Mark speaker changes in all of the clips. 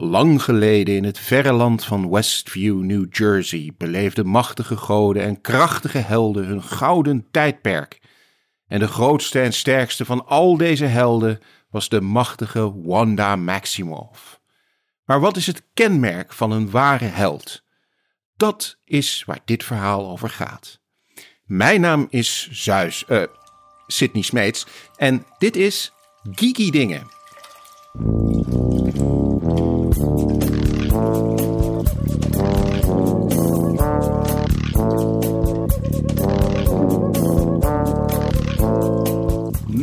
Speaker 1: Lang geleden in het verre land van Westview, New Jersey, beleefden machtige goden en krachtige helden hun gouden tijdperk. En de grootste en sterkste van al deze helden was de machtige Wanda Maximoff. Maar wat is het kenmerk van een ware held? Dat is waar dit verhaal over gaat. Mijn naam is Zeus, uh, Sydney Smeets en dit is Geeky Dingen.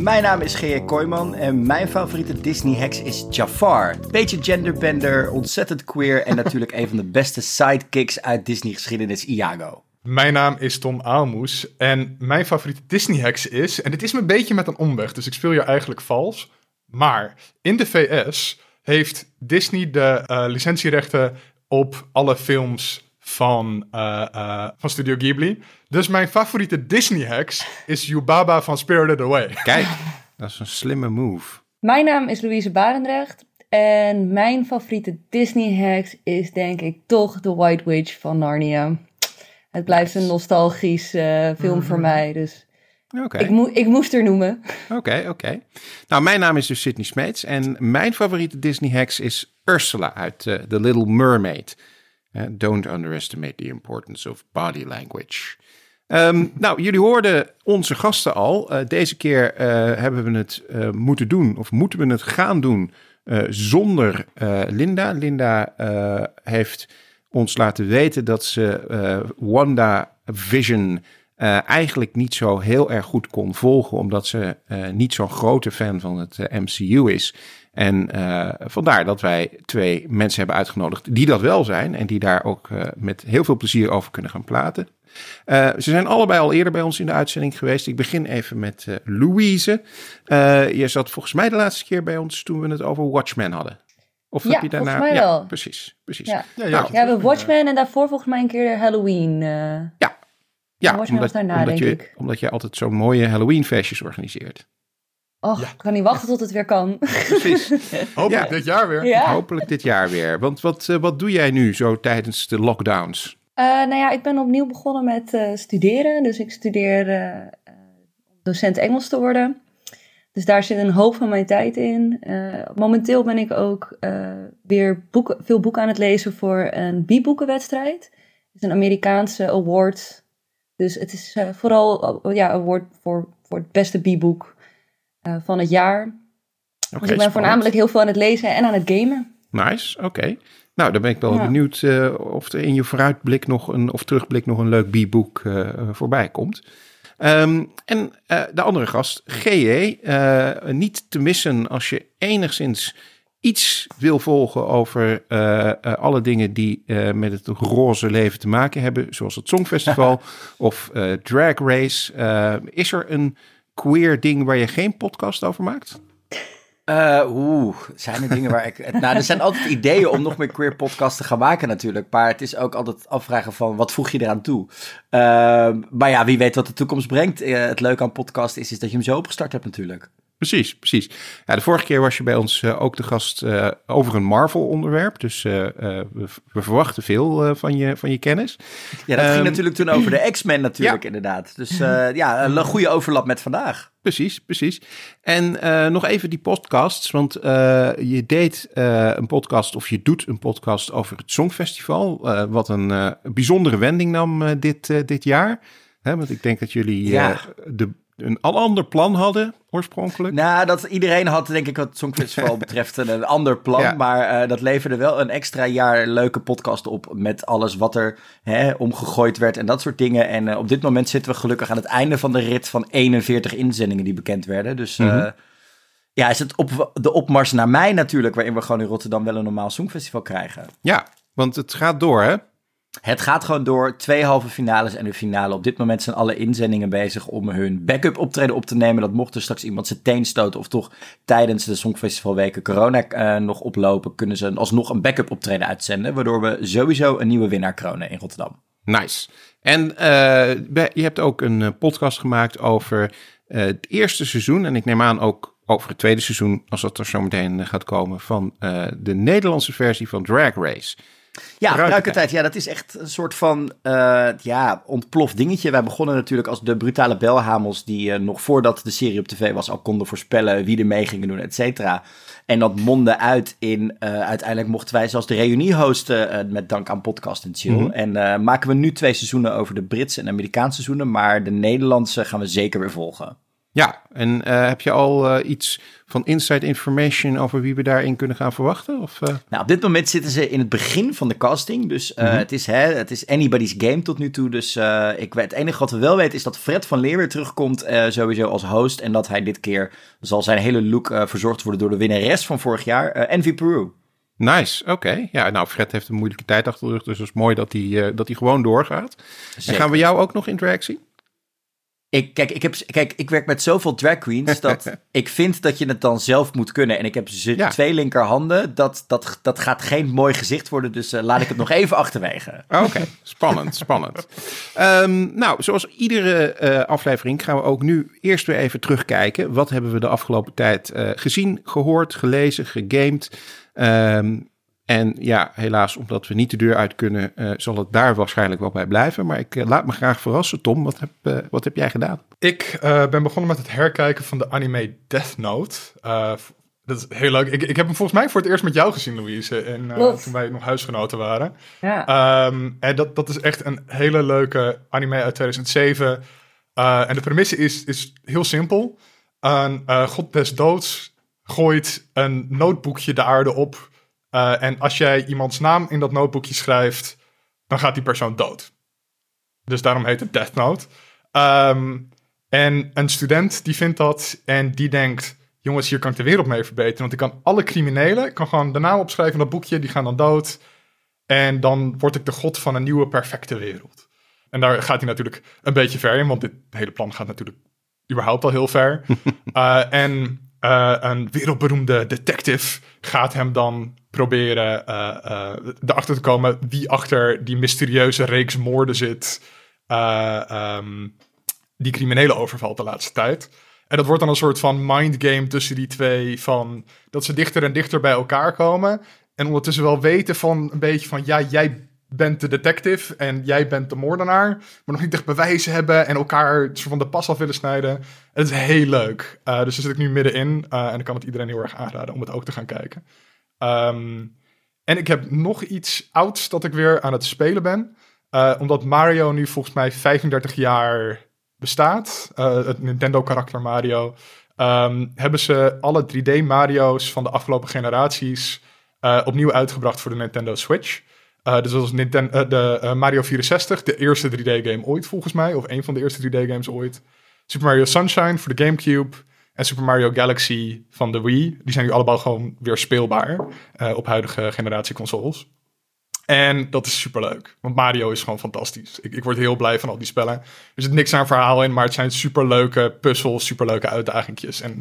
Speaker 2: Mijn naam is G.J. Kooijman en mijn favoriete Disney-heks is Jafar. Beetje genderbender, ontzettend queer en natuurlijk een van de beste sidekicks uit Disney-geschiedenis, Iago.
Speaker 3: Mijn naam is Tom Aalmoes en mijn favoriete Disney-heks is, en dit is me een beetje met een omweg, dus ik speel je eigenlijk vals, maar in de VS heeft Disney de uh, licentierechten op alle films van, uh, uh, van Studio Ghibli. Dus mijn favoriete Disney-heks is Yubaba van Spirited Away.
Speaker 1: Kijk, dat is een slimme move.
Speaker 4: Mijn naam is Louise Barendrecht. En mijn favoriete Disney-heks is denk ik toch The White Witch van Narnia. Het blijft een nostalgisch uh, film voor mhm. mij, dus okay. ik, mo ik moest er noemen.
Speaker 1: Oké, oké. Nou, mijn naam is dus Sydney Smeets en mijn favoriete Disney-heks is Ursula uit uh, The Little Mermaid. don't underestimate the importance of body language. Um, nou, jullie hoorden onze gasten al. Uh, deze keer uh, hebben we het uh, moeten doen, of moeten we het gaan doen, zonder Linda. Linda heeft ons laten weten dat ze Wanda Vision eigenlijk niet zo heel erg goed kon volgen, omdat ze niet zo'n grote fan van het MCU is. En vandaar dat wij twee mensen hebben uitgenodigd die dat wel zijn en die daar ook met heel veel plezier over kunnen gaan praten. Uh, ze zijn allebei al eerder bij ons in de uitzending geweest. Ik begin even met Louise. je zat volgens mij de laatste keer bij ons toen we het over Watchmen hadden.
Speaker 4: Of ja, heb je daarna... volgens mij wel.
Speaker 1: Ja, precies, precies.
Speaker 4: Ja, ja, ja, nou, we Watchmen en daarvoor volgens mij een keer Halloween.
Speaker 1: ja, ja omdat, daarna, omdat, je, ik. omdat je altijd zo'n mooie Halloween feestjes organiseert.
Speaker 4: Och, ik kan niet wachten tot het weer kan.
Speaker 3: Precies. Hopelijk dit jaar weer.
Speaker 1: Hopelijk dit jaar weer. Want wat, uh, wat doe jij nu zo tijdens de lockdowns?
Speaker 4: Uh, nou ja, ik ben opnieuw begonnen met uh, studeren. Dus ik studeer docent Engels te worden. Dus daar zit een hoop van mijn tijd in. momenteel ben ik ook weer boeken, veel boeken aan het lezen voor een bieboekenwedstrijd. Het is een Amerikaanse award. Dus het is vooral ja, award voor, voor het beste bieboek uh, van het jaar. dus ik ben voornamelijk heel veel aan het lezen en aan het gamen.
Speaker 1: Nice, oké. Nou, dan ben ik wel benieuwd uh, of er in je vooruitblik nog een, of terugblik nog een leuk b-boek uh, voorbij komt. Um, en de andere gast, GE, niet te missen als je enigszins iets wil volgen over alle dingen die met het roze leven te maken hebben, zoals het Songfestival of Drag Race. is er een queer ding waar je geen podcast over maakt?
Speaker 2: Uh, Oeh, zijn er dingen waar ik... Nou, er zijn altijd ideeën om nog meer queer podcasts te gaan maken natuurlijk. Maar het is ook altijd afvragen van, wat voeg je eraan toe? Uh, maar ja, wie weet wat de toekomst brengt. Uh, het leuke aan podcast is, is dat je hem zo opgestart hebt natuurlijk.
Speaker 1: Precies, precies. Ja, de vorige keer was je bij ons uh, ook de gast uh, over een Marvel-onderwerp. Dus uh, we, we, verwachten veel van, je, van je kennis.
Speaker 2: Ja, dat um, ging ehm, natuurlijk toen over de X-Men natuurlijk, ja. inderdaad. Dus ja, een goede overlap met vandaag.
Speaker 1: Precies, precies. En nog even die podcasts, want je deed een podcast of je doet een podcast over het Songfestival. wat een bijzondere wending nam dit, dit jaar. Hè, want ik denk dat jullie ja. de een al ander plan hadden oorspronkelijk.
Speaker 2: Nou, dat iedereen had denk ik wat het Songfestival betreft een ander plan. Maar uh, dat leverde wel een extra jaar leuke podcast op met alles wat er hè, omgegooid werd en dat soort dingen. En uh, op dit moment zitten we gelukkig aan het einde van de rit van 41 inzendingen die bekend werden. Dus uh, mm -hmm. ja, is het op de opmars naar mij natuurlijk, waarin we gewoon in Rotterdam wel een normaal Songfestival krijgen.
Speaker 1: Ja, want het gaat door hè?
Speaker 2: Het gaat gewoon door. Twee halve finales en de finale. Op dit moment zijn alle inzendingen bezig om hun backup optreden op te nemen. Dat mocht er straks iemand zijn teen stoten of toch tijdens de Songfestivalweken corona uh, nog oplopen, kunnen ze alsnog een backup optreden uitzenden. Waardoor we sowieso een nieuwe winnaar kronen in Rotterdam.
Speaker 1: Nice. En uh, je hebt ook een eh, podcast gemaakt over het eerste seizoen. En ik neem aan ook over het tweede seizoen, als dat er zo meteen gaat komen, van de Nederlandse versie van Drag Race.
Speaker 2: Ja, ruikertijd. Ja, dat is echt een soort van uh, ja, ontploft dingetje. Wij begonnen natuurlijk als de brutale belhamels die uh, nog voordat de serie op tv was al konden voorspellen wie er mee gingen doen, et cetera. En dat mondde uit in, uh, uiteindelijk mochten wij zelfs de reunie hosten met dank aan Podcast en Chill. Mm -hmm. En maken we nu twee seizoenen over de Britse en Amerikaanse seizoenen, maar de Nederlandse gaan we zeker weer volgen.
Speaker 1: Ja, en uh, heb je al uh, iets van inside information over wie we daarin kunnen gaan verwachten? Of, uh...
Speaker 2: Nou, op dit moment zitten ze in het begin van de casting. Dus mm -hmm. het, is, hè, het is anybody's game tot nu toe. Dus ik, het enige wat we wel weten is dat Fred van Leer weer terugkomt sowieso als host. En dat hij dit keer zal zijn hele look verzorgd worden door de winnares van vorig jaar, Envy Peru.
Speaker 1: Nice, oké. Okay. Ja, nou, Fred heeft een moeilijke tijd achter de rug, dus het is mooi dat hij, dat hij gewoon doorgaat. Zeker. En gaan we jou ook nog in drag zien?
Speaker 2: Ik, kijk, ik heb, kijk, ik werk met zoveel drag queens dat ik vind dat je het dan zelf moet kunnen. En ik heb ze ja. twee linkerhanden. Dat, dat, dat gaat geen mooi gezicht worden, dus uh, laat ik het nog even achterwege.
Speaker 1: Oké, spannend, spannend. Um, nou, zoals iedere uh, aflevering gaan we ook nu eerst weer even terugkijken. Wat hebben we de afgelopen tijd uh, gezien, gehoord, gelezen, gegamed? Um, en ja, helaas, omdat we niet de deur uit kunnen, uh, zal het daar waarschijnlijk wel bij blijven. Maar ik uh, laat me graag verrassen. Tom, wat heb, uh, wat heb jij gedaan?
Speaker 3: Ik ben begonnen met het herkijken van de anime Death Note. dat is heel leuk. Ik, ik heb hem volgens mij voor het eerst met jou gezien, Louise. En, toen wij nog huisgenoten waren. Ja. Um, en dat, dat is echt een hele leuke anime uit 2007. en de premisse is, is heel simpel. Een god des doods gooit een notebookje de aarde op uh, en als jij iemands naam in dat notebookje schrijft, dan gaat die persoon dood. Dus daarom heet het Death Note. Um, en een student die vindt dat en die denkt: jongens, hier kan ik de wereld mee verbeteren. Want ik kan alle criminelen, ik kan gewoon de naam opschrijven in dat boekje, die gaan dan dood. En dan word ik de god van een nieuwe perfecte wereld. En daar gaat hij natuurlijk een beetje ver in, want dit hele plan gaat natuurlijk überhaupt al heel ver. uh, en uh, een wereldberoemde detective gaat hem dan proberen uh, erachter te komen wie achter die mysterieuze reeks moorden zit. Um, die criminele overvalt de laatste tijd. En dat wordt dan een soort van mindgame tussen die twee. Van dat ze dichter en dichter bij elkaar komen. En ondertussen wel weten van een beetje van ja, jij bent de detective en jij bent de moordenaar. Maar nog niet echt bewijzen hebben en elkaar soort van de pas af willen snijden. En het is heel leuk. Dus daar zit ik nu middenin. En ik kan het iedereen heel erg aanraden om het ook te gaan kijken. Um, en ik heb nog iets ouds dat ik weer aan het spelen ben. Uh, omdat Mario nu volgens mij 35 jaar bestaat. het Nintendo-karakter Mario. Um, hebben ze alle 3D Mario's van de afgelopen generaties opnieuw uitgebracht voor de Nintendo Switch. Dus dat was Nintendo, de Mario 64, de eerste 3D-game ooit volgens mij, of een van de eerste 3D-games ooit. Super Mario Sunshine voor de GameCube en Super Mario Galaxy van de Wii. Die zijn nu allemaal gewoon weer speelbaar op huidige generatie consoles. En dat is super leuk, want Mario is gewoon fantastisch. Ik, ik, word heel blij van al die spellen. Er zit niks aan verhaal in, maar het zijn super leuke puzzels, super leuke uitdagingjes. En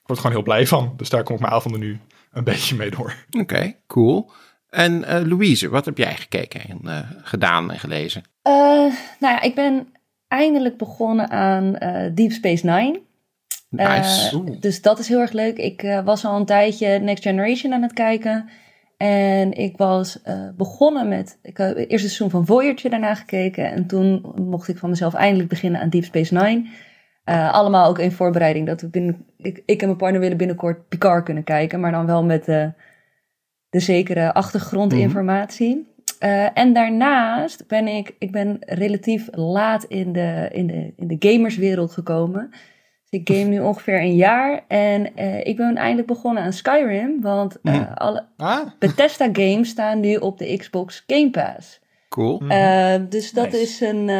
Speaker 3: ik word gewoon heel blij van. Dus daar kom ik mijn avonden nu een beetje mee door.
Speaker 1: Oké, okay, cool. En uh, Louise, wat heb jij gekeken en uh, gedaan en gelezen?
Speaker 4: Uh, nou ja, ik ben eindelijk begonnen aan Deep Space Nine.
Speaker 1: Nice.
Speaker 4: dus dat is heel erg leuk. Ik was al een tijdje Next Generation aan het kijken. En ik was begonnen met. Ik heb het eerste seizoen van Voyager daarna gekeken. En toen mocht ik van mezelf eindelijk beginnen aan Deep Space Nine. allemaal ook in voorbereiding dat we binnen. Ik, ik en mijn partner willen binnenkort Picard kunnen kijken. Maar dan wel met de de zekere achtergrondinformatie. Mm en daarnaast ben ik, ik ben relatief laat in de, in de, in de gamerswereld gekomen. Ik game nu ongeveer een jaar en uh, ik ben eindelijk begonnen aan Skyrim, want uh, alle ah. Bethesda games staan nu op de Xbox Game Pass.
Speaker 1: Cool.
Speaker 4: dus dat is een,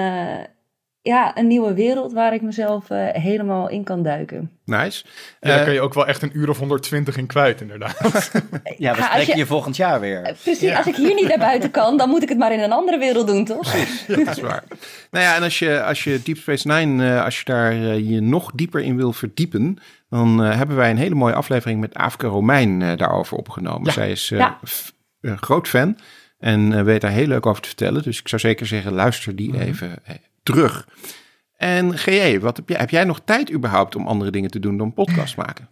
Speaker 4: ja, een nieuwe wereld waar ik mezelf uh, helemaal in kan duiken.
Speaker 1: Nice.
Speaker 3: Ja, daar uh, kun je ook wel echt een uur of 120 in kwijt, inderdaad.
Speaker 2: ja, we spreken je, je, volgend jaar weer.
Speaker 4: Uh, precies, ja. als ik hier niet naar buiten kan, dan moet ik het maar in een andere wereld doen, toch?
Speaker 1: Precies, ja, dat is waar. nou ja, en als je, als je Deep Space Nine, als je daar je nog dieper in wil verdiepen, dan hebben wij een hele mooie aflevering met Afke Romein daarover opgenomen. Zij is een groot fan en weet daar heel leuk over te vertellen. Dus ik zou zeker zeggen, luister die mm -hmm. even terug. En GE, wat heb, jij, heb jij nog tijd überhaupt om andere dingen te doen dan podcast maken?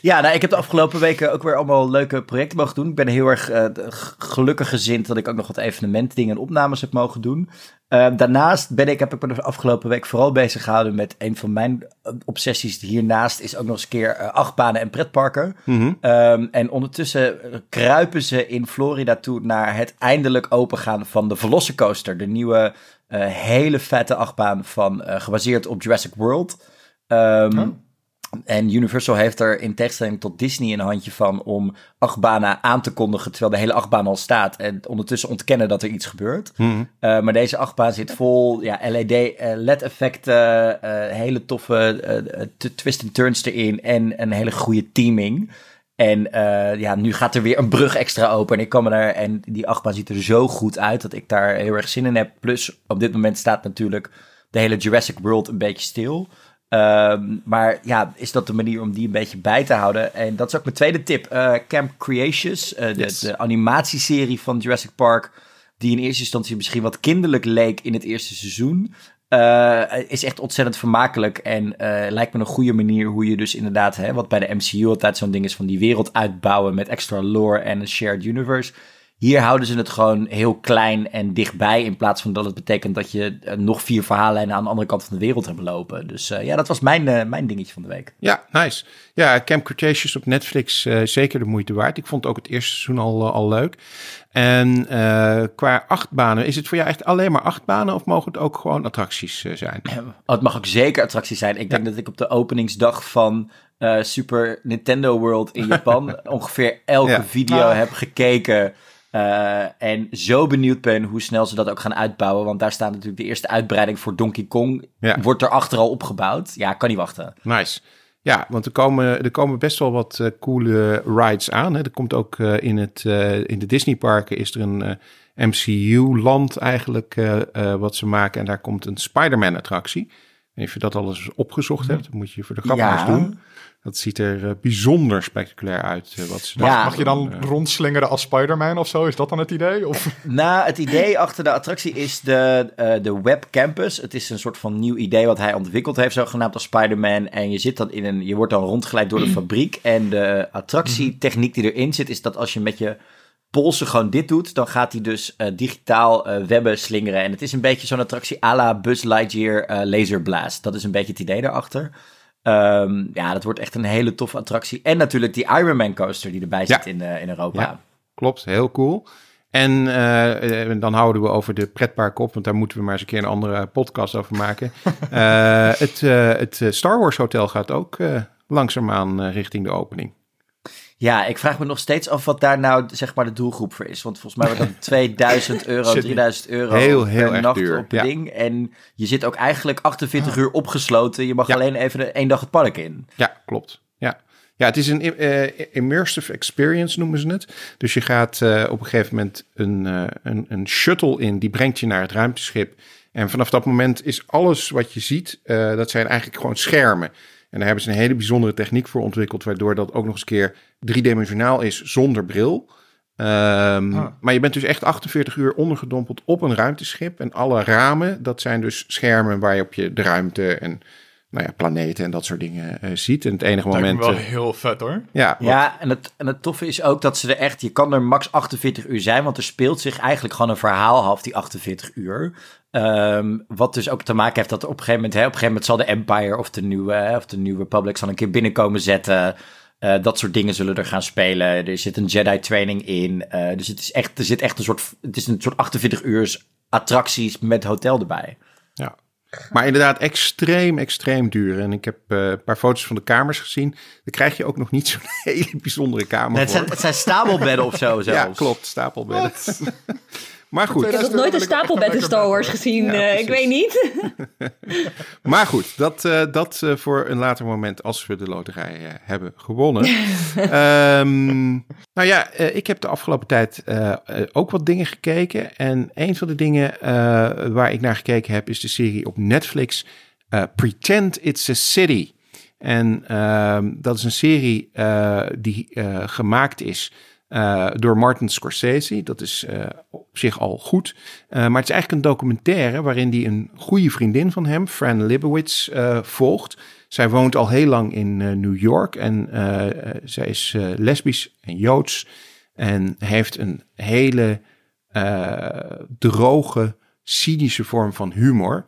Speaker 2: Ja, nou, ik heb de afgelopen weken ook weer allemaal leuke projecten mogen doen. Ik ben heel erg uh, gelukkig gezind dat ik ook nog wat evenementdingen en opnames heb mogen doen. Uh, daarnaast ben ik, heb ik me de afgelopen week vooral bezig gehouden met een van mijn obsessies hiernaast is ook nog eens een keer uh, achtbanen en pretparken.
Speaker 1: Mhm.
Speaker 2: um, en ondertussen kruipen ze in Florida toe naar het eindelijk opengaan van de Velocicoaster. De nieuwe hele vette achtbaan van, gebaseerd op Jurassic World. Um, oh. En Universal heeft er in tegenstelling tot Disney een handje van om achtbanen aan te kondigen terwijl de hele achtbaan al staat. En ondertussen ontkennen dat er iets gebeurt.
Speaker 1: Mm.
Speaker 2: Uh, maar deze achtbaan zit vol ja, LED, uh, LED-effecten, uh, hele toffe twist and turns erin en een hele goede teaming. En ja, nu gaat er weer een brug extra open. En ik kom er en die achtbaan ziet er zo goed uit dat ik daar heel erg zin in heb. Plus op dit moment staat natuurlijk de hele Jurassic World een beetje stil. Um, maar ja, is dat de manier om die een beetje bij te houden? En dat is ook mijn tweede tip. Uh, Camp Creations, uh, de, yes. de, animatieserie van Jurassic Park, die in eerste instantie misschien wat kinderlijk leek in het eerste seizoen. Uh, is echt ontzettend vermakelijk en lijkt me een goede manier hoe je dus inderdaad, hè, wat bij de MCU altijd zo'n ding is van die wereld uitbouwen met extra lore en een shared universe hier houden ze het gewoon heel klein en dichtbij. In plaats van dat het betekent dat je uh, nog vier verhaallijnen aan de andere kant van de wereld hebt lopen. Dus uh, ja, dat was mijn, uh, mijn dingetje van de week.
Speaker 1: Ja, nice. Ja, Camp Cretaceous op Netflix zeker de moeite waard. Ik vond ook het eerste seizoen al, al leuk. En qua achtbanen, is het voor jou echt alleen maar achtbanen of mogen het ook gewoon attracties zijn?
Speaker 2: Oh, het mag ook zeker attracties zijn. Ik denk dat ik op de openingsdag van Super Nintendo World in Japan ongeveer elke ja. video ah. heb gekeken. Uh, en zo benieuwd ben hoe snel ze dat ook gaan uitbouwen. Want daar staat natuurlijk de eerste uitbreiding voor Donkey Kong.
Speaker 1: Ja.
Speaker 2: Wordt er achter al opgebouwd. Ja, kan niet wachten.
Speaker 1: Nice. Ja, want er komen, er komen best wel wat uh, coole rides aan. Hè. Er komt ook uh, in, het, in de Disneyparken is er een MCU-land eigenlijk wat ze maken. En daar komt een Spider-Man attractie. En als je dat alles opgezocht hebt, moet je voor de grap ja. eens doen. Dat ziet er uh, bijzonder spectaculair uit. Uh, wat ze
Speaker 3: mag, mag je dan uh, rondslingeren als Spider-Man of zo? Is dat dan het idee? Of?
Speaker 2: nou, het idee achter de attractie is de, de Web Campus. Het is een soort van nieuw idee wat hij ontwikkeld heeft, zogenaamd als Spider-Man. En je, zit dan in een, je wordt dan rondgeleid door de fabriek. En de attractietechniek die erin zit, is dat als je met je polsen gewoon dit doet, dan gaat hij dus uh, digitaal uh, webben slingeren. En het is een beetje zo'n attractie à la Buzz Lightyear uh, Laser Blast. Dat is een beetje het idee daarachter. Um, ja, dat wordt echt een hele toffe attractie. En natuurlijk die Ironman coaster die erbij zit
Speaker 1: ja.
Speaker 2: in, in Europa.
Speaker 1: Ja, klopt, heel cool. En dan houden we over de pretpark op, want daar moeten we maar eens een keer een andere podcast over maken. het, het Star Wars Hotel gaat ook langzaamaan richting de opening.
Speaker 2: Ja, ik vraag me nog steeds af wat daar nou zeg maar de doelgroep voor is. Want volgens mij wordt dan 2000 euro, 3000 euro
Speaker 1: heel, heel
Speaker 2: per nacht
Speaker 1: duur.
Speaker 2: op ja. ding. En je zit ook eigenlijk 48 uur opgesloten. Je mag ja. alleen even één dag het park in.
Speaker 1: Ja, klopt. Ja. Ja, het is een uh, immersive experience noemen ze het. Dus je gaat uh, op een gegeven moment een, uh, een, een shuttle in, die brengt je naar het ruimteschip. En vanaf dat moment is alles wat je ziet, dat zijn eigenlijk gewoon schermen. En daar hebben ze een hele bijzondere techniek voor ontwikkeld, waardoor dat ook nog eens keer driedimensionaal is zonder bril. Um, ah. Maar je bent dus echt 48 uur ondergedompeld op een ruimteschip. En alle ramen, dat zijn dus schermen waar je op je de ruimte en nou ja, planeten en dat soort dingen uh, ziet. En het enige moment.
Speaker 3: wel heel vet hoor.
Speaker 1: Ja,
Speaker 2: ja en, het, en het toffe is ook dat ze er echt. Je kan er max 48 uur zijn, want er speelt zich eigenlijk gewoon een verhaal half die 48 uur. Um, wat dus ook te maken heeft dat op een gegeven moment, hè, op een gegeven moment zal de Empire of de nieuwe, hè, of de nieuwe Republic zal een keer binnenkomen zetten. Uh, dat soort dingen zullen er gaan spelen. Er zit een Jedi training in. Uh, dus het is echt, er zit echt een soort, het is een soort 48 uur attracties met hotel erbij.
Speaker 1: Ja. Maar inderdaad, extreem, extreem duur. En ik heb uh, een paar foto's van de kamers gezien. Dan krijg je ook nog niet zo'n hele bijzondere kamer.
Speaker 2: Nee, het, zijn, het zijn stapelbedden of zo zelfs.
Speaker 1: Ja, klopt, stapelbedden. Maar goed.
Speaker 4: Ik heb nog nooit een stapelbed in Star Wars gezien. Ja, uh, ik weet niet.
Speaker 1: maar goed, dat, uh, dat uh, voor een later moment als we de loterij hebben gewonnen. um, nou ja, ik heb de afgelopen tijd ook wat dingen gekeken. En een van de dingen waar ik naar gekeken heb is de serie op Netflix Pretend It's a City. En ehm, dat is een serie die gemaakt is uh, door Martin Scorsese. Dat is uh, op zich al goed. maar het is eigenlijk een documentaire waarin hij een goede vriendin van hem, Fran Libowitz, volgt. Zij woont al heel lang in New York en zij is lesbisch en joods. En heeft een hele droge, cynische vorm van humor.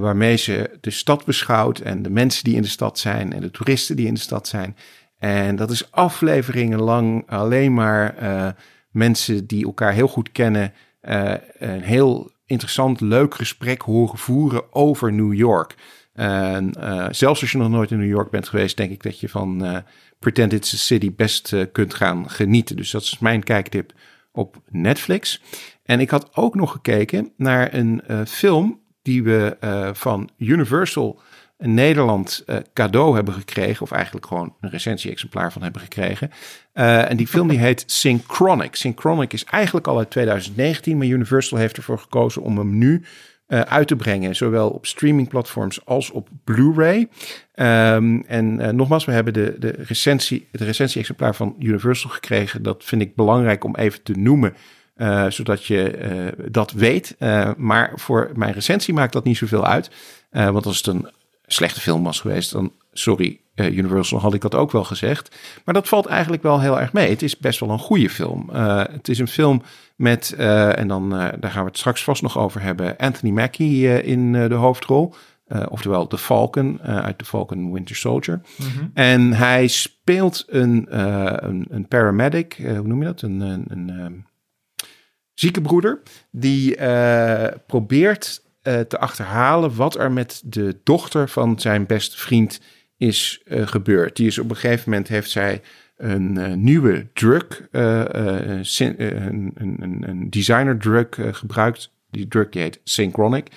Speaker 1: Waarmee ze de stad beschouwt en de mensen die in de stad zijn en de toeristen die in de stad zijn. En dat is afleveringen lang alleen maar uh, mensen die elkaar heel goed kennen. Uh, een heel interessant, leuk gesprek horen voeren over New York. En zelfs als je nog nooit in New York bent geweest, denk ik dat je van Pretend It's a City best kunt gaan genieten. Dus dat is mijn kijktip op Netflix. En ik had ook nog gekeken naar een film die we van Universal in Nederland uh, cadeau hebben gekregen, of eigenlijk gewoon een recensie-exemplaar van hebben gekregen. Uh, en die film die heet Synchronic. Synchronic is eigenlijk al uit 2019, maar Universal heeft ervoor gekozen om hem nu uh, uit te brengen, zowel op streamingplatforms als op Blu-ray. Um, en nogmaals, we hebben de, de recensie, het recensie-exemplaar van Universal gekregen. Dat vind ik belangrijk om even te noemen. Zodat je dat weet. Maar voor mijn recensie maakt dat niet zoveel uit. want als het een slechte film was geweest, dan sorry, Universal had ik dat ook wel gezegd. Maar dat valt eigenlijk wel heel erg mee. Het is best wel een goede film. het is een film met, en dan daar gaan we het straks vast nog over hebben, Anthony Mackie in de hoofdrol. oftewel de Falcon uit de Falcon Winter Soldier. Mm -hmm. En hij speelt een, een, een, paramedic, hoe noem je dat? Een, een, een zieke broeder, die probeert uh, te achterhalen wat er met de dochter van zijn beste vriend is uh, gebeurd. Die is op een gegeven moment heeft zij een nieuwe drug, een, een, een, designer drug gebruikt. Die drug heet Synchronic.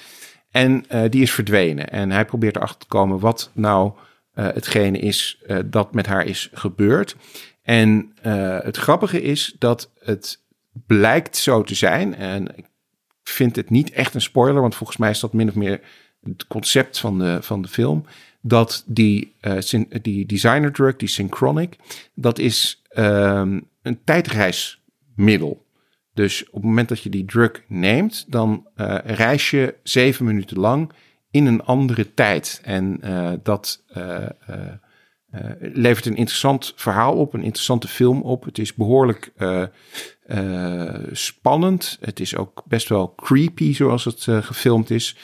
Speaker 1: En die is verdwenen. En hij probeert erachter te komen wat nou hetgene is dat met haar is gebeurd. En het grappige is dat het blijkt zo te zijn. En ik vind het niet echt een spoiler, want volgens mij is dat min of meer het concept van de, van de film. Dat die, uh, die designer drug, die Synchronic, dat is um, een tijdreismiddel. Dus op het moment dat je die drug neemt, dan uh, reis je zeven minuten lang in een andere tijd. En uh, dat levert een interessant verhaal op, een interessante film op. Het is behoorlijk uh, spannend. Het is ook best wel creepy zoals het gefilmd is.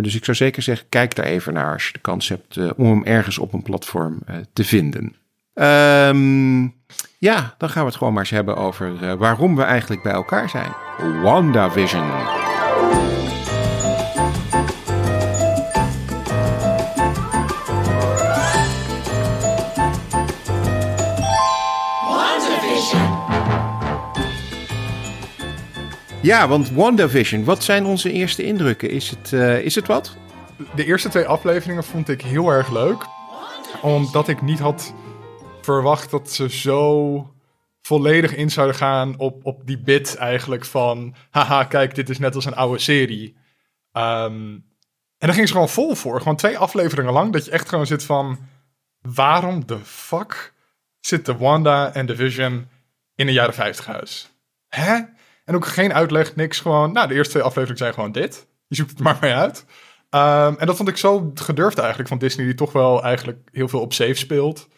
Speaker 1: dus ik zou zeker zeggen, kijk daar even naar als je de kans hebt om hem ergens op een platform te vinden. Um, ja, dan gaan we het gewoon maar eens hebben over waarom we eigenlijk bij elkaar zijn. WandaVision. Ja, want WandaVision, wat zijn onze eerste indrukken? Is het, uh, is het wat?
Speaker 3: De eerste twee afleveringen vond ik heel erg leuk. Omdat ik niet had verwacht dat ze zo volledig in zouden gaan op, op die bit eigenlijk van... Haha, kijk, dit is net als een oude serie. Um, en daar ging ze gewoon vol voor. Gewoon twee afleveringen lang. Dat je echt gewoon zit van... Waarom de fuck zitten Wanda en de Vision in een jaren 50 huis? Hè? En ook geen uitleg, niks. Gewoon, nou, de eerste twee afleveringen zijn gewoon dit. Je zoekt het maar mee uit. Um, en dat vond ik zo gedurfd eigenlijk van Disney, die toch wel eigenlijk heel veel op safe speelt.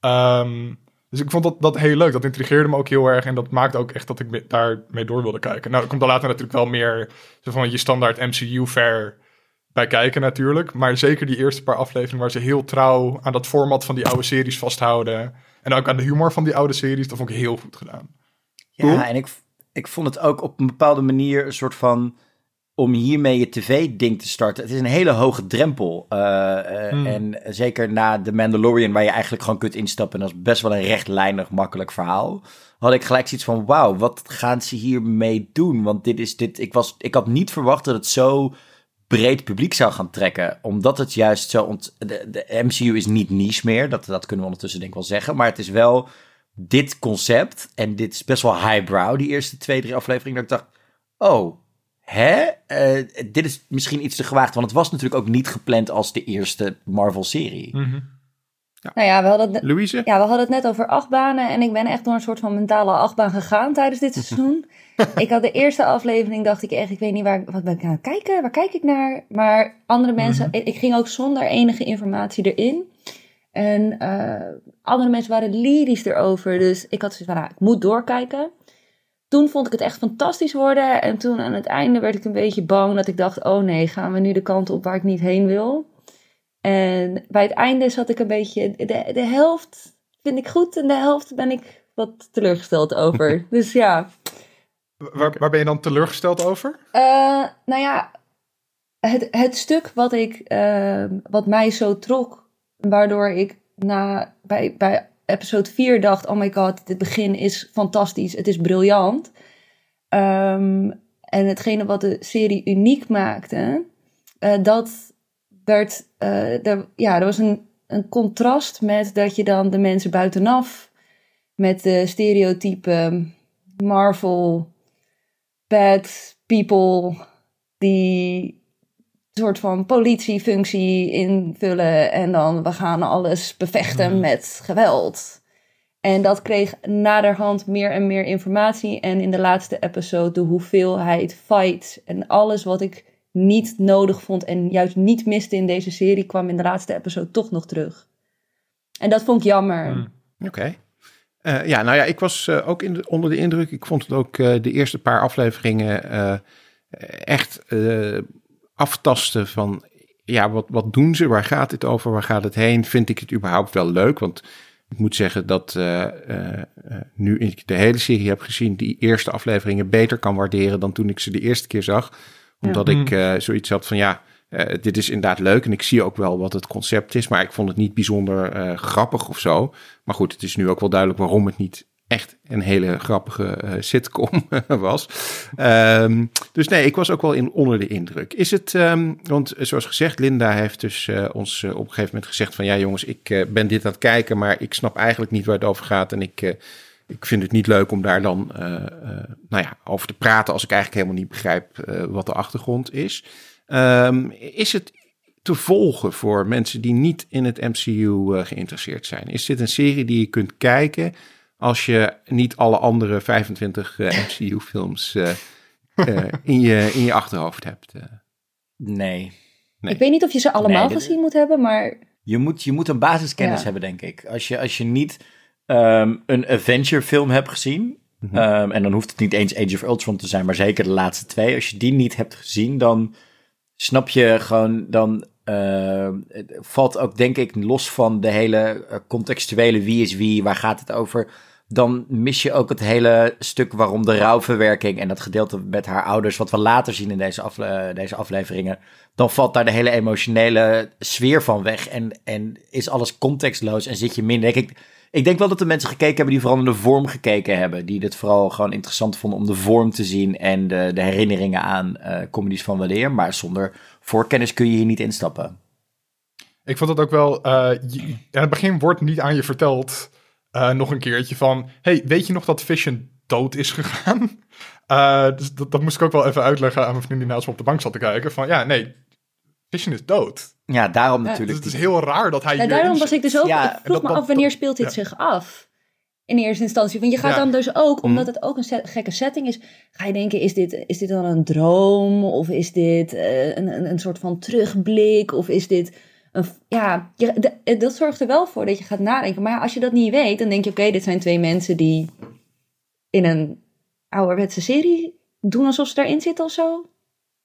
Speaker 3: Um, dus ik vond dat, dat heel leuk. Dat intrigeerde me ook heel erg. En dat maakte ook echt dat ik daarmee door wilde kijken. Nou, er komt dan later natuurlijk wel meer zo van je standaard MCU-fair bij kijken natuurlijk. Maar zeker die eerste paar afleveringen waar ze heel trouw aan dat format van die oude series vasthouden. En ook aan de humor van die oude series. Dat vond ik heel goed gedaan.
Speaker 2: Ja, en ik, ik vond het ook op een bepaalde manier een soort van om hiermee je tv-ding te starten. Het is een hele hoge drempel. Uh, hmm. En zeker na The Mandalorian, waar je eigenlijk gewoon kunt instappen. En dat is best wel een rechtlijnig, makkelijk verhaal. Had ik gelijk zoiets van: wauw, wat gaan ze hiermee doen? Want dit is dit. Ik, was, ik had niet verwacht dat het zo breed publiek zou gaan trekken. Omdat het juist zo. Ont, de, de MCU is niet niche meer. Dat, dat kunnen we ondertussen denk ik wel zeggen. Maar het is wel dit concept, en dit is best wel highbrow, die eerste twee, drie afleveringen, dat ik dacht, oh, hè? Uh, dit is misschien iets te gewaagd, want het was natuurlijk ook niet gepland als de eerste Marvel-serie.
Speaker 3: Mm
Speaker 4: Nou ja, we hadden, het,
Speaker 1: Louise?
Speaker 4: ja, we hadden het net over achtbanen. En ik ben echt door een soort van mentale achtbaan gegaan tijdens dit seizoen. ik had de eerste aflevering, dacht ik echt, ik weet niet waar, wat ben ik aan het kijken? Waar kijk ik naar? Maar andere mensen, ik, ik ging ook zonder enige informatie erin. En eh, andere mensen waren lyrisch erover. Dus ik had zoiets van, nou, ik moet doorkijken. Toen vond ik het echt fantastisch worden. En toen aan het einde werd ik een beetje bang dat ik dacht, oh nee, gaan we nu de kant op waar ik niet heen wil? En bij het einde zat ik een beetje, de, de helft vind ik goed en de helft ben ik wat teleurgesteld over. dus ja.
Speaker 3: Waar, waar ben je dan teleurgesteld over?
Speaker 4: Uh, nou ja, het, het stuk wat, ik, uh, wat mij zo trok, waardoor ik na, bij, bij episode 4 dacht: oh my god, dit begin is fantastisch, het is briljant. Um, en hetgene wat de serie uniek maakte, uh, dat werd, uh, ja, er was een, een contrast met dat je dan de mensen buitenaf met de stereotype Marvel bad people die soort van politiefunctie invullen en dan we gaan alles bevechten met geweld. En dat kreeg naderhand meer en meer informatie. En in de laatste episode de hoeveelheid fight en alles wat ik niet nodig vond en juist niet miste in deze serie, kwam in de laatste episode toch nog terug. En dat vond ik jammer.
Speaker 1: Mm. Oké. Okay. Uh, ja, nou ja, ik was uh, ook in de, onder de indruk. Ik vond het ook uh, de eerste paar afleveringen echt aftasten van, ja, wat, wat doen ze? Waar gaat dit over? Waar gaat het heen? Vind ik het überhaupt wel leuk? Want ik moet zeggen dat nu ik de hele serie heb gezien, die eerste afleveringen beter kan waarderen dan toen ik ze de eerste keer zag. Omdat ja. ik uh, zoiets had van ja, dit is inderdaad leuk en ik zie ook wel wat het concept is. Maar ik vond het niet bijzonder grappig of zo. Maar goed, het is nu ook wel duidelijk waarom het niet echt een hele grappige sitcom was. Um, dus nee, ik was ook wel in, onder de indruk. Is het, um, want zoals gezegd, Linda heeft dus ons op een gegeven moment gezegd van ja jongens, ik ben dit aan het kijken, maar ik snap eigenlijk niet waar het over gaat. En ik ik vind het niet leuk om daar dan nou ja, over te praten als ik eigenlijk helemaal niet begrijp wat de achtergrond is. Um, is het te volgen voor mensen die niet in het MCU geïnteresseerd zijn? Is dit een serie die je kunt kijken als je niet alle andere 25 MCU-films in, je, in je achterhoofd hebt?
Speaker 2: Nee.
Speaker 4: nee. Ik weet niet of je ze allemaal nee, gezien moet hebben, maar...
Speaker 2: Je moet, je moet een basiskennis ja. hebben, denk ik. Als je, als je niet um, een Avenger film heb gezien. Mm -hmm. um, en dan hoeft het niet eens Age of Ultron te zijn, maar zeker de laatste twee. Als je die niet hebt gezien, dan snap je gewoon, dan uh, valt ook denk ik los van de hele contextuele wie is wie, waar gaat het over. Dan mis je ook het hele stuk waarom de rouwverwerking en dat gedeelte met haar ouders, wat we later zien in deze, afle deze afleveringen, dan valt daar de hele emotionele sfeer van weg en, en is alles contextloos en zit je minder. Ik, ik denk wel dat de mensen gekeken hebben die vooral naar de vorm gekeken hebben. Die het vooral gewoon interessant vonden om de vorm te zien en de, de herinneringen aan uh, comedies van weleer. Maar zonder voorkennis kun je hier niet instappen.
Speaker 3: Ik vond het ook wel. Uh, het begin wordt niet aan je verteld. Uh, nog een keertje van. Hey, weet je nog dat Vision dood is gegaan? dus dat, dat moest ik ook wel even uitleggen aan mijn vriendin die naast me op de bank zat te kijken. Van ja, nee, Vision is dood.
Speaker 2: Ja, daarom
Speaker 3: ja,
Speaker 2: natuurlijk.
Speaker 3: Dus het is heel raar dat hij.
Speaker 4: Ja, daarom was ik dus ook. Ja, ik vroeg dat, me af wanneer speelt dit zich af? In eerste instantie. Want je gaat dan dus ook, omdat het ook een set, gekke setting is, ga je denken: is dit, is dit dan een droom? Of is dit uh, een, een, een soort van terugblik? Of is dit. Een, ja, je, de, dat zorgt er wel voor dat je gaat nadenken. Maar als je dat niet weet, dan denk je: oké, okay, dit zijn twee mensen die in een ouderwetse serie doen alsof ze daarin zitten of zo.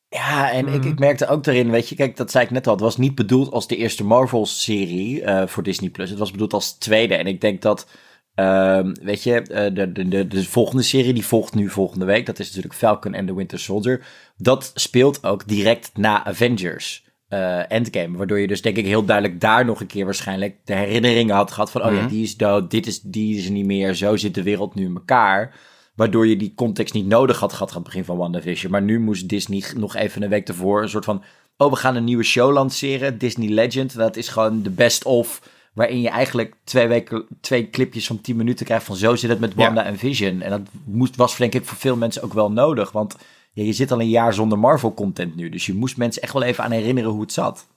Speaker 2: Ja, en mm. ik, ik merkte ook daarin, weet je, kijk, dat zei ik net al, het was niet bedoeld als de eerste Marvel-serie uh, voor Disney+. Plus. Het was bedoeld als tweede. En ik denk dat, uh, weet je, uh, de, de, de, de volgende serie, die volgt nu volgende week, dat is natuurlijk Falcon and the Winter Soldier. Dat speelt ook direct na Avengers. Uh, Endgame, waardoor je dus denk ik heel duidelijk daar nog een keer waarschijnlijk de herinneringen had gehad van, mm. oh ja, die is dood, dit is, die is niet meer, zo zit de wereld nu in elkaar. Waardoor je die context niet nodig had gehad aan het begin van WandaVision. Maar nu moest Disney nog even een week tevoren een soort van... Oh, we gaan een nieuwe show lanceren, Disney Legend. Dat is gewoon de best of... Waarin je eigenlijk twee, weken, twee clipjes van 10 minuten krijgt van zo zit het met Wanda ja. en Vision. En dat moest, was denk ik voor veel mensen ook wel nodig. Want ja, je zit al een jaar zonder Marvel content nu. Dus je moest mensen echt wel even aan herinneren hoe het zat.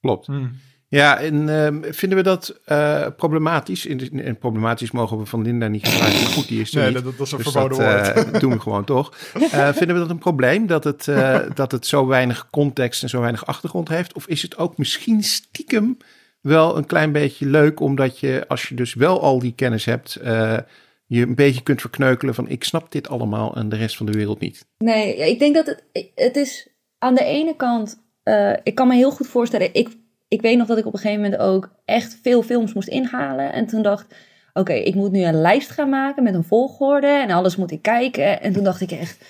Speaker 1: Klopt. Hmm. Ja, en uh, vinden we dat uh, problematisch? En problematisch mogen we van Linda niet gebruiken, maar goed, die is er
Speaker 3: nee,
Speaker 1: niet.
Speaker 3: Dat, dat is een
Speaker 1: dus
Speaker 3: verboden
Speaker 1: dat,
Speaker 3: woord.
Speaker 1: Uh, doen we gewoon toch. vinden we dat een probleem, dat het, dat het zo weinig context en zo weinig achtergrond heeft? Of is het ook misschien stiekem wel een klein beetje leuk, omdat je, als je dus wel al die kennis hebt, je een beetje kunt verkneukelen van ik snap dit allemaal en de rest van de wereld niet?
Speaker 4: Nee, ik denk dat het, het is aan de ene kant, ik kan me heel goed voorstellen, ik ik weet nog dat ik op een gegeven moment ook echt veel films moest inhalen. En toen dacht oké, ik moet nu een lijst gaan maken met een volgorde en alles moet ik kijken. En toen dacht ik echt,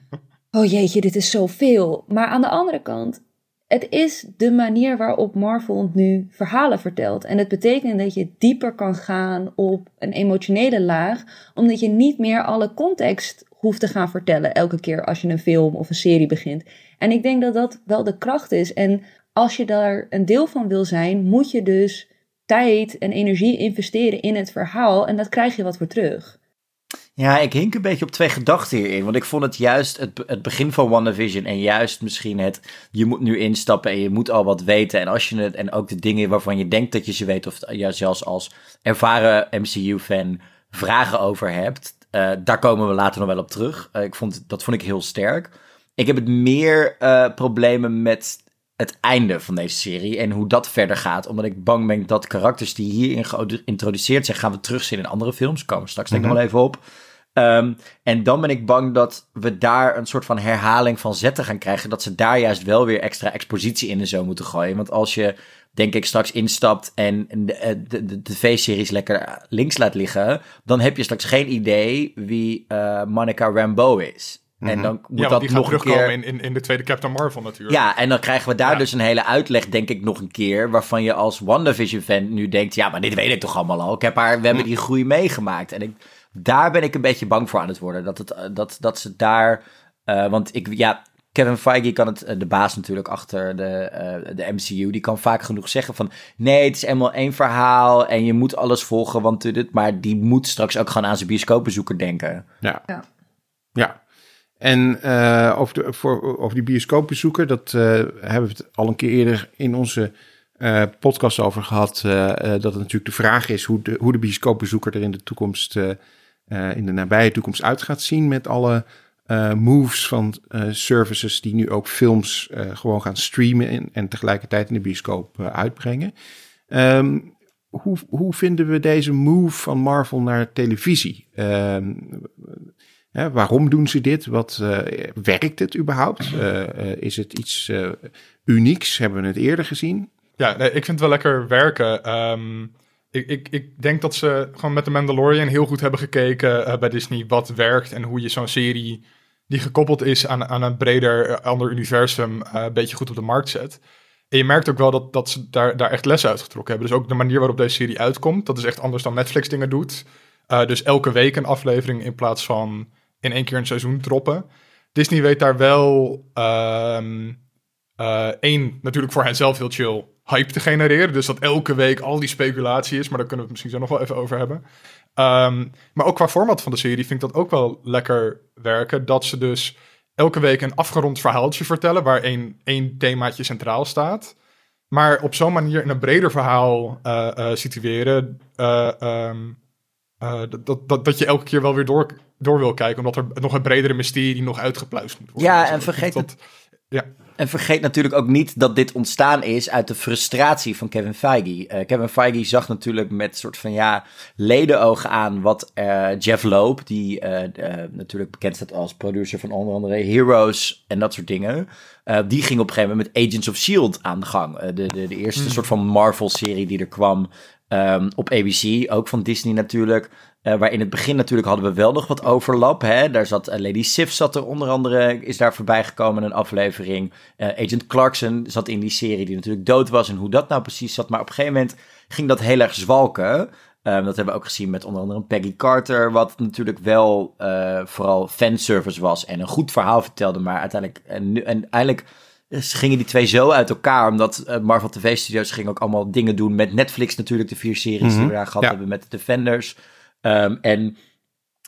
Speaker 4: oh jeetje, dit is zoveel. Maar aan de andere kant, het is de manier waarop Marvel nu verhalen vertelt. En het betekent dat je dieper kan gaan op een emotionele laag, omdat je niet meer alle context hoeft te gaan vertellen elke keer als je een film of een serie begint. En ik denk dat dat wel de kracht is. En als je daar een deel van wil zijn, moet je dus tijd en energie investeren in het verhaal. En dat krijg je wat voor terug.
Speaker 2: Ja, ik hink een beetje op twee gedachten hierin. Want ik vond het juist het, het begin van WandaVision en juist misschien het... je moet nu instappen en je moet al wat weten. En, als je het, en ook de dingen waarvan je denkt dat je ze weet... of ja, zelfs als ervaren MCU-fan vragen over hebt... Uh, daar komen we later nog wel op terug. Uh, ik vond, dat vond ik heel sterk. Ik heb het meer uh, problemen met het einde van deze serie en hoe dat verder gaat. Omdat ik bang ben dat karakters die hierin geïntroduceerd zijn, gaan we terugzien in andere films. Komen we straks denk ik nog wel even op. Um, en dan ben ik bang dat we daar een soort van herhaling van zetten gaan krijgen. Dat ze daar juist wel weer extra expositie in en zo moeten gooien. Want als je, denk ik, straks instapt en de, de, de tv-series lekker links laat liggen. dan heb je straks geen idee wie uh, Monica Rambeau is. En dan moet
Speaker 3: ja,
Speaker 2: dat
Speaker 3: die
Speaker 2: nog een keer...
Speaker 3: in, in, in de tweede Captain Marvel natuurlijk.
Speaker 2: Ja, en dan krijgen we daar
Speaker 3: Ja.
Speaker 2: dus een hele uitleg, denk ik, nog een keer. Waarvan je als WandaVision-fan nu denkt: ja, maar dit weet ik toch allemaal al. Ik heb haar, we hebben die groei meegemaakt. En ik, daar ben ik een beetje bang voor aan het worden. Dat, het, eh, dat, dat ze daar. eh, want ik, ja, Kevin Feige kan het, eh, de baas natuurlijk achter de, eh, de MCU, die kan vaak genoeg zeggen van nee, het is helemaal één verhaal en je moet alles volgen, want dit, maar die moet straks ook gewoon aan zijn bioscoopbezoeker denken.
Speaker 1: Ja.
Speaker 4: Ja.
Speaker 1: Ja. En eh, over, de, voor, over die bioscoopbezoeker, dat eh, hebben we het al een keer eerder in onze eh, podcast over gehad. eh, eh, dat het natuurlijk de vraag is hoe de, hoe de bioscoopbezoeker er in de toekomst, eh, in de nabije toekomst uit gaat zien. Met alle eh, moves van eh, services die nu ook films gewoon gaan streamen en, en tegelijkertijd in de bioscoop uitbrengen. Ehm, hoe, hoe vinden we deze move van Marvel naar televisie? Ehm, waarom doen ze dit? Wat werkt het überhaupt? Is het iets unieks? Hebben we het eerder gezien?
Speaker 3: Ja, ik vind het wel lekker werken. Ehm, ik, ik, ik denk dat ze gewoon met de Mandalorian heel goed hebben gekeken eh, bij Disney wat werkt en hoe je zo'n serie die gekoppeld is aan, aan een breder eh, ander universum eh, een beetje goed op de markt zet. En je merkt ook wel dat, dat ze daar, daar echt lessen uit getrokken hebben. Dus ook de manier waarop deze serie uitkomt, dat is echt anders dan Netflix dingen doet. Dus elke week een aflevering in plaats van in één keer een seizoen droppen. Disney weet daar wel ehm, eh, één, natuurlijk voor henzelf heel chill hype te genereren. Dus dat elke week al die speculatie is. Maar daar kunnen we het misschien zo nog wel even over hebben. Ehm, maar ook qua format van de serie vind ik dat ook wel lekker werken. Dat ze dus elke week een afgerond verhaaltje vertellen. Waar één, één themaatje centraal staat. Maar op zo'n manier in een breder verhaal eh, eh, situeren. eh, ehm, eh, dat, dat, dat, je elke keer wel weer door, door wil kijken. Omdat er nog een bredere mysterie nog uitgepluist moet worden.
Speaker 2: Ja,
Speaker 3: Dus
Speaker 2: en vergeet
Speaker 3: dat. Ja,
Speaker 2: En vergeet natuurlijk ook niet dat dit ontstaan is uit de frustratie van Kevin Feige. Eh, Kevin Feige zag natuurlijk met soort van ja, ledenogen aan wat eh, Jeff Loeb, die eh, natuurlijk bekend staat als producer van onder andere Heroes en dat soort dingen. die ging op een gegeven moment met Agents of S.H.I.E.L.D. aan de gang. De, de, de eerste soort van Marvel-serie die er kwam ehm, op ABC, ook van Disney natuurlijk. Eh, waar in het begin natuurlijk hadden we wel nog wat overlap. Hè? Daar zat eh, Lady Sif zat er onder andere, is daar voorbij gekomen in een aflevering. Eh, Agent Clarkson zat in die serie die natuurlijk dood was en hoe dat nou precies zat. Maar op een gegeven moment ging dat heel erg zwalken. Eh, dat hebben we ook gezien met onder andere Peggy Carter, wat natuurlijk wel vooral fanservice was en een goed verhaal vertelde. Maar uiteindelijk, en, en eigenlijk gingen die twee zo uit elkaar, omdat eh, Marvel TV Studios ging ook allemaal dingen doen met Netflix natuurlijk, de vier series die we daar gehad
Speaker 1: ja.
Speaker 2: hebben met de Defenders. Ehm, en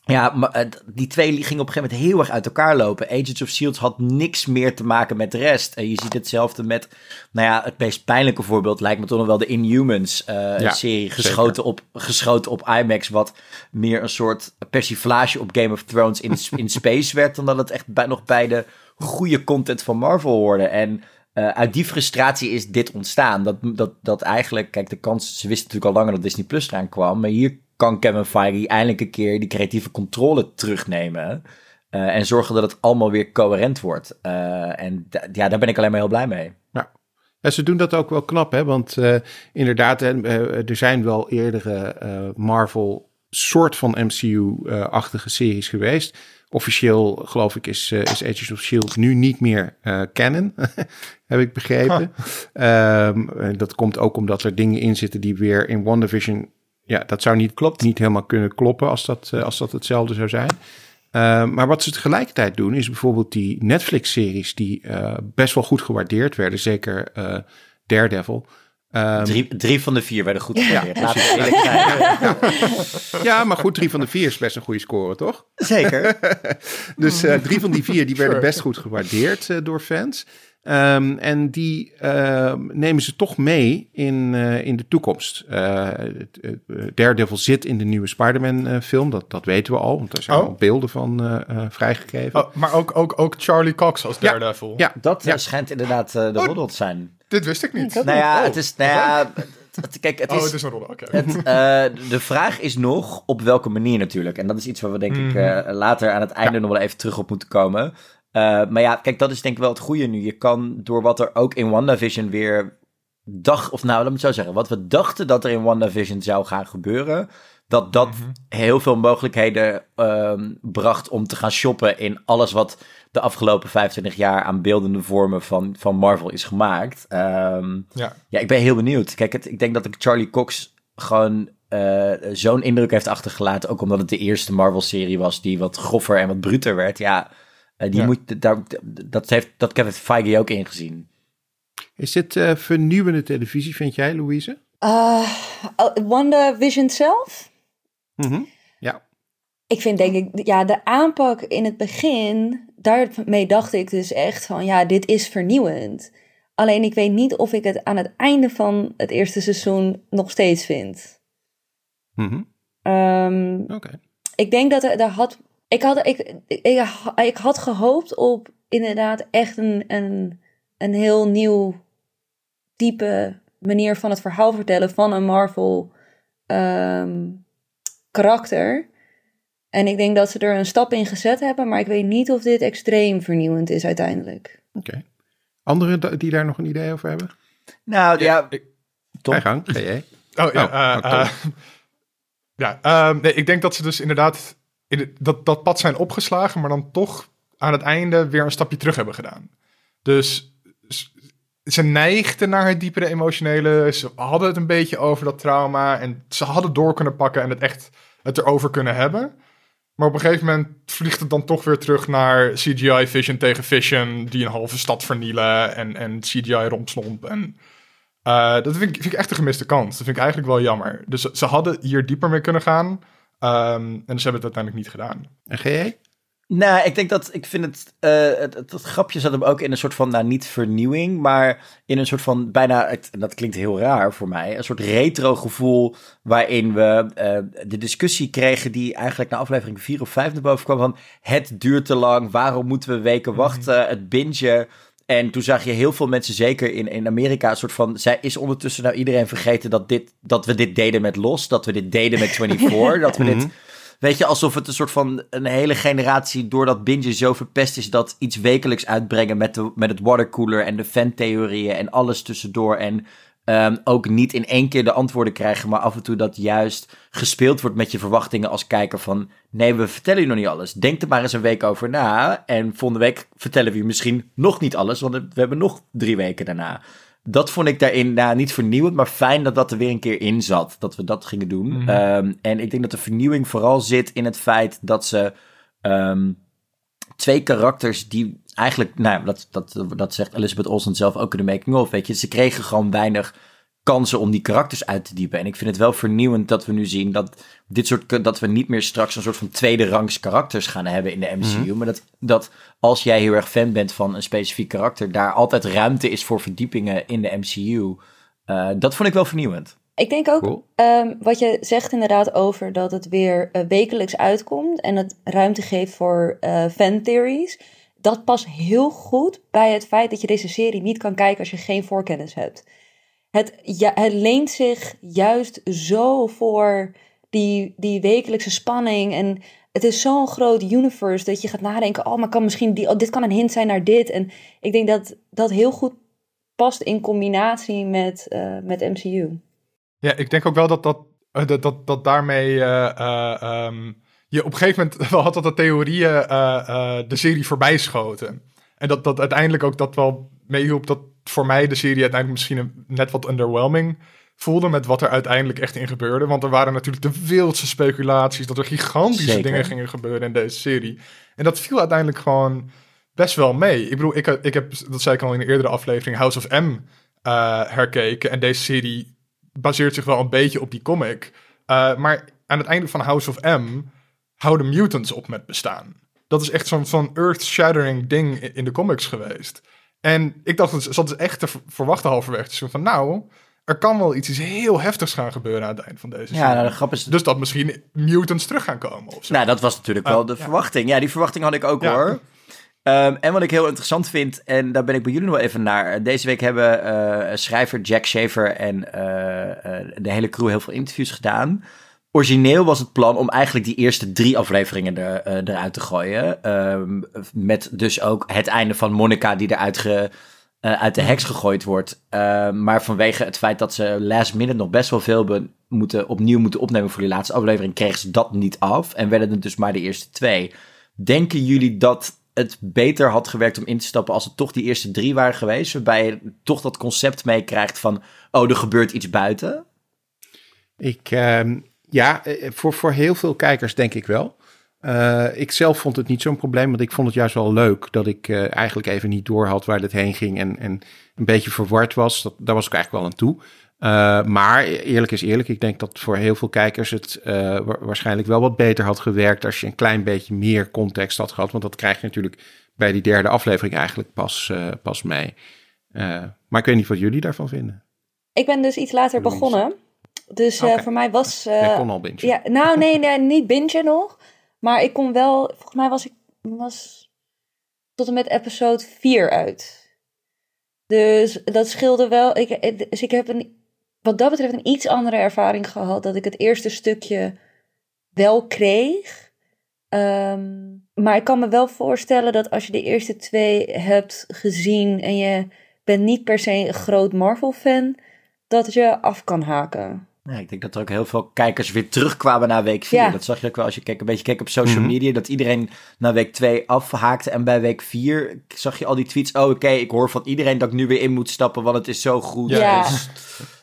Speaker 2: Ja, maar eh, die twee gingen op een gegeven moment heel erg uit elkaar lopen. Agents of S.H.I.E.L.D. had niks meer te maken met de rest. En je ziet hetzelfde met, nou ja, het meest pijnlijke voorbeeld lijkt me toch nog wel de Inhumans uh, serie. Geschoten op, geschoten op IMAX, wat meer een soort persiflage op Game of Thrones in, in space werd. Dan dat het echt bij, nog bij de goede content van Marvel hoorde. En uh, uit die frustratie is dit ontstaan. Dat, dat, dat eigenlijk, kijk, de kans, ze wisten natuurlijk al langer dat Disney Plus eraan kwam. Maar hier kan Kevin Feige eindelijk een keer die creatieve controle terugnemen. Uh, en zorgen dat het allemaal weer coherent wordt. Uh, en ja, daar ben ik alleen maar heel blij mee.
Speaker 1: Ja, ze doen dat ook wel knap, hè? Want inderdaad, er zijn wel eerdere Marvel soort van MCU-achtige series geweest. Officieel, geloof ik, is, is Agents of S.H.I.E.L.D. nu niet meer canon, heb ik begrepen. Huh. Um, dat komt ook omdat er dingen in zitten die weer in WandaVision ja, dat zou niet, klopt. niet helemaal kunnen kloppen als dat, als dat hetzelfde zou zijn. Uh, maar wat ze tegelijkertijd doen, is bijvoorbeeld die Netflix-series die uh, best wel goed gewaardeerd werden. Zeker uh, Daredevil.
Speaker 2: Um, drie, drie van de vier werden goed gewaardeerd. Ja, zijn.
Speaker 1: Ja. ja, maar goed, drie van de vier is best een goede score, toch?
Speaker 2: Zeker.
Speaker 1: dus drie van die vier die werden best goed gewaardeerd door fans. Um, en die uh, nemen ze toch mee in, uh, in de toekomst. Uh, Daredevil zit in de nieuwe Spider-Man film, dat, dat weten we al, want daar zijn oh. al beelden van vrijgegeven.
Speaker 3: Oh, maar ook, ook, ook Charlie Cox als Daredevil.
Speaker 2: Ja, ja. dat ja. schijnt inderdaad de oh, roddel te zijn.
Speaker 3: Dit wist ik niet.
Speaker 2: nou ja, het is... Nou ja, Kijk, het
Speaker 3: oh,
Speaker 2: is,
Speaker 3: het is een roddel, oké.
Speaker 2: Okay. de vraag is nog op welke manier natuurlijk. En dat is iets waar we denk mm. ik later aan het einde nog wel even terug op moeten komen. Uh, maar ja, kijk, dat is denk ik wel het goede nu. Je kan door wat er ook in WandaVision weer dacht, of nou, laat me het zo zeggen, wat we dachten dat er in WandaVision zou gaan gebeuren, dat dat mm -hmm. heel veel mogelijkheden um, bracht om te gaan shoppen in alles wat de afgelopen 25 jaar aan beeldende vormen van, van Marvel is gemaakt. Um, ja. ja, ik ben heel benieuwd. Kijk, het, ik denk dat ik Charlie Cox gewoon uh, zo'n indruk heeft achtergelaten, ook omdat het de eerste Marvel-serie was die wat groffer en wat bruter werd. Ja, uh, die ja. moet, daar, dat heeft dat Kevin Feige ook ingezien.
Speaker 1: Is dit uh, vernieuwende televisie, vind jij, Louise?
Speaker 4: Uh, WandaVision zelf?
Speaker 1: Mm -hmm. Ja.
Speaker 4: Ik vind denk ik, ja, de aanpak in het begin, daarmee dacht ik dus echt van, ja, dit is vernieuwend. Alleen ik weet niet of ik het aan het einde van het eerste seizoen nog steeds vind.
Speaker 1: Mm -hmm.
Speaker 4: um,
Speaker 1: Oké. Okay.
Speaker 4: Ik denk dat er, had ik had, ik, ik, ik, had gehoopt op inderdaad echt een, een, een heel nieuw type manier van het verhaal vertellen van een Marvel um, karakter. En ik denk dat ze er een stap in gezet hebben, maar ik weet niet of dit extreem vernieuwend is uiteindelijk.
Speaker 1: Oké. Okay. Anderen die daar nog een idee over hebben?
Speaker 2: Nou ja, ja
Speaker 1: ik, Tom. gang, ga jij.
Speaker 3: Oh ja, oh, uh, uh, ja uh, nee, ik denk dat ze dus inderdaad in dat, dat pad zijn opgeslagen, maar dan toch aan het einde weer een stapje terug hebben gedaan. Dus ze neigden naar het diepere emotionele. Ze hadden het een beetje over dat trauma. En ze hadden door kunnen pakken en het echt het erover kunnen hebben. Maar op een gegeven moment vliegt het dan toch weer terug naar CGI Vision tegen Vision. Die een halve stad vernielen. En, en CGI romslomp. En uh, dat vind ik, vind ik echt een gemiste kans. Dat vind ik eigenlijk wel jammer. Dus ze hadden hier dieper mee kunnen gaan. Um, en ze hebben het uiteindelijk niet gedaan.
Speaker 1: En GE?
Speaker 2: Nou, ik denk dat ik vind het, uh, het, het, het, grapje zat hem ook in een soort van, nou niet vernieuwing, maar in een soort van bijna, het, dat klinkt heel raar voor mij, een soort retro gevoel waarin we uh, de discussie kregen die eigenlijk na aflevering 4 of 5 naar boven kwam van het duurt te lang, waarom moeten we weken mhm. wachten, het bingen. En toen zag je heel veel mensen, zeker in, in Amerika, een soort van. Zij is ondertussen nou iedereen vergeten dat, dit, dat we dit deden met Los. Dat we dit deden met 24. dat we dit. Weet je, alsof het een soort van een hele generatie door dat binge zo verpest is dat iets wekelijks uitbrengen met, de, met het watercooler en de fantheorieën en alles tussendoor. En Um, ook niet in één keer de antwoorden krijgen, maar af en toe dat juist gespeeld wordt met je verwachtingen als kijker van nee, we vertellen je nog niet alles. Denk er maar eens een week over na en volgende week vertellen we je misschien nog niet alles, want we hebben nog drie weken daarna. Dat vond ik daarin nou, niet vernieuwend, maar fijn dat dat er weer een keer in zat, dat we dat gingen doen. Mm -hmm. um, en ik denk dat de vernieuwing vooral zit in het feit dat ze um, twee karakters die eigenlijk, nou dat, dat, dat zegt Elizabeth Olsen zelf ook in de making of, weet je. Ze kregen gewoon weinig kansen om die karakters uit te diepen. En ik vind het wel vernieuwend dat we nu zien dat dit soort dat we niet meer straks een soort van tweede rangs karakters gaan hebben in de MCU,
Speaker 1: Mhm.
Speaker 2: maar dat, dat als jij heel erg fan bent van een specifiek karakter, daar altijd ruimte is voor verdiepingen in de MCU. Eh, dat vond ik wel vernieuwend.
Speaker 4: Ik denk ook,
Speaker 1: Cool.
Speaker 4: ehm, wat je zegt inderdaad over dat het weer eh, wekelijks uitkomt en het ruimte geeft voor eh fantheories. Dat past heel goed bij het feit dat je deze serie niet kan kijken als je geen voorkennis hebt. Het, het leent zich juist zo voor die, die wekelijkse spanning. En het is zo'n groot universe dat je gaat nadenken: oh, maar kan misschien die, oh, dit kan een hint zijn naar dit. En ik denk dat dat heel goed past in combinatie met, eh, met MCU.
Speaker 3: Ja, ik denk ook wel dat, dat, eh, dat, dat, daarmee eh, eh, ehm, je op een gegeven moment wel had dat de theorieën de serie voorbij schoten. En dat, dat uiteindelijk ook dat wel meehielp dat voor mij de serie uiteindelijk misschien een, net wat underwhelming voelde met wat er uiteindelijk echt in gebeurde. Want er waren natuurlijk de wildste speculaties dat er gigantische
Speaker 2: Zeker.
Speaker 3: dingen gingen gebeuren in deze serie. En dat viel uiteindelijk gewoon best wel mee. Ik bedoel, ik, ik heb, dat zei ik al in een eerdere aflevering, House of M eh, herkeken. En deze serie baseert zich wel een beetje op die comic. Uh, maar aan het einde van House of M houden mutants op met bestaan. Dat is echt zo'n zo'n earth-shattering ding in de comics geweest. En ik dacht, dat is echt te verwachten halverwege. Dus van, nou, er kan wel iets, iets heel heftigs gaan gebeuren aan het eind van deze.
Speaker 2: Ja, nou, de grap is...
Speaker 3: Dus dat misschien mutants terug gaan komen of zo.
Speaker 2: Nou, dat was natuurlijk wel
Speaker 3: Ah,
Speaker 2: de
Speaker 3: ja.
Speaker 2: verwachting. Ja, die verwachting had ik ook
Speaker 3: Ja.
Speaker 2: hoor. Ehm, en wat ik heel interessant vind, en daar ben ik bij jullie nog even naar. Deze week hebben eh, schrijver Jack Schaefer en eh, eh, de hele crew heel veel interviews gedaan. Origineel was het plan om eigenlijk die eerste drie afleveringen er, eh, eruit te gooien. Ehm, met dus ook het einde van Monica die eruit ge, eh, uit de heks gegooid wordt. Ehm, maar vanwege het feit dat ze last minute nog best wel veel moeten, opnieuw moeten opnemen voor die laatste aflevering, kregen ze dat niet af. En werden het dus maar de eerste twee. Denken jullie dat het beter had gewerkt om in te stappen als het toch die eerste drie waren geweest? Waarbij je toch dat concept meekrijgt van, oh, er gebeurt iets buiten?
Speaker 1: Ik, ehm, ja, eh, voor, voor heel veel kijkers denk ik wel. Eh, ik zelf vond het niet zo'n probleem, want ik vond het juist wel leuk dat ik eh, eigenlijk even niet door had waar het heen ging en, en een beetje verward was. Dat, daar was ik eigenlijk wel aan toe. Uh, maar eerlijk is eerlijk, ik denk dat voor heel veel kijkers het uh, wa waarschijnlijk wel wat beter had gewerkt als je een klein beetje meer context had gehad. Want dat krijg je natuurlijk bij die derde aflevering eigenlijk pas, uh, pas mee. maar ik weet niet wat jullie daarvan vinden.
Speaker 4: Ik ben dus iets later begonnen. Dus
Speaker 1: Okay.
Speaker 4: voor mij was...
Speaker 1: Jij kon al bingen.
Speaker 4: Ja, nou nee, nee, niet bingen nog. Maar ik kon wel... Volgens mij was ik was tot en met episode 4 uit. Dus dat scheelde wel. Ik, dus ik heb een, wat dat betreft een iets andere ervaring gehad. Dat ik het eerste stukje wel kreeg. Um, maar ik kan me wel voorstellen dat als je de eerste twee hebt gezien en je bent niet per se een groot Marvel-fan, dat je af kan haken.
Speaker 2: Ja, ik denk dat er ook heel veel kijkers weer terugkwamen na week 4.
Speaker 4: Ja.
Speaker 2: Dat zag je ook wel als je keek, een beetje keek op social
Speaker 1: Mhm.
Speaker 2: media. Dat iedereen na week 2 afhaakte. En bij week 4 zag je al die tweets. Oh, oké, ik hoor van iedereen dat ik nu weer in moet stappen, want het is zo goed.
Speaker 4: Ja.
Speaker 2: Dus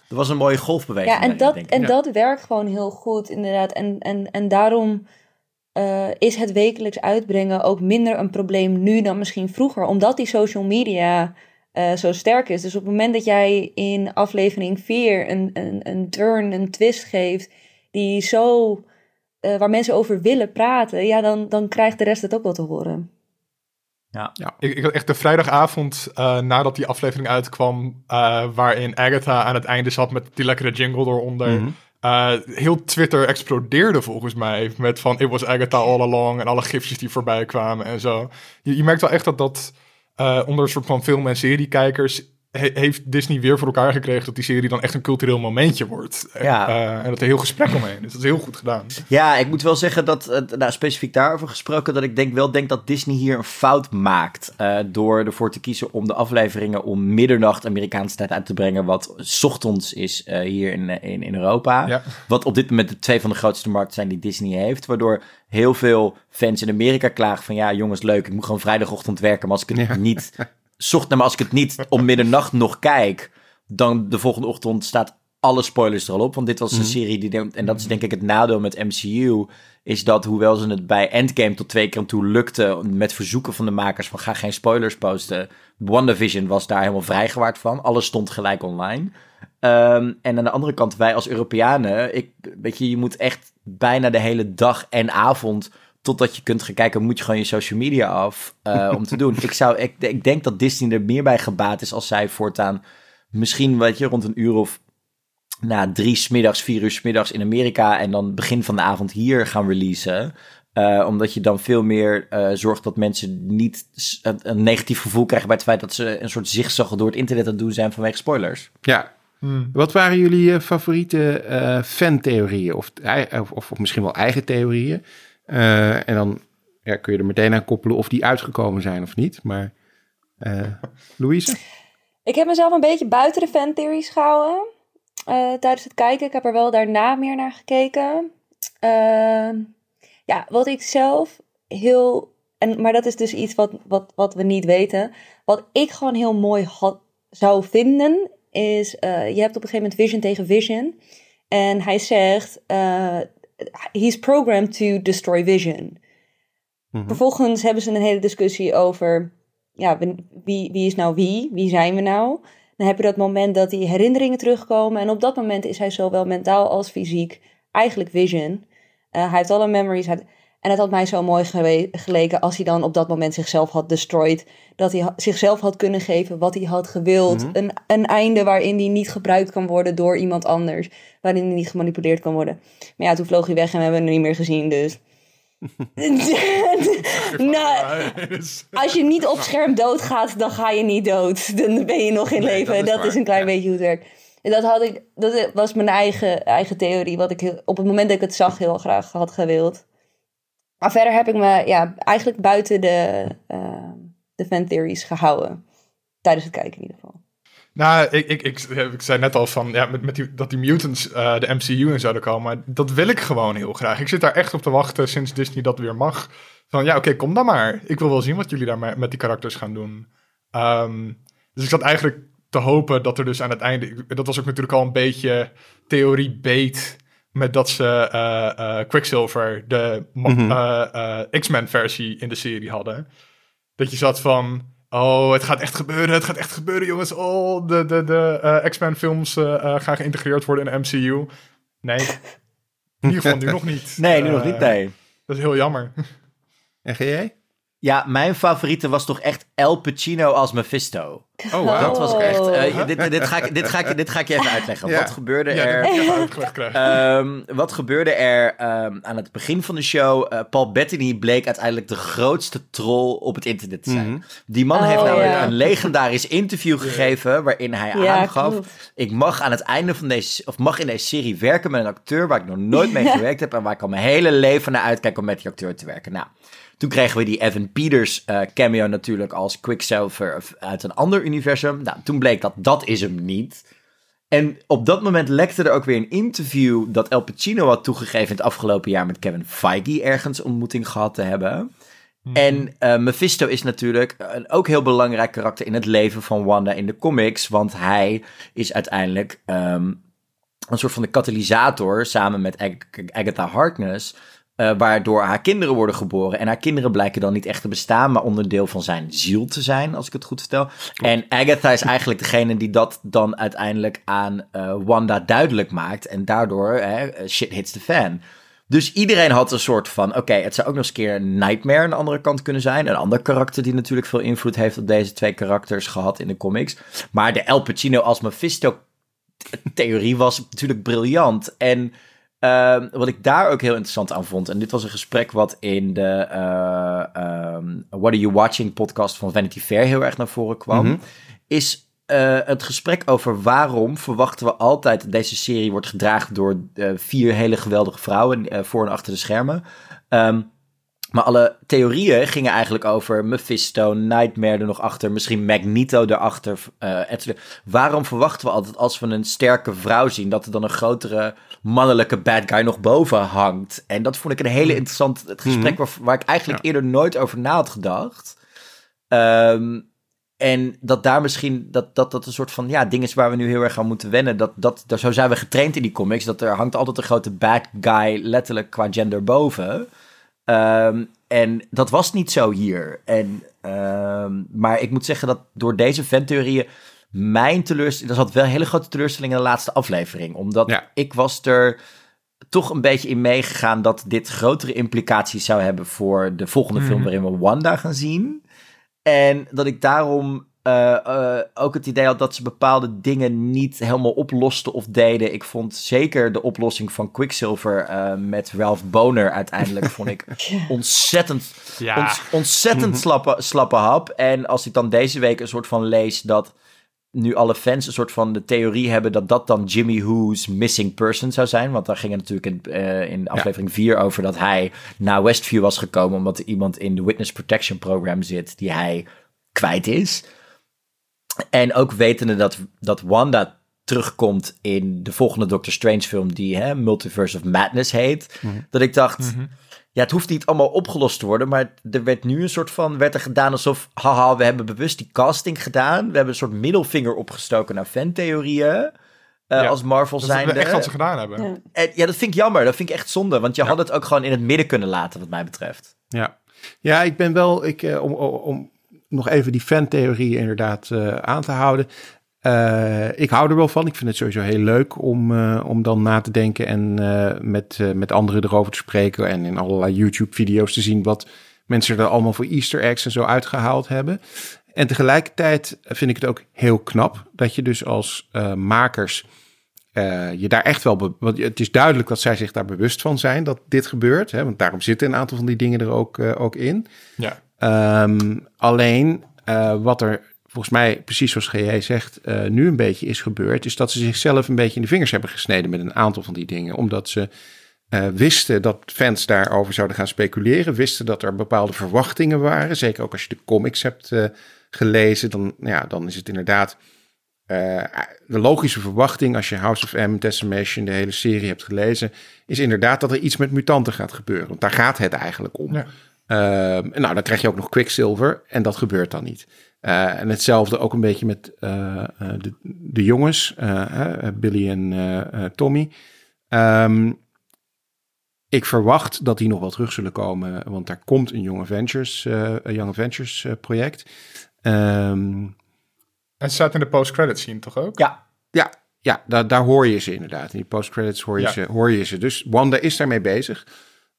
Speaker 2: er was een mooie golfbeweging.
Speaker 4: Ja, en,
Speaker 2: daarin,
Speaker 4: dat,
Speaker 2: denk ik.
Speaker 4: en
Speaker 3: Ja.
Speaker 4: dat werkt gewoon heel goed, inderdaad. En, en, en daarom eh, is het wekelijks uitbrengen ook minder een probleem nu dan misschien vroeger. Omdat die social media eh, zo sterk is. Dus op het moment dat jij in aflevering 4 een, een, een turn, een twist geeft, die zo, eh, waar mensen over willen praten, ja, dan, dan krijgt de rest het ook wel te horen.
Speaker 3: Ik, ik had echt de vrijdagavond eh, nadat die aflevering uitkwam, eh, waarin Agatha aan het einde zat met die lekkere jingle eronder. Eh, heel Twitter explodeerde volgens mij met van it was Agatha all along en alle gifjes die voorbij kwamen en zo. Je, je merkt wel echt dat dat onder een soort van film- en seriekijkers he- heeft Disney weer voor elkaar gekregen dat die serie dan echt een cultureel momentje wordt.
Speaker 2: Ja.
Speaker 3: Eh, en dat er heel gesprek omheen is. Dat is heel goed gedaan.
Speaker 2: Ja, ik moet wel zeggen dat, eh, nou, specifiek daarover gesproken, dat ik denk wel denk dat Disney hier een fout maakt. eh, door ervoor te kiezen om de afleveringen om middernacht Amerikaanse tijd uit te brengen, wat 's ochtends is hier in, in, in Europa.
Speaker 3: Ja.
Speaker 2: Wat op dit moment de twee van de grootste markten zijn die Disney heeft. Waardoor heel veel fans in Amerika klagen van ja, jongens, leuk, ik moet gewoon vrijdagochtend werken. Maar als ik het
Speaker 1: Ja.
Speaker 2: niet, zocht, maar als ik het niet om middernacht nog kijk, dan de volgende ochtend staat alle spoilers er al op. Want dit was een
Speaker 1: Mhm.
Speaker 2: serie die, en dat is denk ik het nadeel met MCU, is dat hoewel ze het bij Endgame tot twee keer aan toe lukte met verzoeken van de makers van ga geen spoilers posten, WandaVision was daar helemaal vrijgewaard van. Alles stond gelijk online. Ehm, en aan de andere kant, wij als Europeanen, ik, weet je, je moet echt bijna de hele dag en avond totdat je kunt gaan kijken, moet je gewoon je social media af uh, om te doen. Ik, zou, ik, ik denk dat Disney er meer bij gebaat is als zij voortaan misschien, weet je, rond een uur of na drie smiddags, vier uur smiddags in Amerika en dan begin van de avond hier gaan releasen. Uh, omdat je dan veel meer uh, zorgt dat mensen niet een, een, negatief gevoel krijgen bij het feit dat ze een soort zigzag door het internet aan het doen zijn vanwege spoilers.
Speaker 1: Ja. Hmm. Wat waren jullie uh, favoriete fantheorieën? Of, of, of, misschien wel eigen theorieën? En dan ja, kun je er meteen aan koppelen of die uitgekomen zijn of niet. Maar Louise?
Speaker 4: Ik heb mezelf een beetje buiten de fantheories gehouden tijdens het kijken. Ik heb er wel daarna meer naar gekeken. Uh, ja, wat ik zelf heel. En, maar dat is dus iets wat, wat, wat we niet weten. Wat ik gewoon heel mooi had, zou vinden, is: uh, je hebt op een gegeven moment Vision tegen Vision. En hij zegt: uh, He's programmed to destroy Vision. Mhm. Vervolgens hebben ze een hele discussie over: ja, wie, wie is nou wie? Wie zijn we nou? Dan heb je dat moment dat die herinneringen terugkomen. En op dat moment is hij zowel mentaal als fysiek eigenlijk Vision. Uh, hij heeft alle memories. En het had mij zo mooi geleken als hij dan op dat moment zichzelf had destroyed. Dat hij zichzelf had kunnen geven wat hij had gewild. Mhm. een, een einde waarin hij niet gebruikt kan worden door iemand anders. Waarin hij niet gemanipuleerd kan worden. Maar ja, toen vloog hij weg en we hebben hem niet meer gezien. Dus. nou, als je niet op scherm doodgaat, dan ga je niet dood. Dan ben je nog in leven. Dat, is, dat is, een klein beetje hoe het werkt dat, had ik, dat was mijn eigen, eigen theorie, wat ik op het moment dat ik het zag heel graag had gewild. Maar verder heb ik me ja, eigenlijk buiten de, uh, de fan theories gehouden. Tijdens het kijken in ieder geval.
Speaker 3: Nou, ik, ik, ik, ik zei net al van ja, met, met die, dat die mutants uh, de MCU in zouden komen. Dat wil ik gewoon heel graag. Ik zit daar echt op te wachten sinds Disney dat weer mag. Van ja, oké, kom dan maar. Ik wil wel zien wat jullie daar met die karakters gaan doen. Um, dus ik zat eigenlijk te hopen dat er dus aan het einde. Dat was ook natuurlijk al een beetje theorie beet. Met dat ze uh, Quicksilver, de mm X-Men versie in de serie hadden. Dat je zat van. Oh, het gaat echt gebeuren. Het gaat echt gebeuren, jongens. Oh, de, de, de X-Men films gaan geïntegreerd worden in de MCU. Nee. In ieder geval nu nog niet.
Speaker 2: Nee, nu nog niet, nee.
Speaker 3: Dat is heel jammer.
Speaker 1: En jij?
Speaker 2: Ja, mijn favoriete was toch echt El Pacino als Mephisto. Oh, wow. Dat was echt... Uh, dit, dit, ga ik, dit, ga ik, dit ga ik je even uitleggen. Wat gebeurde er... Um, wat gebeurde er um, aan het begin van de show? Uh, Paul Bettany bleek uiteindelijk de grootste troll op het internet te zijn. Mm -hmm. Die man oh, heeft namelijk ja. een legendarisch interview gegeven... waarin hij ja, aangaf... Klopt. ik mag aan het einde van deze... of mag in deze serie werken met een acteur... waar ik nog nooit mee gewerkt heb... en waar ik al mijn hele leven naar uitkijk om met die acteur te werken. Nou... Toen kregen we die Evan Peters uh, cameo natuurlijk als Quicksilver uit een ander universum. Nou, toen bleek dat dat is hem niet. En op dat moment lekte er ook weer een interview dat El Pacino had toegegeven het afgelopen jaar met Kevin Feige ergens ontmoeting gehad te hebben. Mhm. En uh, Mephisto is natuurlijk een ook heel belangrijk karakter in het leven van Wanda in de comics. Want hij is uiteindelijk um, een soort van de katalysator samen met Ag Agatha Harkness uh, waardoor haar kinderen worden geboren. En haar kinderen blijken dan niet echt te bestaan, maar onderdeel van zijn ziel te zijn, als ik het goed vertel. En Agatha is eigenlijk degene die dat dan uiteindelijk aan uh, Wanda duidelijk maakt. En daardoor shit hits the fan. Dus iedereen had een soort van: oké, het zou ook nog eens een keer Nightmare aan de andere kant kunnen zijn. Een ander karakter die natuurlijk veel invloed heeft op deze twee karakters gehad in de comics. Maar de El Pacino als Mephisto-theorie was natuurlijk briljant. En Uh, wat ik daar ook heel interessant aan vond, en dit was een gesprek wat in de uh, um, What Are You Watching podcast van Vanity Fair heel erg naar voren kwam, mm -hmm. is uh, het gesprek over waarom verwachten we altijd dat deze serie wordt gedragen door vier hele geweldige vrouwen voor en achter de schermen. Um, maar alle theorieën gingen eigenlijk over Mephisto, Nightmare er nog achter, misschien Magneto erachter. Uh. Waarom verwachten we altijd als we een sterke vrouw zien, dat er dan een grotere mannelijke bad guy nog boven hangt? En dat vond ik een hele hmm. interessant het gesprek waar, waar, ik eigenlijk eerder nooit over na had gedacht. Um, en dat daar misschien, dat, dat dat een soort van, ja, ding is waar we nu heel erg aan moeten wennen. Dat, dat, daar, zo zijn we getraind in die comics, dat er hangt altijd een grote bad guy letterlijk qua gender boven. Um, en dat was niet zo hier. En, um, maar ik moet zeggen dat door deze fantheorieën mijn teleurstelling, er zat wel een hele grote teleurstelling in de laatste aflevering. Omdat ik was er toch een beetje in meegegaan dat dit grotere implicaties zou hebben voor de volgende film mhm. waarin we Wanda gaan zien. En dat ik daarom uh, uh, ook het idee had dat ze bepaalde dingen niet helemaal oplosten of deden. Ik vond zeker de oplossing van Quicksilver uh, met Ralph Boner uiteindelijk vond ik ontzettend, ja. ontzettend slappe, slappe hap. En als ik dan deze week een soort van lees dat nu alle fans een soort van de theorie hebben dat dat dan Jimmy Who's missing person zou zijn. Want daar ging het natuurlijk in, uh, in aflevering 4 over dat hij naar Westview was gekomen omdat er iemand in de Witness Protection Program zit die hij kwijt is. En ook wetende dat, dat Wanda terugkomt in de volgende Doctor Strange film die hè, Multiverse of Madness heet. Mhm. Dat ik dacht, mhm. Ja, het hoeft niet allemaal opgelost te worden, maar er werd nu een soort van, werd er gedaan alsof, haha, we hebben bewust die casting gedaan. We hebben een soort middelvinger opgestoken naar fantheorieën. Uh, als Marvel zijn.
Speaker 3: Dat echt wat ze gedaan hebben. Ja.
Speaker 2: En, ja, dat vind ik jammer. Dat vind ik echt zonde. Want je had het ook gewoon in het midden kunnen laten, wat mij betreft.
Speaker 1: Ja, ja ik ben wel, ik, uh, om, om nog even die fantheorie inderdaad uh, aan te houden. Uh, ik hou er wel van. Ik vind het sowieso heel leuk om, uh, om dan na te denken en met, met anderen erover te spreken. En in allerlei YouTube-video's te zien wat mensen er allemaal voor Easter eggs en zo uitgehaald hebben. En tegelijkertijd vind ik het ook heel knap dat je dus als makers je daar echt wel. Want het is duidelijk dat zij zich daar bewust van zijn dat dit gebeurt. Hè, want daarom zitten een aantal van die dingen er ook, ook in.
Speaker 3: Ja.
Speaker 1: Um, alleen wat er volgens mij, precies zoals GJ zegt, uh, nu een beetje is gebeurd, is dat ze zichzelf een beetje in de vingers hebben gesneden met een aantal van die dingen. Omdat ze uh, wisten dat fans daarover zouden gaan speculeren, wisten dat er bepaalde verwachtingen waren. Zeker ook als je de comics hebt gelezen, dan, ja, dan is het inderdaad de logische verwachting als je House of M, Decimation, de hele serie hebt gelezen, is inderdaad dat er iets met mutanten gaat gebeuren. Want daar gaat het eigenlijk om. Ja. Ehm, nou, dan krijg je ook nog Quicksilver en dat gebeurt dan niet. Uh, en hetzelfde ook een beetje met uh, de, de, jongens, Billy en Tommy. Um, ik verwacht dat die nog wel terug zullen komen, want daar komt een Young Avengers, Young Avengers project. Um,
Speaker 3: en ze staat in de post-credits scene toch ook?
Speaker 2: Ja.
Speaker 1: Ja, ja daar, daar hoor je ze inderdaad. In die post-credits hoor, je ze, hoor je ze. Dus Wanda is daarmee bezig.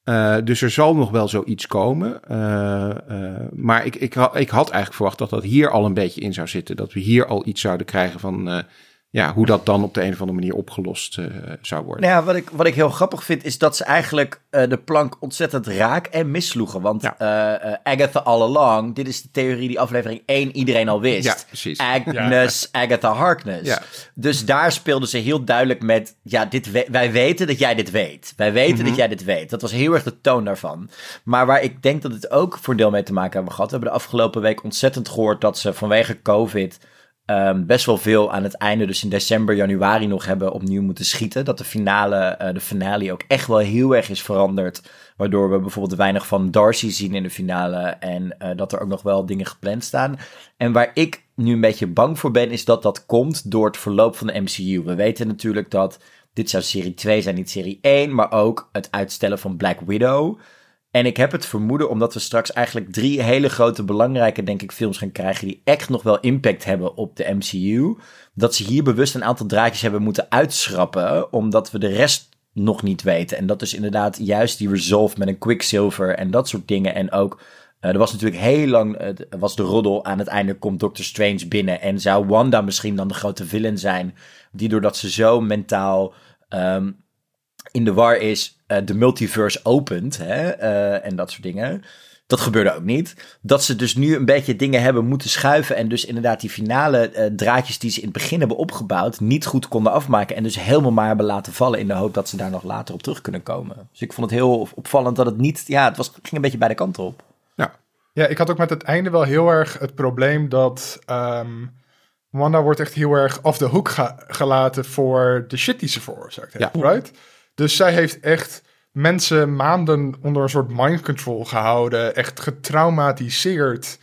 Speaker 1: Uh, dus er zal nog wel zoiets komen. Uh, uh, maar ik, ik, ik had eigenlijk verwacht dat dat hier al een beetje in zou zitten. Dat we hier al iets zouden krijgen van ja, hoe dat dan op de een of andere manier opgelost uh, zou worden.
Speaker 2: Nou ja, wat ik, wat ik heel grappig vind, is dat ze eigenlijk uh, de plank ontzettend raak en missloegen. Want ja. uh, Agatha all along, dit is de theorie die aflevering 1 iedereen al wist.
Speaker 1: Ja, precies.
Speaker 2: Agnes, ja. Agatha Harkness. Ja. Dus daar speelden ze heel duidelijk met, ja, dit we wij weten dat jij dit weet. Wij weten mm -hmm. dat jij dit weet. Dat was heel erg de toon daarvan. Maar waar ik denk dat het ook voor deel mee te maken hebben gehad. We hebben de afgelopen week ontzettend gehoord dat ze vanwege COVID um, best wel veel aan het einde, dus in december, januari nog hebben opnieuw moeten schieten. Dat de finale, uh, de finale ook echt wel heel erg is veranderd. Waardoor we bijvoorbeeld weinig van Darcy zien in de finale. En uh, dat er ook nog wel dingen gepland staan. En waar ik nu een beetje bang voor ben, is dat dat komt door het verloop van de MCU. We weten natuurlijk dat dit zou serie 2 zijn, niet serie 1. Maar ook het uitstellen van Black Widow. En ik heb het vermoeden, omdat we straks eigenlijk drie hele grote belangrijke, denk ik, films gaan krijgen die echt nog wel impact hebben op de MCU, dat ze hier bewust een aantal draadjes hebben moeten uitschrappen, omdat we de rest nog niet weten. En dat is inderdaad juist die resolve met een Quicksilver en dat soort dingen. En ook, uh, er was natuurlijk heel lang, uh, was de roddel, aan het einde komt Doctor Strange binnen en zou Wanda misschien dan de grote villain zijn, die doordat ze zo mentaal... Um, in de war is, de multiverse opent hè, uh, en dat soort dingen. Dat gebeurde ook niet. Dat ze dus nu een beetje dingen hebben moeten schuiven. En dus inderdaad die finale uh, draadjes die ze in het begin hebben opgebouwd. niet goed konden afmaken. En dus helemaal maar hebben laten vallen. in de hoop dat ze daar nog later op terug kunnen komen. Dus ik vond het heel opvallend dat het niet. Ja, het was, ging een beetje bij de kant op.
Speaker 3: Ja, ja ik had ook met het einde wel heel erg het probleem dat. Um, Wanda wordt echt heel erg af de hoek gelaten voor de shit die ze veroorzaakt heeft. Ja. Right? Dus zij heeft echt mensen maanden onder een soort mind control gehouden, echt getraumatiseerd.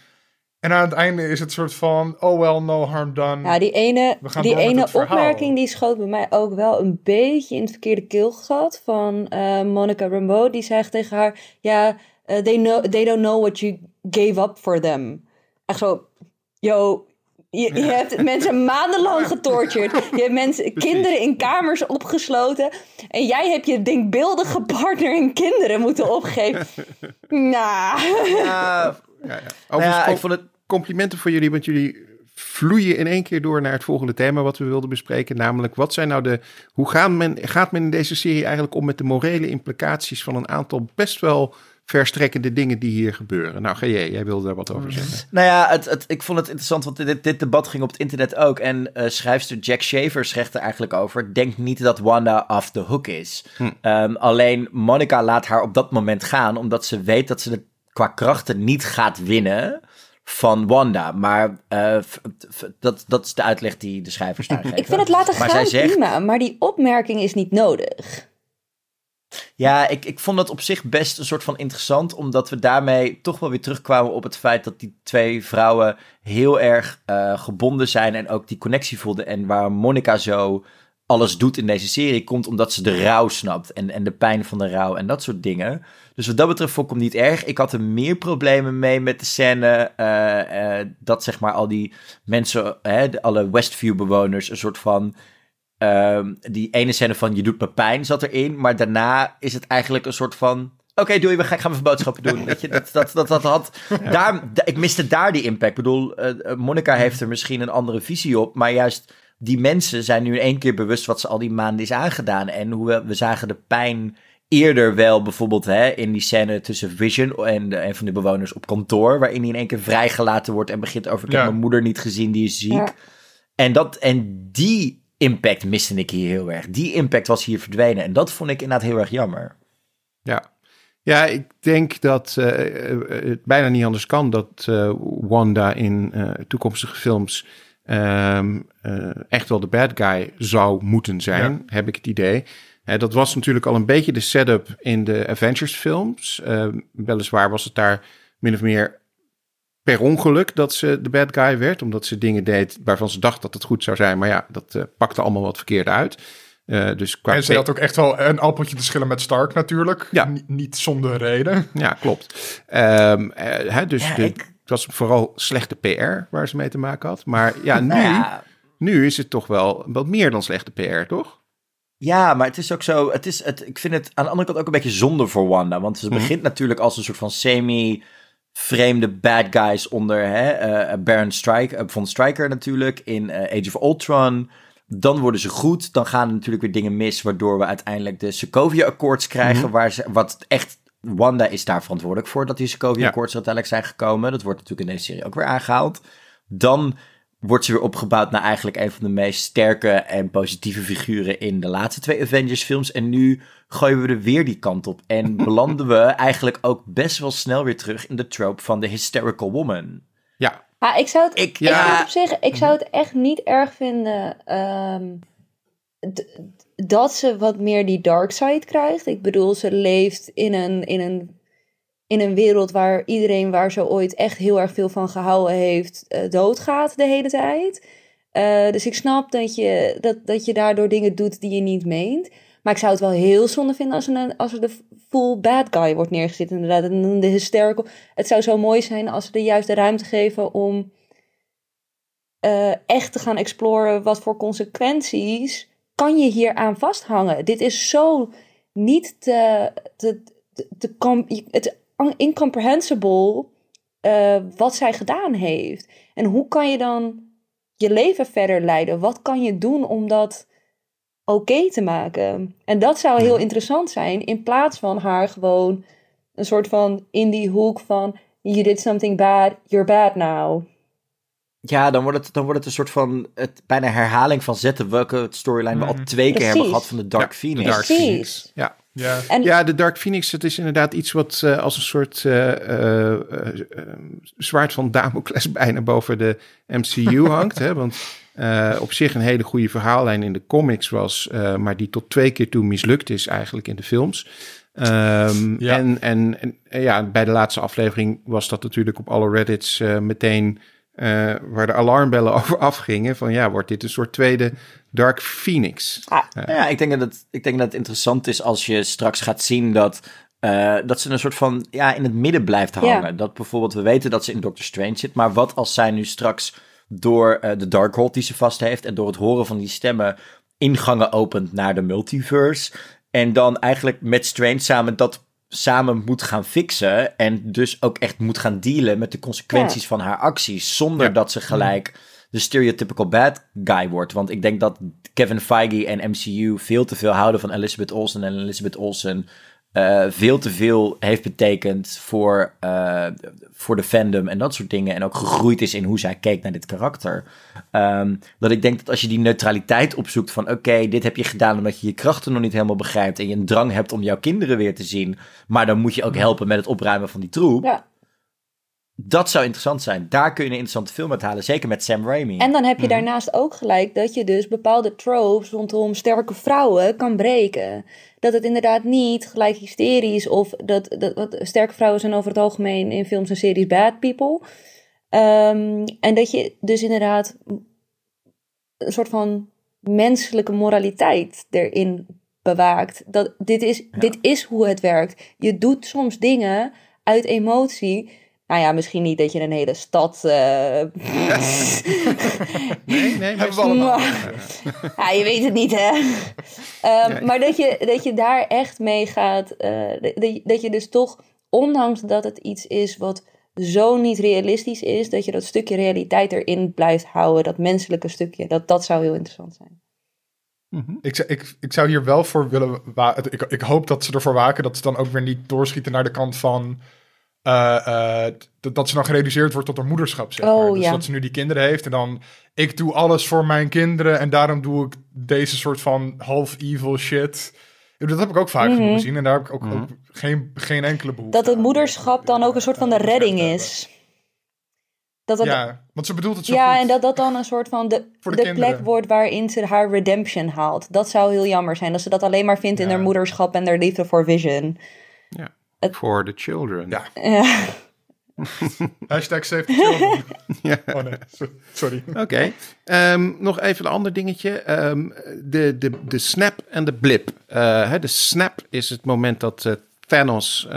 Speaker 3: En aan het einde is het soort van, oh well, no harm done.
Speaker 4: Ja, die ene, die ene opmerking die schoot bij mij ook wel een beetje in het verkeerde keelgat van uh, Monica Rambeau. Die zegt tegen haar, ja, uh, they, know, they don't know what you gave up for them. Echt zo, yo, Je, je hebt mensen maandenlang getortured. Je hebt mensen, kinderen in kamers opgesloten. En jij hebt je denkbeeldige partner en kinderen moeten opgeven. Nou.
Speaker 2: Ja,
Speaker 1: Ja, ja. Overigens,
Speaker 2: ja, ik vond het...
Speaker 1: complimenten voor jullie, want jullie vloeien in één keer door naar het volgende thema wat we wilden bespreken. Namelijk, wat zijn nou de. Hoe gaan men, gaat men in deze serie eigenlijk om met de morele implicaties van een aantal best wel verstrekkende dingen die hier gebeuren? Nou, ga jij, wilde daar wat over zeggen.
Speaker 2: Nou ja, het, het, ik vond het interessant, want dit, dit debat ging op het internet ook. En eh, schrijfster Jack Shaver zegt er eigenlijk over... denk niet dat Wanda off the hook is. Ehm, alleen Monica laat haar op dat moment gaan... omdat ze weet dat ze het qua krachten niet gaat winnen van Wanda. Maar eh, dat, dat is de uitleg die de schrijvers daar geven.
Speaker 4: Ik vind het laten
Speaker 2: Maar
Speaker 4: gaan
Speaker 2: zij zegt-
Speaker 4: prima, maar die opmerking is niet nodig.
Speaker 2: Ja, ik, ik vond dat op zich best een soort van interessant, omdat we daarmee toch wel weer terugkwamen op het feit dat die twee vrouwen heel erg eh, gebonden zijn en ook die connectie voelden. En waar Monica zo alles doet in deze serie, komt omdat ze de rouw snapt en, en de pijn van de rouw en dat soort dingen. Dus wat dat betreft vond ik niet erg. Ik had er meer problemen mee met de scène eh, eh, dat zeg maar al die mensen, hè, alle Westview-bewoners, een soort van Ehm, die ene scène van je doet me pijn zat erin, maar daarna is het eigenlijk een soort van. Oké, doei, we gaan, gaan even boodschappen doen. Weet je, dat, dat, dat, dat had. Daar, da- ik miste daar die impact. Ik bedoel, eh, eh, Monica heeft er misschien een andere visie op, maar juist die mensen zijn nu in één keer bewust wat ze al die maanden is aangedaan. En hoe we, we zagen de pijn eerder wel, bijvoorbeeld hè, in die scène tussen Vision en de, een van de bewoners op kantoor, waarin hij in één keer vrijgelaten wordt en begint over: Ik heb mijn moeder niet gezien, die is ziek.
Speaker 4: Ja.
Speaker 2: En, dat, en die impact miste ik hier heel erg. Die impact was hier verdwenen. En dat vond ik inderdaad heel erg jammer.
Speaker 1: Ja. Ja, ik denk dat eh, eh, het bijna niet anders kan dat eh, Wanda in toekomstige films ehm, eh, echt wel de bad guy zou moeten zijn, heb ik het idee. Dat was natuurlijk al een beetje de setup in de Avengers films. Eh, weliswaar was het daar min of meer per ongeluk dat ze de bad guy werd, omdat ze dingen deed waarvan ze dacht dat het goed zou zijn, maar ja, dat eh, pakte allemaal wat verkeerd uit. Eh, dus qua
Speaker 3: En ze had ook echt wel een appeltje te schillen met Stark natuurlijk.
Speaker 1: Ja.
Speaker 3: Ni- niet zonder reden.
Speaker 1: Ja, klopt. Ehm, eh, hè, dus
Speaker 2: Ja,
Speaker 1: de,
Speaker 2: ik-
Speaker 1: het was vooral slechte PR waar ze mee te maken had. Maar ja, nu,
Speaker 2: Nou ja,
Speaker 1: nu is het toch wel wat meer dan slechte PR, toch?
Speaker 2: ja, maar het is ook zo. Het is, het, ik vind het aan de andere kant ook een beetje zonde voor Wanda. Want ze
Speaker 1: Mhm.
Speaker 2: begint natuurlijk als een soort van semi-vreemde bad guys onder hè, eh, Baron Strike, eh, von Stryker natuurlijk in eh, Age of Ultron. Dan worden ze goed. Dan gaan er natuurlijk weer dingen mis, waardoor we uiteindelijk de Sokovia-akkoords krijgen.
Speaker 1: Mhm.
Speaker 2: waar ze, wat echt. Wanda is daar verantwoordelijk voor dat die Sokovia-akkoords
Speaker 1: Ja.
Speaker 2: er uiteindelijk zijn gekomen. Dat wordt natuurlijk in deze serie ook weer aangehaald. Dan wordt ze weer opgebouwd naar eigenlijk een van de meest sterke en positieve figuren in de laatste twee Avengers-films. En nu gooien we er weer die kant op. En belanden we eigenlijk ook best wel snel weer terug in de trope van de hysterical woman.
Speaker 1: Ja,
Speaker 4: Ah, ik zou het,
Speaker 2: Ik-
Speaker 4: het op zich, ik zou het echt niet erg vinden ehm, dat ze wat meer die dark side krijgt. Ik bedoel, ze leeft in een, in een, in een wereld waar iedereen waar ze ooit echt heel erg veel van gehouden heeft, eh, doodgaat de hele tijd. Eh, dus ik snap dat je, dat, dat je daardoor dingen doet die je niet meent. Maar ik zou het wel heel zonde vinden als er, als er de full bad guy wordt neergezet. Inderdaad, en de hysterical. Het zou zo mooi zijn als ze de juiste ruimte geven om eh, echt te gaan exploren wat voor consequenties kan je hier aan vasthangen. Dit is zo niet te, te, te, te het incomprehensible eh, wat zij gedaan heeft. En hoe kan je dan je leven verder leiden? Wat kan je doen om dat oké te maken? En dat zou heel interessant zijn, in plaats van haar gewoon een soort van in die hoek van you did something bad, you're bad now.
Speaker 2: Ja, dan wordt het, dan wordt het een soort van het, bijna herhaling van zetten welke storyline we al twee keer hebben gehad van de Dark
Speaker 1: Ja,
Speaker 2: Phoenix.
Speaker 1: de Dark
Speaker 4: Precies.
Speaker 1: Phoenix. Ja.
Speaker 3: Ja.
Speaker 4: En
Speaker 1: ja, de Dark Phoenix, dat is inderdaad iets wat eh, als een soort eh, eh, eh, eh, zwaard van Damocles bijna boven de MCU hangt. Hè? Want eh, op zich een hele goede verhaallijn in de comics was, eh, maar die tot twee keer toe mislukt is eigenlijk in de films. Ehm,
Speaker 3: Ja.
Speaker 1: En, en, en ja, bij de laatste aflevering was dat natuurlijk op alle Reddits meteen eh, waar de alarmbellen over afgingen. Van ja, wordt dit een soort tweede Dark Phoenix?
Speaker 4: ah,
Speaker 2: Ja, ik denk dat het, ik denk dat het interessant is als je straks gaat zien dat, eh, dat ze een soort van ja, in het midden blijft hangen. Dat bijvoorbeeld, we weten dat ze in Doctor Strange zit, maar wat als zij nu straks door uh, de Darkhold die ze vast heeft en door het horen van die stemmen ingangen opent naar de multiverse. En dan eigenlijk met Strange samen dat samen moet gaan fixen. En dus ook echt moet gaan dealen met de consequenties van haar acties. Zonder dat ze gelijk de stereotypical bad guy wordt. Want ik denk dat Kevin Feige en MCU veel te veel houden van Elizabeth Olsen. En Elizabeth Olsen uh, veel te veel heeft betekend voor, uh, voor de fandom en dat soort dingen. En ook gegroeid is in hoe zij keek naar dit karakter. Um, dat ik denk dat als je die neutraliteit opzoekt van oké, dit heb je gedaan omdat je je krachten nog niet helemaal begrijpt. En je een drang hebt om jouw kinderen weer te zien. Maar dan moet je ook helpen met het opruimen van die troep. Ja. Dat zou interessant zijn. Daar kun je een interessante film uit halen. Zeker met Sam Raimi.
Speaker 4: En dan heb je mhm. daarnaast ook gelijk dat je dus bepaalde tropes rondom sterke vrouwen kan breken. Dat het inderdaad niet gelijk hysterisch of dat, dat wat, sterke vrouwen zijn over het algemeen in films en series bad people. Um, en dat je dus inderdaad een soort van menselijke moraliteit erin bewaakt. Dat dit is, dit is hoe het werkt. Je doet soms dingen uit emotie nou ja, misschien niet dat je een hele stad. Uh...
Speaker 1: nee, nee, hebben we allemaal.
Speaker 4: ja, je weet het niet, hè? Um, Maar dat je, dat je daar echt mee gaat. Uh, dat, dat je dus toch, ondanks dat het iets is wat zo niet realistisch is, dat je dat stukje realiteit erin blijft houden. Dat menselijke stukje. Dat, dat zou heel interessant zijn.
Speaker 3: Mhm. Ik, ik, ik zou hier wel voor willen. Ik, ik hoop dat ze ervoor waken dat ze dan ook weer niet doorschieten naar de kant van uh, dat ze dan gereduceerd wordt tot haar moederschap, zeg oh, maar. Dus dat ze nu die kinderen heeft en dan... Ik doe alles voor mijn kinderen en daarom doe ik deze soort van half-evil shit. Dat heb ik ook vaak mm gezien en daar heb ik ook, mhm. ook, geen, geen enkele behoefte
Speaker 4: Dat het moederschap dan ook een soort van de redding is.
Speaker 3: Dat het, ja, want ze bedoelt het zo
Speaker 4: Ja, en dat dat dan een soort van de, de, de plek wordt waarin ze haar redemption haalt. Dat zou heel jammer zijn. Dat ze dat alleen maar vindt in haar moederschap en haar liefde voor Vision.
Speaker 1: Ja. For the children.
Speaker 3: Ja. ja. Hashtag save the children. ja. Oh nee, sorry.
Speaker 1: Oké. Ehm, nog even een ander dingetje. Um, de, de, de snap en de blip. Uh, hè, de snap is het moment dat uh, Thanos uh,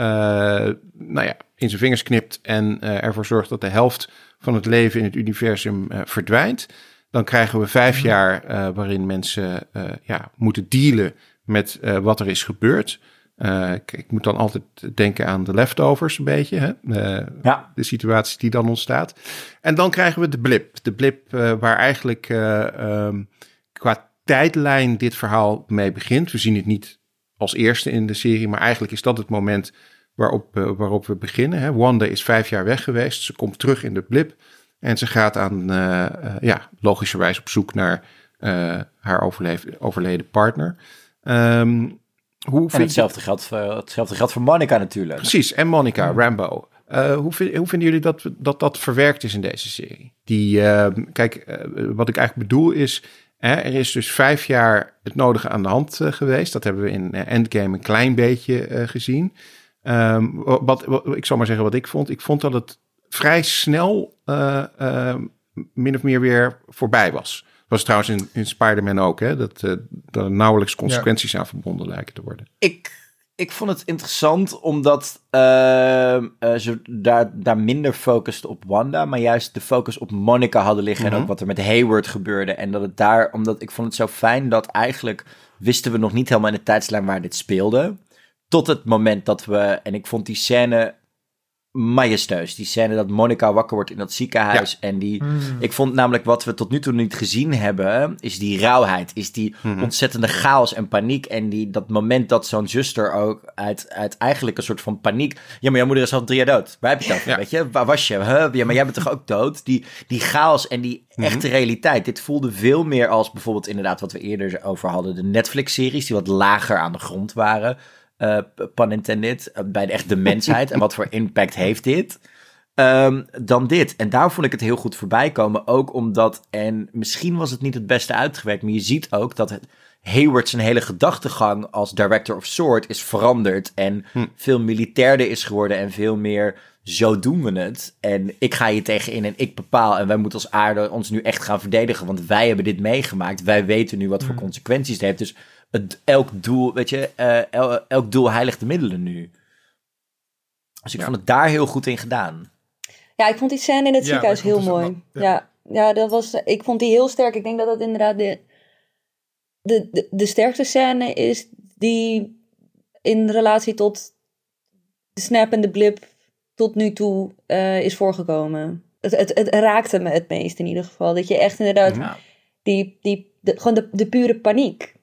Speaker 1: nou ja, in zijn vingers knipt en ervoor zorgt dat de helft van het leven in het universum verdwijnt. Dan krijgen we vijf mhm. jaar waarin mensen ja, moeten dealen met wat er is gebeurd. Uh, ik, moet dan altijd denken aan de leftovers een beetje. Hè? Uh, ja. De situatie die dan ontstaat. En dan krijgen we de blip. De blip uh, waar eigenlijk um, qua tijdlijn dit verhaal mee begint. We zien het niet als eerste in de serie, maar eigenlijk is dat het moment waarop, waarop we beginnen. Hè? Wanda is vijf jaar weg geweest. Ze komt terug in de blip. En ze gaat aan, ja, logischerwijs op zoek naar haar overleden partner. Um,
Speaker 2: hoe en hetzelfde, geldt voor, hetzelfde geldt voor Monica natuurlijk.
Speaker 1: Precies, en Monica, Rambo. Uh, hoe, vind, hoe, vinden jullie dat, dat dat verwerkt is in deze serie? Die, uh, kijk, uh, wat ik eigenlijk bedoel is, er is dus vijf jaar het nodige aan de hand geweest. Dat hebben we in Endgame een klein beetje gezien. Um, wat, wat, ik zal maar zeggen wat ik vond. Ik vond dat het vrij snel min of meer weer voorbij was was trouwens in, in Spider-Man ook, hè? Dat, uh, er nauwelijks consequenties aan verbonden lijken te worden.
Speaker 2: Ik, ik vond het interessant omdat uh, uh, ze daar, daar minder focuste op Wanda, maar juist de focus op Monica hadden liggen en ook mhm. wat er met Hayward gebeurde. En dat het daar, omdat ik vond het zo fijn dat eigenlijk wisten we nog niet helemaal in de tijdslijn waar dit speelde. Tot het moment dat we, en ik vond die scène majesteus. Die scène dat Monica wakker wordt in dat ziekenhuis. En die, hmm. ik vond namelijk wat we tot nu toe niet gezien hebben, is die rauwheid. Is die hmm. ontzettende chaos en paniek. En die, dat moment dat zo'n zuster ook uit, uit eigenlijk een soort van paniek. Ja, maar jouw moeder is al drie jaar dood. Waar heb je over? Weet je, waar was je? Huh? Ja, maar jij bent toch ook dood? Die, die chaos en die hmm. echte realiteit. Dit voelde veel meer als bijvoorbeeld inderdaad wat we eerder over hadden. De Netflix-series die wat lager aan de grond waren uh, pun intended, uh, bij de, echt de mensheid en wat voor impact heeft dit, um, dan dit. En daar vond ik het heel goed voorbij komen, ook omdat, en misschien was het niet het beste uitgewerkt, maar je ziet ook dat het, Hayward zijn hele gedachtegang als director of sword is veranderd en hm. veel militairder is geworden en veel meer zo doen we het. En ik ga hier tegenin en ik bepaal. En wij moeten als aarde ons nu echt gaan verdedigen. Want wij hebben dit meegemaakt. Wij weten nu wat voor hm. consequenties het heeft. Dus het, elk doel, weet je, uh, elk doel heiligt de middelen nu. Dus ik vond het daar heel goed in gedaan.
Speaker 4: Ja, ik vond die scène in het ziekenhuis heel mooi. Ja. ja, dat was, ik vond die heel sterk. Ik denk dat dat inderdaad de, de, de, de sterkste scène is die in relatie tot de snap en de blip tot nu toe uh, is voorgekomen. Het, het, het raakte me het meest in ieder geval. Dat je echt inderdaad ja. die, die, de, gewoon de, de pure paniek.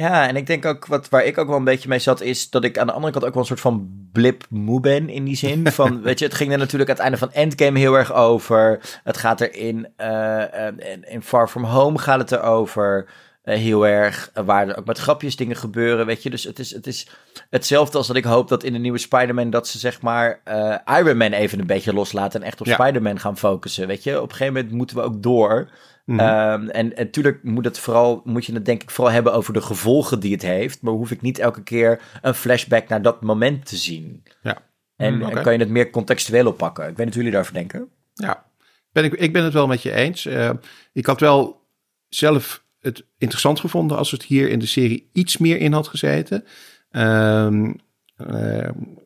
Speaker 2: Ja, en ik denk ook, wat, waar ik ook wel een beetje mee zat, is dat ik aan de andere kant ook wel een soort van blip moe ben in die zin. Van, weet je, het ging er natuurlijk aan het einde van Endgame heel erg over. Het gaat er in, uh, in, in Far From Home gaat het erover. Uh, heel erg, waar er ook met grapjes dingen gebeuren, weet je. Dus het is, het is hetzelfde als dat ik hoop dat in de nieuwe Spider-Man... dat ze zeg maar uh, Iron Man even een beetje loslaten... en echt op ja. Spider-Man gaan focussen, weet je. Op een gegeven moment moeten we ook door... Mm -hmm. en natuurlijk moet, het vooral, moet je het denk ik vooral hebben over de gevolgen die het heeft. Maar hoef ik niet elke keer een flashback naar dat moment te zien.
Speaker 1: Ja.
Speaker 2: En, mm, okay. en kan je het meer contextueel oppakken. Ik weet niet hoe jullie daarover denken.
Speaker 1: Ja, ben ik, ik ben het wel met je eens. Uh, ik had wel zelf het interessant gevonden als het hier in de serie iets meer in had gezeten. Uh,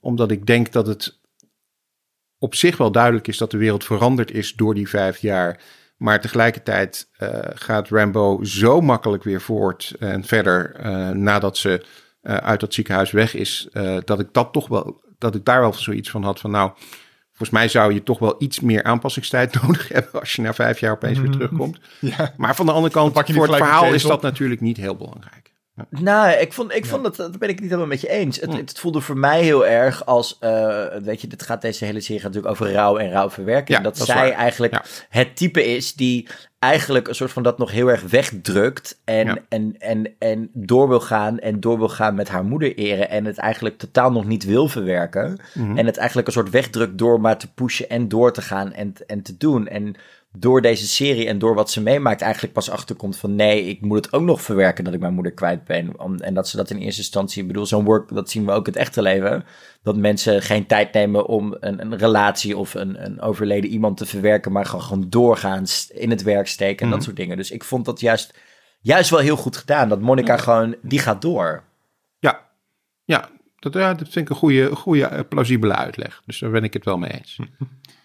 Speaker 1: omdat ik denk dat het op zich wel duidelijk is dat de wereld veranderd is door die vijf jaar. Maar tegelijkertijd uh, gaat Rambo zo makkelijk weer voort en verder uh, nadat ze uh, uit dat ziekenhuis weg is, dat ik dat toch wel, dat ik daar wel zoiets van had van nou, volgens mij zou je toch wel iets meer aanpassingstijd nodig hebben als je na vijf jaar opeens weer terugkomt.
Speaker 3: Ja.
Speaker 1: Maar van de andere kant, voor het verhaal is dat natuurlijk niet heel belangrijk.
Speaker 2: Nou, ik vond, ik vond dat, dat ben ik niet helemaal met je eens. Het, het voelde voor mij heel erg als, uh, weet je, dit gaat deze hele serie gaat natuurlijk over rouw en rouwverwerking.
Speaker 1: Ja,
Speaker 2: dat,
Speaker 1: dat
Speaker 2: zij eigenlijk ja. het type is die eigenlijk een soort van dat nog heel erg wegdrukt en, ja. en, en, en door wil gaan en door wil gaan met haar moeder eren en het eigenlijk totaal nog niet wil verwerken. Mm -hmm. En het eigenlijk een soort wegdrukt door maar te pushen en door te gaan en, en te doen. En door deze serie en door wat ze meemaakt eigenlijk pas achterkomt van nee, ik moet het ook nog verwerken dat ik mijn moeder kwijt ben. En dat ze dat in eerste instantie, ik bedoel, zo'n work, dat zien we ook in het echte leven. Dat mensen geen tijd nemen om een, een relatie of een, een overleden iemand te verwerken, maar gewoon, gewoon doorgaan in het werk steken en mm. dat soort dingen. Dus ik vond dat juist, juist wel heel goed gedaan, dat Monica mm. gewoon, die gaat door.
Speaker 1: Ja, ja. Dat, ja, dat vind ik een goede, goede, plausibele uitleg. Dus daar ben ik het wel mee eens.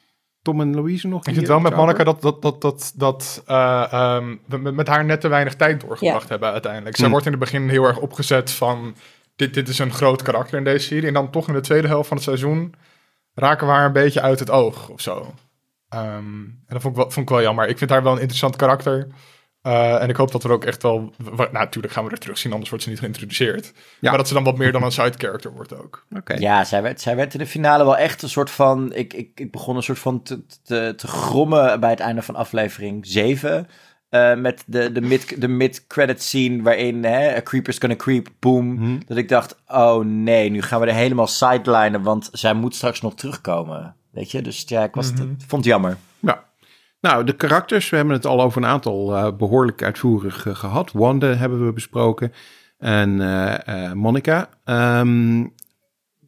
Speaker 1: Tom en Louise nog?
Speaker 3: Ik vind wel met Monica dat, dat, dat, dat, dat uh, um, we met haar net te weinig tijd doorgebracht ja. hebben uiteindelijk. Zij mm. wordt in het begin heel erg opgezet van... Dit, dit is een groot karakter in deze serie. En dan toch in de tweede helft van het seizoen... raken we haar een beetje uit het oog of zo. Um, en dat vond ik, wel, vond ik wel jammer. Ik vind haar wel een interessant karakter... Uh, en ik hoop dat we ook echt wel... Nou, natuurlijk gaan we er terug zien, anders wordt ze niet geïntroduceerd. Ja. Maar dat ze dan wat meer dan een side character wordt ook.
Speaker 1: Okay.
Speaker 2: Ja, zij werd, zij werd in de finale wel echt een soort van... Ik, ik, ik begon een soort van te, te, te grommen bij het einde van aflevering 7... Uh, met de, de, mid, de mid-credit scene waarin hè, a creeper's gonna creep, boom. Hmm. Dat ik dacht, oh nee, nu gaan we er helemaal sidelinen, want zij moet straks nog terugkomen. Weet je, dus ja, ik was mm -hmm. het, vond het jammer.
Speaker 1: Ja. Nou, de karakters, we hebben het al over een aantal uh, behoorlijk uitvoerig uh, gehad. Wanda hebben we besproken en uh, Monica. Um,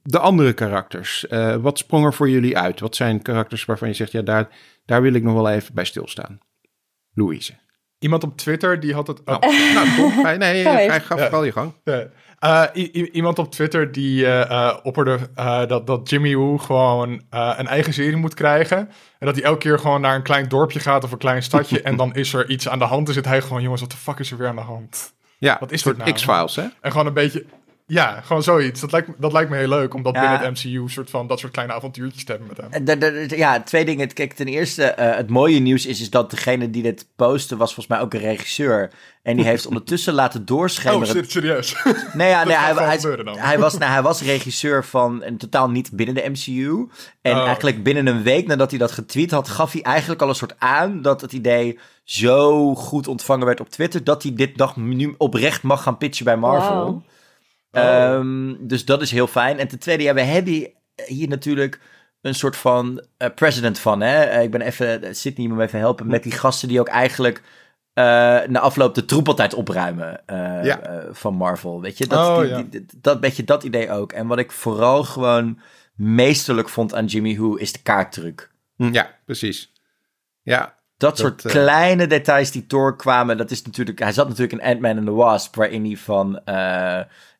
Speaker 1: de andere karakters, wat sprong er voor jullie uit? Wat zijn karakters waarvan je zegt, ja, daar, daar wil ik nog wel even bij stilstaan? Louise.
Speaker 3: Iemand op Twitter die had het.
Speaker 1: Oh. nou, kom, nee, nee, ga, ga vooral je gang.
Speaker 3: Ja. Uh, iemand op Twitter die uh, uh, opperde dat, dat Jimmy Woo gewoon een eigen serie moet krijgen. En dat hij elke keer gewoon naar een klein dorpje gaat of een klein stadje. en dan is er iets aan de hand. Dan zit hij gewoon, jongens, wat de fuck is er weer aan de hand?
Speaker 1: Ja,
Speaker 3: wat is
Speaker 1: dit
Speaker 3: nou?
Speaker 1: X-Files, hè?
Speaker 3: En gewoon een beetje. Ja, gewoon zoiets. Dat lijkt, dat lijkt me heel leuk, omdat ja. binnen het MCU soort van dat soort kleine avontuurtjes te hebben met hem.
Speaker 2: De, de, de, ja, twee dingen. Kijk, ten eerste, uh, het mooie nieuws is, is dat degene die dit postte was volgens mij ook een regisseur. En die heeft ondertussen laten doorschemeren.
Speaker 3: Oh, serieus?
Speaker 2: Nee, ja, nee hij, hij, hij, was, nou, hij was regisseur van, en totaal niet binnen de MCU. En oh. eigenlijk binnen een week nadat hij dat getweet had, gaf hij eigenlijk al een soort aan dat het idee zo goed ontvangen werd op Twitter, dat hij dit dag nu oprecht mag gaan pitchen bij Marvel. Wow. Oh. Um, dus dat is heel fijn. En ten tweede, ja, we hebben hier natuurlijk een soort van uh, president van. Hè? Uh, ik ben even, Sydney moet me even helpen, met die gasten die ook eigenlijk uh, na afloop de troep altijd opruimen ja. van Marvel. Weet je, dat,
Speaker 3: oh,
Speaker 2: die,
Speaker 3: ja.
Speaker 2: die, dat beetje dat idee ook. En wat ik vooral gewoon meesterlijk vond aan Jimmy Who is de kaarttruc.
Speaker 1: Ja, precies. Ja,
Speaker 2: dat, dat soort kleine details die doorkwamen, dat is natuurlijk... Hij zat natuurlijk in Ant-Man and the Wasp, waarin hij van...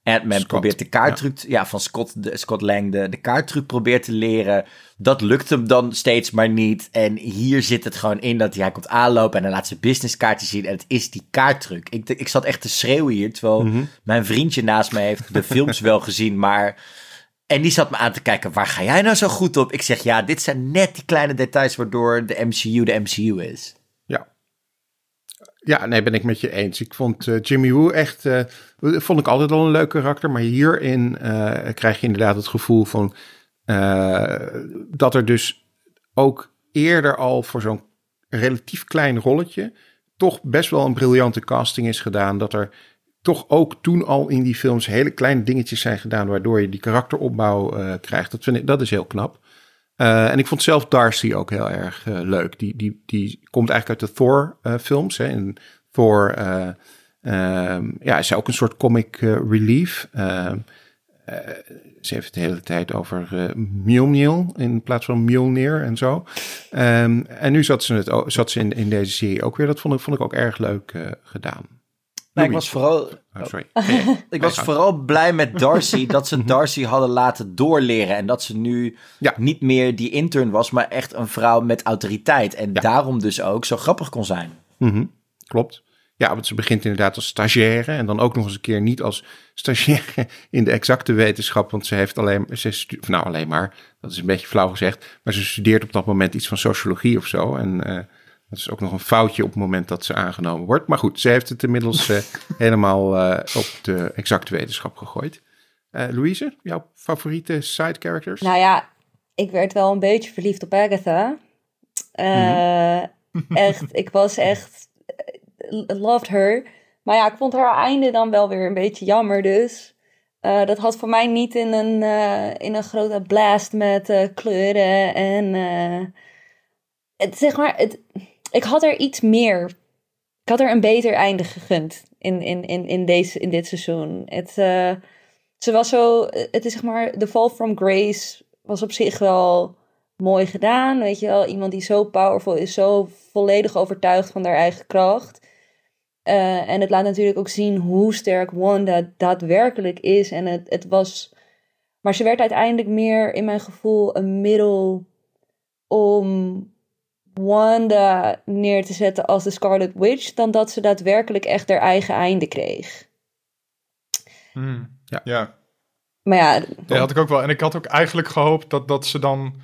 Speaker 2: Uh, Ant-Man probeert de kaarttruc, ja. van Scott, de, Scott Lang, de, de kaarttruc probeert te leren. Dat lukt hem dan steeds maar niet. En hier zit het gewoon in dat hij komt aanlopen en dan laat zijn businesskaartje zien. En het is die kaarttruc. Ik, ik zat echt te schreeuwen hier, terwijl
Speaker 1: Mhm.
Speaker 2: mijn vriendje naast me heeft de films wel gezien, maar... En die zat me aan te kijken, waar ga jij nou zo goed op? Ik zeg, ja, dit zijn net die kleine details waardoor de MCU de MCU is.
Speaker 1: Ja. Nee, ben ik met je eens. Ik vond eh, Jimmy Woo echt, eh, vond ik altijd al een leuk karakter. Maar hierin eh, krijg je inderdaad het gevoel van dat er dus ook eerder al voor zo'n relatief klein rolletje toch best wel een briljante casting is gedaan. Dat er toch ook toen al in die films hele kleine dingetjes zijn gedaan waardoor je die karakteropbouw krijgt. Dat, vind ik, dat is heel knap. Uh, en ik vond zelf Darcy ook heel erg uh, leuk. Die, die, die komt eigenlijk uit de Thor-films. In Thor uh, ja, is ook een soort comic relief. Ehm, ze heeft het de hele tijd over Mjolnir in plaats van Mjolnir en zo. Um, en nu zat ze, het, zat ze in, in deze serie ook weer. Dat vond ik, vond ik ook erg leuk gedaan.
Speaker 2: Nou, ik was vooral.
Speaker 1: Oh, sorry.
Speaker 2: ik was vooral blij met Darcy dat ze Darcy hadden laten doorleren. En dat ze nu
Speaker 1: ja.
Speaker 2: niet meer die intern was, maar echt een vrouw met autoriteit. En ja. daarom dus ook zo grappig kon zijn.
Speaker 1: Mm -hmm. Klopt. Ja, want ze begint inderdaad als stagiaire. En dan ook nog eens een keer niet als stagiaire in de exacte wetenschap. Want ze heeft alleen, ze nou alleen maar, dat is een beetje flauw gezegd. Maar ze studeert op dat moment iets van sociologie of zo. En uh, dat is ook nog een foutje op het moment dat ze aangenomen wordt. Maar goed, ze heeft het inmiddels uh, helemaal uh, op de exacte wetenschap gegooid. Uh, Louise, jouw favoriete side characters?
Speaker 4: Nou ja, ik werd wel een beetje verliefd op Agatha. Mm -hmm. echt, ik was echt loved her. Maar ja, ik vond haar einde dan wel weer een beetje jammer dus. Uh, dat had voor mij niet in een, uh, in een grote blast met uh, kleuren en... het, zeg maar, het, ik had er iets meer... Ik had er een beter einde gegund in, in, in, in, deze, in dit seizoen. Het, ze was zo... Het is zeg maar... The Fall from Grace was op zich wel mooi gedaan. Weet je wel, iemand die zo powerful is, zo volledig overtuigd van haar eigen kracht. Uh, en het laat natuurlijk ook zien hoe sterk Wanda daadwerkelijk is. En het, het was. Maar ze werd uiteindelijk meer, in mijn gevoel, een middel om Wanda neer te zetten als de Scarlet Witch. dan dat ze daadwerkelijk echt haar eigen einde kreeg.
Speaker 3: Hmm, ja. ja.
Speaker 4: Maar ja.
Speaker 3: Dat had ik ook wel. En ik had ook eigenlijk gehoopt dat, dat ze dan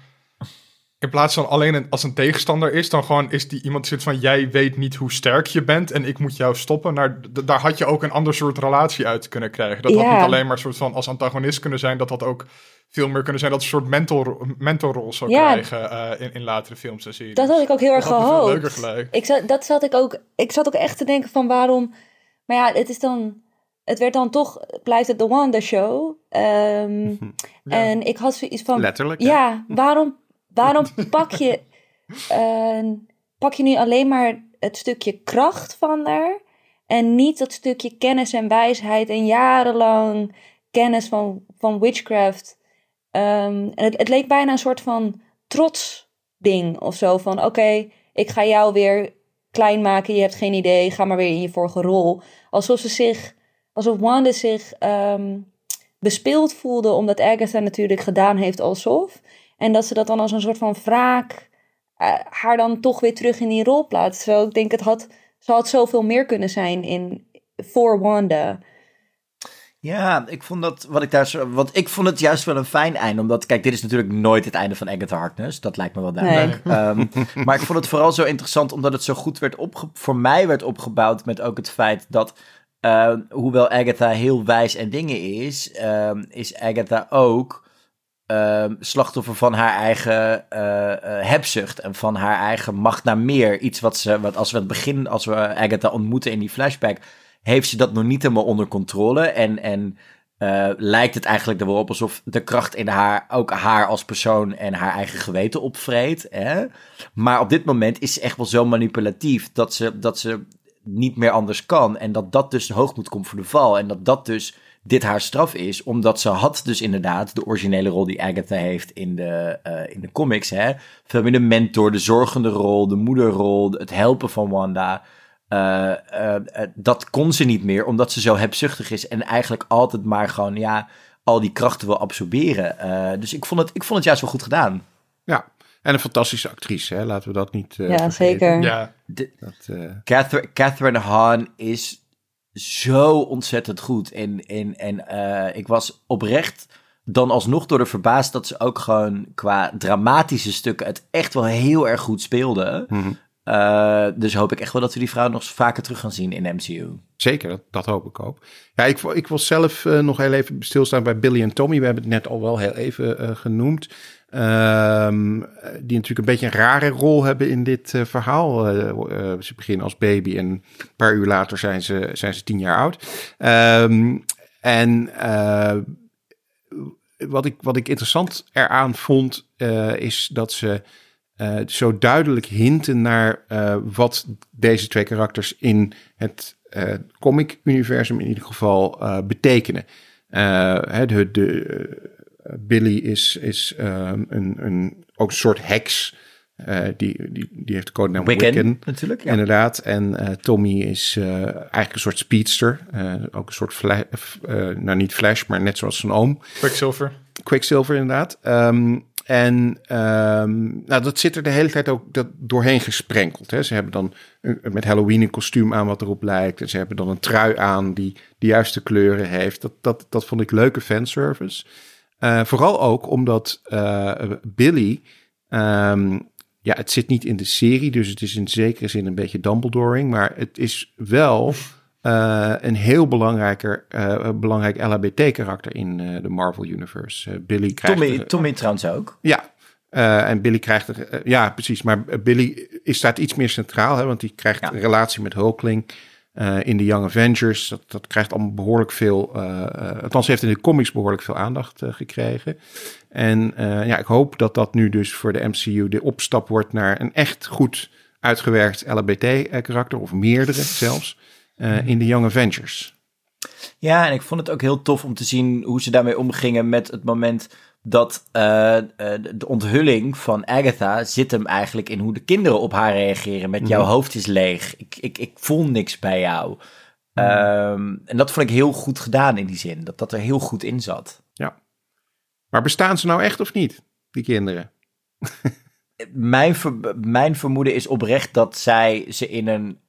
Speaker 3: in plaats van alleen een, als een tegenstander is, dan gewoon is die iemand zit van jij weet niet hoe sterk je bent en ik moet jou stoppen. Nou, daar had je ook een ander soort relatie uit kunnen krijgen. Dat
Speaker 4: ja.
Speaker 3: had niet alleen maar soort van als antagonist kunnen zijn, dat had ook veel meer kunnen zijn dat een soort mentor, mentorrol zou
Speaker 4: Ja.
Speaker 3: krijgen uh, in, in latere films en series.
Speaker 4: Dat had ik ook heel erg gehoopt.
Speaker 3: leuker gelijk.
Speaker 4: Ik zat, dat zat ik ook. Ik zat ook echt te denken van waarom. Maar ja, het is dan. Het werd dan toch. Blijft het de Wanda Show. Ehm,
Speaker 3: Ja.
Speaker 4: En ik had zoiets van.
Speaker 1: Letterlijk.
Speaker 4: Ja, waarom, waarom pak je. eh, pak je nu alleen maar het stukje kracht van haar. En niet dat stukje kennis en wijsheid en jarenlang kennis van, van witchcraft. Ehm, het, het leek bijna een soort van trots ding of zo. Van oké, ik ga jou weer klein maken. Je hebt geen idee. Ga maar weer in je vorige rol. Alsof ze zich, alsof Wanda zich ehm, bespeeld voelde. Omdat Agatha natuurlijk gedaan heeft alsof. En dat ze dat dan als een soort van wraak eh, haar dan toch weer terug in die rol plaatst. Zo, ik denk het had, ze had zoveel meer kunnen zijn in, voor Wanda.
Speaker 2: Ja, ik vond dat, wat ik daar zo, want ik vond het juist wel een fijn einde, omdat, kijk, dit is natuurlijk nooit het einde van Agatha Harkness, dat lijkt me wel duidelijk. Ehm, maar ik vond het vooral zo interessant, omdat het zo goed werd opge, voor mij werd opgebouwd met ook het feit dat, eh, hoewel Agatha heel wijs en dingen is, ehm, is Agatha ook ehm, slachtoffer van haar eigen eh, eh, hebzucht en van haar eigen macht naar meer. Iets wat ze, wat als we het begin, als we Agatha ontmoeten in die flashback, heeft ze dat nog niet helemaal onder controle. En, en eh, lijkt het eigenlijk er wel op alsof de kracht in haar ook haar als persoon en haar eigen geweten opvreet. Hè? Maar op dit moment is ze echt wel zo manipulatief dat ze, dat ze niet meer anders kan. En dat dat dus de hoogmoed komt voor de val. En dat dat dus dit haar straf is. Omdat ze had dus inderdaad de originele rol die Agatha heeft in de, eh, in de comics. Hè? Veel meer de mentor, de zorgende rol, de moederrol, het helpen van Wanda. dat kon ze niet meer, omdat ze zo hebzuchtig is en eigenlijk altijd maar gewoon, ja, al die krachten wil absorberen. dus ik vond, het, ik vond het juist wel goed gedaan.
Speaker 1: Ja, en een fantastische actrice, hè? laten we dat niet uh,
Speaker 4: Ja, zeker.
Speaker 3: Ja.
Speaker 2: De, dat, uh... Catherine, Catherine Hahn is zo ontzettend goed. En, en, en uh, ik was oprecht dan alsnog door de verbaasd dat ze ook gewoon qua dramatische stukken het echt wel heel erg goed speelde. Mm -hmm. Uh, dus hoop ik echt wel dat we die vrouw nog vaker terug gaan zien in MCU.
Speaker 1: Zeker, dat, hoop ik ook. Ja, ik, ik wil zelf uh, nog heel even stilstaan bij Billy en Tommy. We hebben het net al wel heel even uh, genoemd. Um, die natuurlijk een beetje een rare rol hebben in dit verhaal. ze beginnen als baby en een paar uur later zijn ze, zijn ze tien jaar oud. Um, en wat, ik, wat ik interessant eraan vond, is dat ze uh, zo duidelijk hinten naar uh, wat deze twee karakters in het uh, comic-universum in ieder geval betekenen. de, de Billy is, is um, een, een, ook een soort heks. die, die, die heeft de codenaam
Speaker 2: Wiccan,
Speaker 1: Wiccan
Speaker 2: natuurlijk. Ja.
Speaker 1: Inderdaad. En Tommy is eigenlijk een soort speedster. ook een soort, flash, nou niet Flash, maar net zoals zijn oom.
Speaker 3: Quicksilver.
Speaker 1: Quicksilver inderdaad. Um, en um, nou, dat zit er de hele tijd ook dat doorheen gesprenkeld. Hè. Ze hebben dan met Halloween een kostuum aan wat erop lijkt. En ze hebben dan een trui aan die de juiste kleuren heeft. Dat, dat, dat vond ik leuke fanservice. Uh, vooral ook omdat uh, Billy... Um, ja, het zit niet in de serie, dus het is in zekere zin een beetje Dumbledoring. Maar het is wel... Uh, een heel belangrijker, uh, belangrijk LHBT-karakter in uh, de Marvel Universe. Billy krijgt
Speaker 2: Tommy, Tommy trouwens ook.
Speaker 1: Ja, en Billy krijgt er, ja precies, maar Billy is, staat iets meer centraal, hè, want die krijgt ja. een relatie met Hulkling in de Young Avengers. Dat, dat krijgt allemaal behoorlijk veel, althans heeft in de comics behoorlijk veel aandacht gekregen. En ja, ik hoop dat dat nu dus voor de MCU de opstap wordt naar een echt goed uitgewerkt LHBT-karakter, of meerdere zelfs. Uh, in de Young Avengers.
Speaker 2: Ja, en ik vond het ook heel tof om te zien hoe ze daarmee omgingen met het moment dat uh, uh, de onthulling van Agatha zit hem eigenlijk in hoe de kinderen op haar reageren. Met jouw hoofd is leeg, ik, ik, ik voel niks bij jou. Mm. Um, en dat vond ik heel goed gedaan in die zin, dat dat er heel goed in zat.
Speaker 1: Ja. Maar bestaan ze nou echt of niet, die kinderen?
Speaker 2: mijn, ver mijn vermoeden is oprecht dat zij ze in een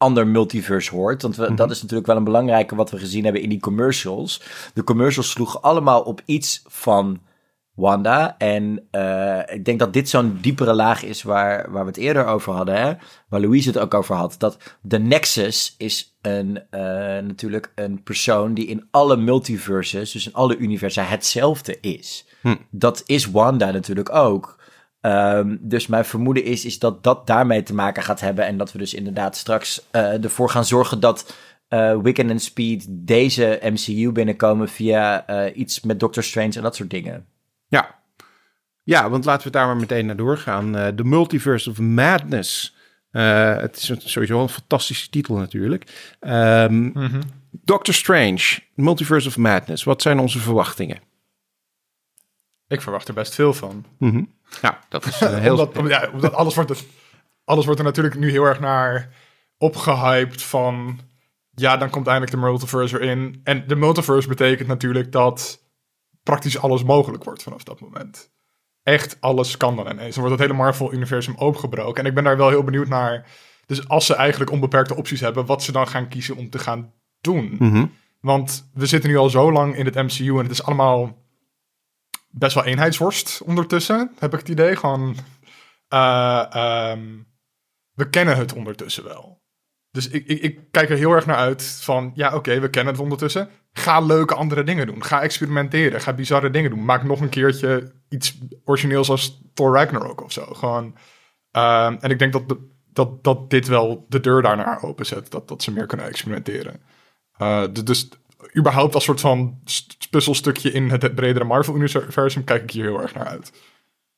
Speaker 2: ander multiverse hoort. Want we,
Speaker 1: Mhm.
Speaker 2: dat is natuurlijk wel een belangrijke wat we gezien hebben in die commercials. De commercials sloegen allemaal op iets van Wanda. En uh, ik denk dat dit zo'n diepere laag is waar, waar we het eerder over hadden. Hè? Waar Louise het ook over had. Dat de Nexus is een, uh, natuurlijk een persoon die in alle multiverses, dus in alle universa, hetzelfde is.
Speaker 1: Hm.
Speaker 2: Dat is Wanda natuurlijk ook. Um, dus mijn vermoeden is, is dat dat daarmee te maken gaat hebben. En dat we dus inderdaad straks uh, ervoor gaan zorgen dat uh, Wiccan en Speed deze MCU binnenkomen via uh, iets met Doctor Strange en dat soort dingen.
Speaker 1: Ja, ja want laten we daar maar meteen naar doorgaan. The Multiverse of Madness. het is sowieso een fantastische titel natuurlijk. Um,
Speaker 3: mm -hmm.
Speaker 1: Doctor Strange, Multiverse of Madness. Wat zijn onze verwachtingen?
Speaker 3: Ik verwacht er best veel van.
Speaker 1: Mm -hmm. Ja, dat is uh, heel...
Speaker 3: omdat, ja, omdat alles, wordt er, alles wordt er natuurlijk nu heel erg naar opgehyped van... Ja, dan komt eindelijk de multiverse erin. En de multiverse betekent natuurlijk dat praktisch alles mogelijk wordt vanaf dat moment. Echt alles kan dan ineens. Dan wordt het hele Marvel-universum opengebroken. En ik ben daar wel heel benieuwd naar. Dus als ze eigenlijk onbeperkte opties hebben, wat ze dan gaan kiezen om te gaan doen.
Speaker 1: Mm -hmm.
Speaker 3: Want we zitten nu al zo lang in het MCU en het is allemaal best wel eenheidsworst ondertussen, heb ik het idee. Gewoon, uh, um, we kennen het ondertussen wel. Dus ik, ik, ik kijk er heel erg naar uit van, ja oké, we kennen het ondertussen. Ga leuke andere dingen doen. Ga experimenteren. Ga bizarre dingen doen. Maak nog een keertje iets origineels als Thor Ragnarok of zo. Gewoon, um, en ik denk dat, dat, dat dit wel de deur daarnaar openzet. Dat, dat ze meer kunnen experimenteren. Uh, dus überhaupt als soort van puzzelstukje in het bredere Marvel-universum kijk ik hier heel erg naar uit.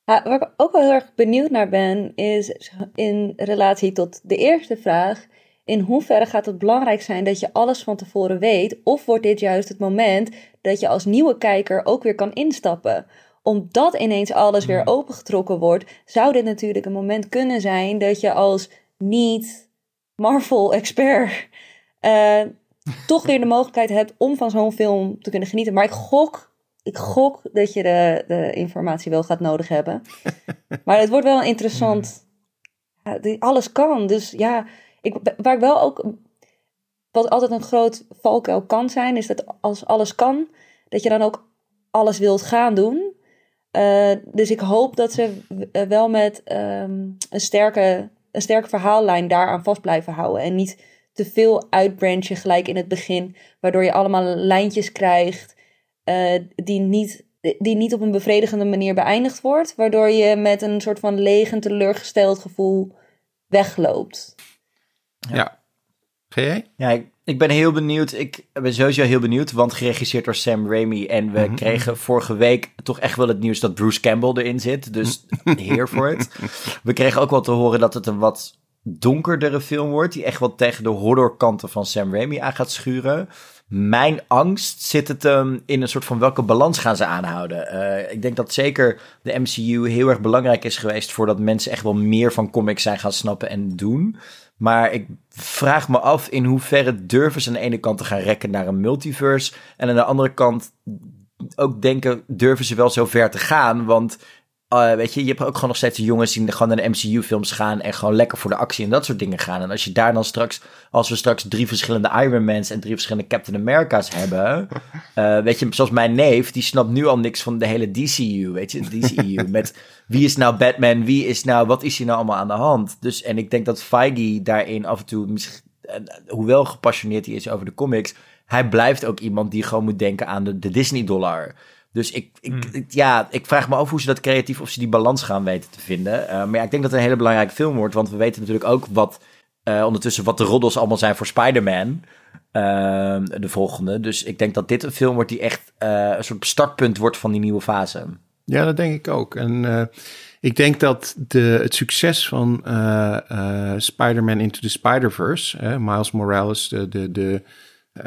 Speaker 4: Ja, waar ik ook wel heel erg benieuwd naar ben, is in relatie tot de eerste vraag. In hoeverre gaat het belangrijk zijn dat je alles van tevoren weet? Of wordt dit juist het moment dat je als nieuwe kijker ook weer kan instappen? Omdat ineens alles weer opengetrokken wordt, zou dit natuurlijk een moment kunnen zijn dat je als niet Marvel-expert uh, toch weer de mogelijkheid hebt om van zo'n film te kunnen genieten. Maar ik gok, ik gok dat je de, de informatie wel gaat nodig hebben. maar het wordt wel interessant. Ja, alles kan. Dus ja, ik, waar ik wel ook. Wat altijd een groot valkuil kan zijn, is dat als alles kan, dat je dan ook alles wilt gaan doen. Uh, dus ik hoop dat ze wel met um, een, sterke, een sterke verhaallijn daaraan vast blijven houden. En niet te veel uitbranchen gelijk in het begin, waardoor je allemaal lijntjes krijgt uh, die, niet, die niet op een bevredigende manier beëindigd wordt, waardoor je met een soort van leeg en teleurgesteld gevoel wegloopt.
Speaker 1: Ja. Ga
Speaker 2: Ja, ik, ik, ben heel benieuwd. Ik ben sowieso heel benieuwd, want geregisseerd door Sam Raimi. En we mhm. kregen vorige week toch echt wel het nieuws dat Bruce Campbell erin zit. Dus heer voor het. We kregen ook wel te horen dat het een wat donkerdere film wordt. Die echt wel tegen de horrorkanten van Sam Raimi aan gaat schuren. Mijn angst zit het um, in een soort van welke balans gaan ze aanhouden. Uh, ik denk dat zeker de MCU heel erg belangrijk is geweest voordat mensen echt wel meer van comics zijn gaan snappen en doen. Maar ik vraag me af in hoeverre durven ze aan de ene kant te gaan rekken naar een multiverse. En aan de andere kant ook denken, durven ze wel zo ver te gaan? Want uh, weet je, je hebt ook gewoon nog steeds de jongens die gewoon naar de MCU-films gaan en gewoon lekker voor de actie en dat soort dingen gaan. En als je daar dan straks, als we straks drie verschillende Ironmans en drie verschillende Captain America's hebben, uh, weet je, zoals mijn neef, die snapt nu al niks van de hele DCU, weet je, DCU. met wie is nou Batman, wie is nou, wat is hier nou allemaal aan de hand? Dus, en ik denk dat Feige daarin af en toe, uh, hoewel gepassioneerd hij is over de comics, hij blijft ook iemand die gewoon moet denken aan de, de Disney-dollar. Dus ik, ik, hmm. ja, ik vraag me af hoe ze dat creatief, of ze die balans gaan weten te vinden. Uh, maar ja, ik denk dat het een hele belangrijke film wordt, want we weten natuurlijk ook wat uh, ondertussen wat de roddels allemaal zijn voor Spider-Man. Uh, de volgende. Dus ik denk dat dit een film wordt die echt uh, een soort startpunt wordt van die nieuwe fase.
Speaker 1: Ja, dat denk ik ook. En ik denk dat de, het succes van Spider-Man Into the Spider-Verse, Miles Morales, de, de, de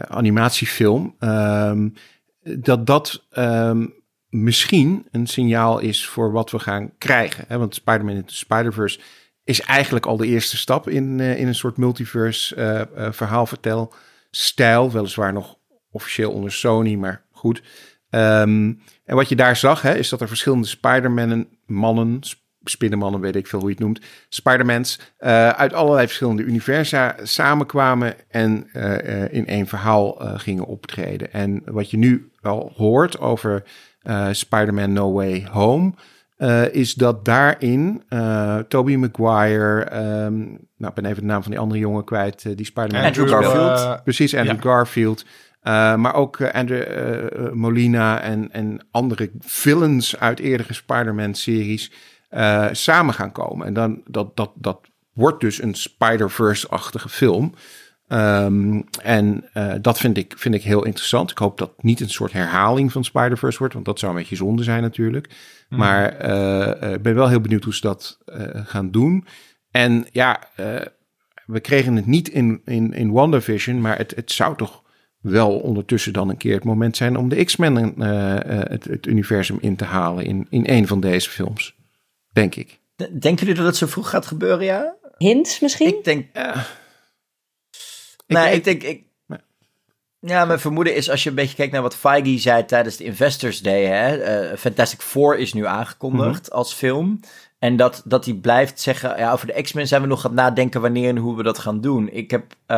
Speaker 1: animatiefilm, ehm, dat dat um, misschien een signaal is voor wat we gaan krijgen. Hè? Want Spider-Man into Spider-Verse is eigenlijk al de eerste stap in, uh, in een soort multiverse uh, uh, verhaalvertel stijl. Weliswaar nog officieel onder Sony, maar goed. Um, en wat je daar zag, hè, is dat er verschillende Spider-Mannen, mannen, spinnenmannen, weet ik veel hoe je het noemt, Spider-Mans, uit allerlei verschillende universa samenkwamen en in één verhaal gingen optreden. En wat je nu wel hoort over Spider-Man No Way Home, is dat daarin Tobey Maguire, um, nou ik ben even de naam van die andere jongen kwijt, die Spider-Man...
Speaker 2: Andrew Garfield.
Speaker 1: Precies, Andrew Garfield. Uh, maar ook uh, Andrew uh, Molina en, en andere villains uit eerdere Spider-Man-series uh, samen gaan komen. En dan, dat, dat, dat wordt dus een Spider-Verse-achtige film. Um, en uh, dat vind ik, vind ik heel interessant. Ik hoop dat het niet een soort herhaling van Spider-Verse wordt, want dat zou een beetje zonde zijn natuurlijk. Mhm. Maar uh, ik ben wel heel benieuwd hoe ze dat gaan doen. En ja, we kregen het niet in, in, in WandaVision, maar het, het zou toch wel ondertussen dan een keer het moment zijn om de X-Men het, het universum in te halen in, in een van deze films. Denk ik.
Speaker 2: Denken jullie dat het zo vroeg gaat gebeuren, ja?
Speaker 4: Hints misschien?
Speaker 2: Ik denk... Uh, nee, ik, denk... Ik, Ja, mijn vermoeden is als je een beetje kijkt naar wat Feige zei tijdens de Investors Day. Hè, uh, Fantastic Four is nu aangekondigd mhm. als film. En dat, dat hij blijft zeggen, ja, over de X-Men zijn we nog aan het nadenken wanneer en hoe we dat gaan doen. Ik heb uh,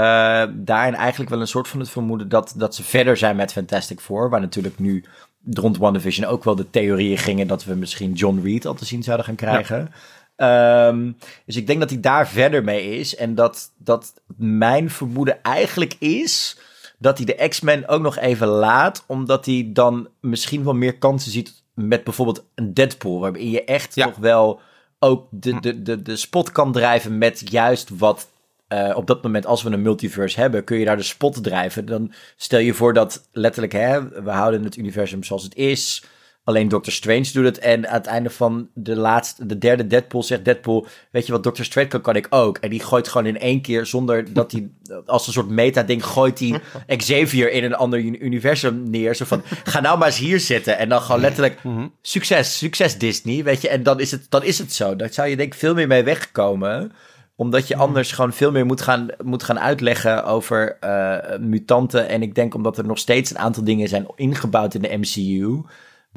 Speaker 2: daarin eigenlijk wel een soort van het vermoeden dat, dat ze verder zijn met Fantastic Four. Waar natuurlijk nu rond WandaVision ook wel de theorieën gingen dat we misschien John Reed al te zien zouden gaan krijgen. Ehm, dus ik denk dat hij daar verder mee is. En dat, dat mijn vermoeden eigenlijk is dat hij de X-Men ook nog even laat. Omdat hij dan misschien wel meer kansen ziet met bijvoorbeeld een Deadpool. Waarbij je echt ja. nog wel ook de, de, de, de spot kan drijven met juist wat uh, op dat moment, als we een multiverse hebben, kun je daar de spot drijven. Dan stel je voor dat letterlijk, hè, we houden het universum zoals het is. Alleen Doctor Strange doet het. En aan het einde van de laatste, de derde Deadpool zegt Deadpool: Weet je wat Doctor Strange kan, kan ik ook. En die gooit gewoon in één keer, zonder dat hij als een soort meta-ding, gooit hij Xavier in een ander universum neer. Zo van: Ga nou maar eens hier zitten. En dan gewoon letterlijk: mhm. Succes, succes Disney. Weet je, en dan is het, dan is het zo. Daar zou je denk ik veel meer mee wegkomen. Omdat je anders gewoon veel meer moet gaan, moet gaan uitleggen over uh, mutanten. En ik denk omdat er nog steeds een aantal dingen zijn ingebouwd in de MCU.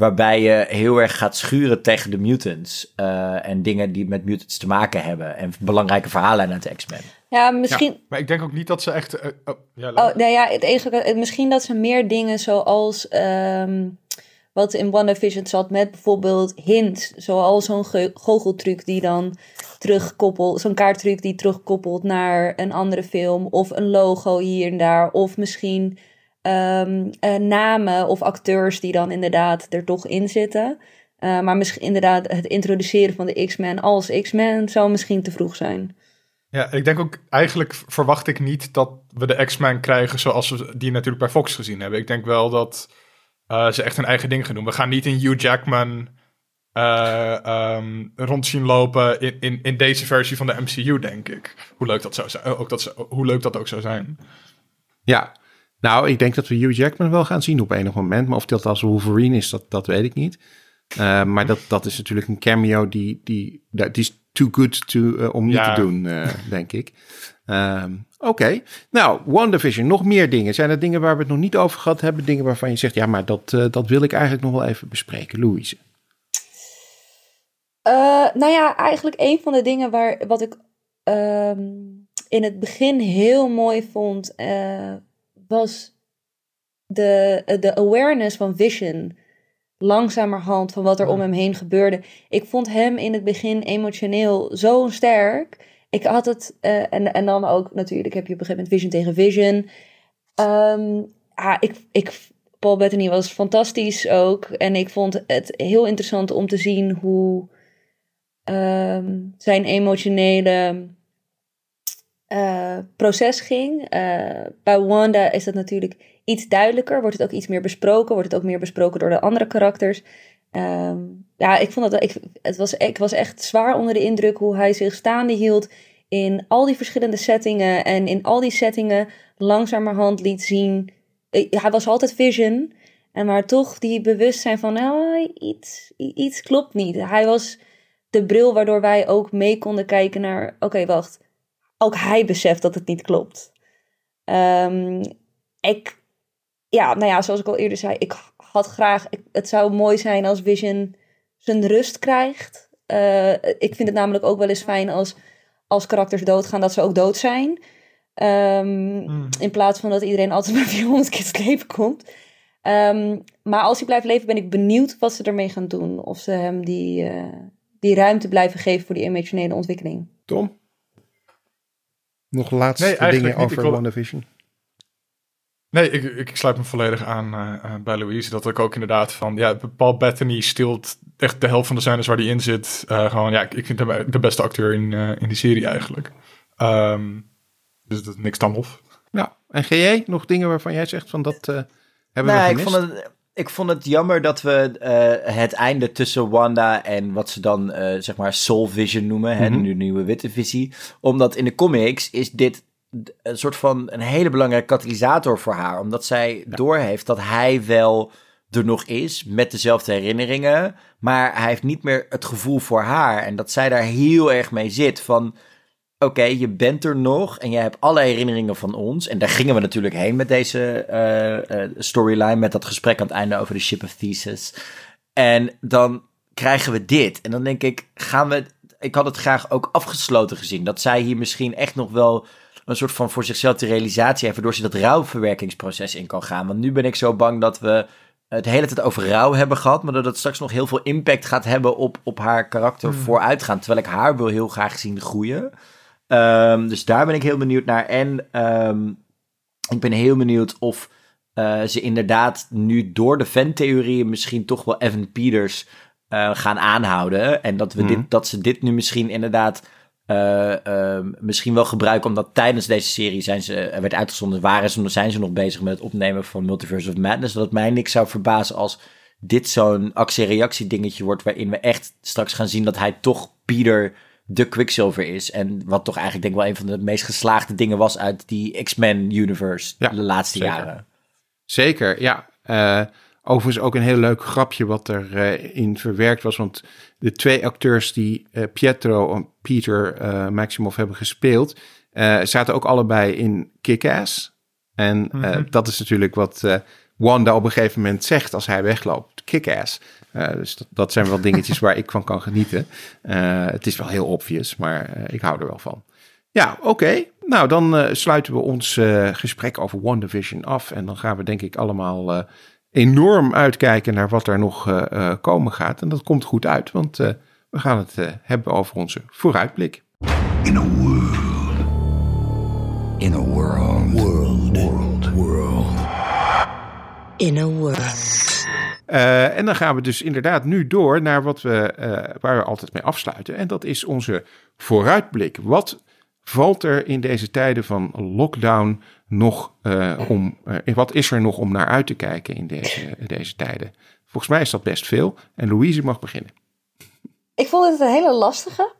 Speaker 2: Waarbij je heel erg gaat schuren tegen de mutants. Uh, en dingen die met mutants te maken hebben. En belangrijke verhalen uit X-Men.
Speaker 4: Ja, misschien. Ja,
Speaker 3: maar ik denk ook niet dat ze echt. Uh,
Speaker 4: oh, ja, oh, nou ja, het enige, misschien dat ze meer dingen zoals. Um, wat in WandaVision zat met bijvoorbeeld hints. Zoals zo'n goocheltruc die dan terugkoppelt. Zo'n kaarttruc die terugkoppelt naar een andere film. Of een logo hier en daar. Of misschien um, uh, namen of acteurs die dan inderdaad er toch in zitten. Uh, maar misschien inderdaad het introduceren van de X-Men als X-Men zou misschien te vroeg zijn.
Speaker 3: Ja, ik denk ook, eigenlijk verwacht ik niet dat we de X-Men krijgen zoals we die natuurlijk bij Fox gezien hebben. Ik denk wel dat uh, ze echt hun eigen ding gaan doen. We gaan niet in Hugh Jackman uh, um, rond zien lopen in, in, in deze versie van de MCU, denk ik. Hoe leuk dat, zou zijn, ook dat, hoe leuk dat ook zou zijn.
Speaker 1: Ja, nou, ik denk dat we Hugh Jackman wel gaan zien op enig moment. Maar of dat als Wolverine is, dat, dat weet ik niet. Uh, maar dat, dat is natuurlijk een cameo die, die, die is too good to, uh, om niet te doen, uh, denk ik. Um, Oké, okay. nou, WandaVision, nog meer dingen. Zijn er dingen waar we het nog niet over gehad hebben? Dingen waarvan je zegt, ja, maar dat, dat wil ik eigenlijk nog wel even bespreken. Louise?
Speaker 4: nou ja, eigenlijk een van de dingen waar, wat ik um, in het begin heel mooi vond was de, de awareness van Vision langzamerhand van wat er om hem heen gebeurde. Ik vond hem in het begin emotioneel zo sterk. Ik had het, uh, en, en dan ook natuurlijk heb je op een gegeven moment Vision tegen Vision. Um, ah, ik, ik, Paul Bettany was fantastisch ook. En ik vond het heel interessant om te zien hoe um, zijn emotionele uh, proces ging. Uh, bij Wanda is dat natuurlijk iets duidelijker. Wordt het ook iets meer besproken? Wordt het ook meer besproken door de andere karakters? Um, ja, ik vond dat ik, het was, ik was echt zwaar onder de indruk hoe hij zich staande hield in al die verschillende settingen. En in al die settingen langzamerhand liet zien. Eh, hij was altijd vision. En maar toch die bewustzijn van oh, iets, iets klopt niet. Hij was de bril waardoor wij ook mee konden kijken naar. Oké, wacht ook hij beseft dat het niet klopt. Um, ik, ja, nou ja, zoals ik al eerder zei, ik had graag, het zou mooi zijn als Vision zijn rust krijgt. Uh, ik vind het namelijk ook wel eens fijn als, als karakters doodgaan, dat ze ook dood zijn. Um, In plaats van dat iedereen altijd maar 400 keer het leven komt. Um, maar als hij blijft leven, ben ik benieuwd wat ze ermee gaan doen. Of ze hem die, uh, die ruimte blijven geven voor die emotionele ontwikkeling.
Speaker 1: Tom? Nog laatste dingen over wil... WandaVision?
Speaker 3: Nee, ik, ik, sluit me volledig aan uh, bij Louise. Dat ik ook inderdaad van, ja, Paul Bettany stilt echt de helft van de scènes waar hij in zit. Uh, gewoon, ja, ik vind hem de beste acteur in, uh, in die serie eigenlijk. Um, dus dat is niks dan of.
Speaker 1: Ja, en GJ, nog dingen waarvan jij zegt van dat hebben
Speaker 2: nee,
Speaker 1: we gemist?
Speaker 2: Ik vond het, ik vond het jammer dat we uh, het einde tussen Wanda en wat ze dan uh, zeg maar Soul Vision noemen, mm -hmm. hè, de nieuwe witte visie. Omdat in de comics is dit een soort van een hele belangrijke katalysator voor haar. Omdat zij ja. doorheeft dat hij wel er nog is met dezelfde herinneringen. Maar hij heeft niet meer het gevoel voor haar. En dat zij daar heel erg mee zit van oké, je bent er nog en je hebt alle herinneringen van ons. En daar gingen we natuurlijk heen met deze uh, uh, storyline, met dat gesprek aan het einde over de Ship of Thesis. En dan krijgen we dit. En dan denk ik, gaan we. Ik had het graag ook afgesloten gezien. Dat zij hier misschien echt nog wel een soort van voor zichzelf de realisatie heeft, waardoor ze dat rouwverwerkingsproces in kan gaan. Want nu ben ik zo bang dat we het hele tijd over rouw hebben gehad, maar dat het straks nog heel veel impact gaat hebben op, op haar karakter mm. vooruitgaan. Terwijl ik haar wil heel graag zien groeien. Um, dus daar ben ik heel benieuwd naar. En um, ik ben heel benieuwd of uh, ze inderdaad nu door de fantheorieën misschien toch wel Evan Peters uh, gaan aanhouden. En dat, we dit, mhm. dat ze dit nu misschien inderdaad uh, misschien wel gebruiken. Omdat tijdens deze serie zijn ze, er werd uitgezonden, waren ze, zijn ze nog bezig met het opnemen van Multiverse of Madness. Dat het mij niks zou verbazen als dit zo'n actie-reactie dingetje wordt. Waarin we echt straks gaan zien dat hij toch Peter de Quicksilver is. En wat toch eigenlijk denk ik wel een van de meest geslaagde dingen was uit die X-Men universe de laatste
Speaker 1: zeker.
Speaker 2: jaren.
Speaker 1: Zeker, ja. Uh, Overigens ook een heel leuk grapje wat erin uh, in verwerkt was. Want de twee acteurs die uh, Pietro en Peter uh, Maximoff hebben gespeeld... zaten ook allebei in Kick-Ass. En mm -hmm. dat is natuurlijk wat Wanda op een gegeven moment zegt als hij wegloopt. Kick-Ass. Dus dat, dat, zijn wel dingetjes waar ik van kan genieten. het is wel heel obvious, maar ik hou er wel van. Ja, oké. Okay. Nou, dan sluiten we ons gesprek over WandaVision af. En dan gaan we denk ik allemaal enorm uitkijken naar wat er nog uh, uh, komen gaat. En dat komt goed uit, want uh, we gaan het hebben over onze vooruitblik.
Speaker 5: In a world. In a world. World. World. World.
Speaker 6: In a world.
Speaker 1: En dan gaan we dus inderdaad nu door naar wat we, waar we altijd mee afsluiten. En dat is onze vooruitblik. Wat valt er in deze tijden van lockdown nog uh, om, wat is er nog om naar uit te kijken in deze, deze tijden? Volgens mij is dat best veel. En Louise mag beginnen.
Speaker 4: Ik vond het een hele lastige,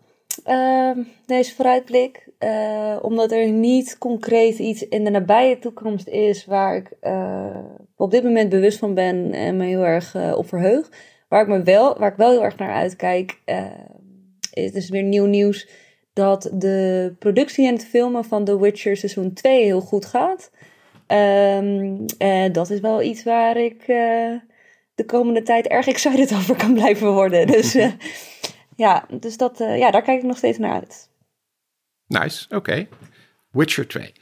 Speaker 4: uh, deze vooruitblik. omdat er niet concreet iets in de nabije toekomst is waar ik op dit moment bewust van ben en me heel erg op verheug. Waar ik, me wel, waar ik wel heel erg naar uitkijk, het is weer nieuw nieuws dat de productie en het filmen van The Witcher seizoen 2 heel goed gaat. Um, en dat is wel iets waar ik uh, de komende tijd erg excited over kan blijven worden. Dus uh, ja, dus dat, uh, ja, daar kijk ik nog steeds naar uit.
Speaker 1: Nice, oké. Okay. Witcher 2.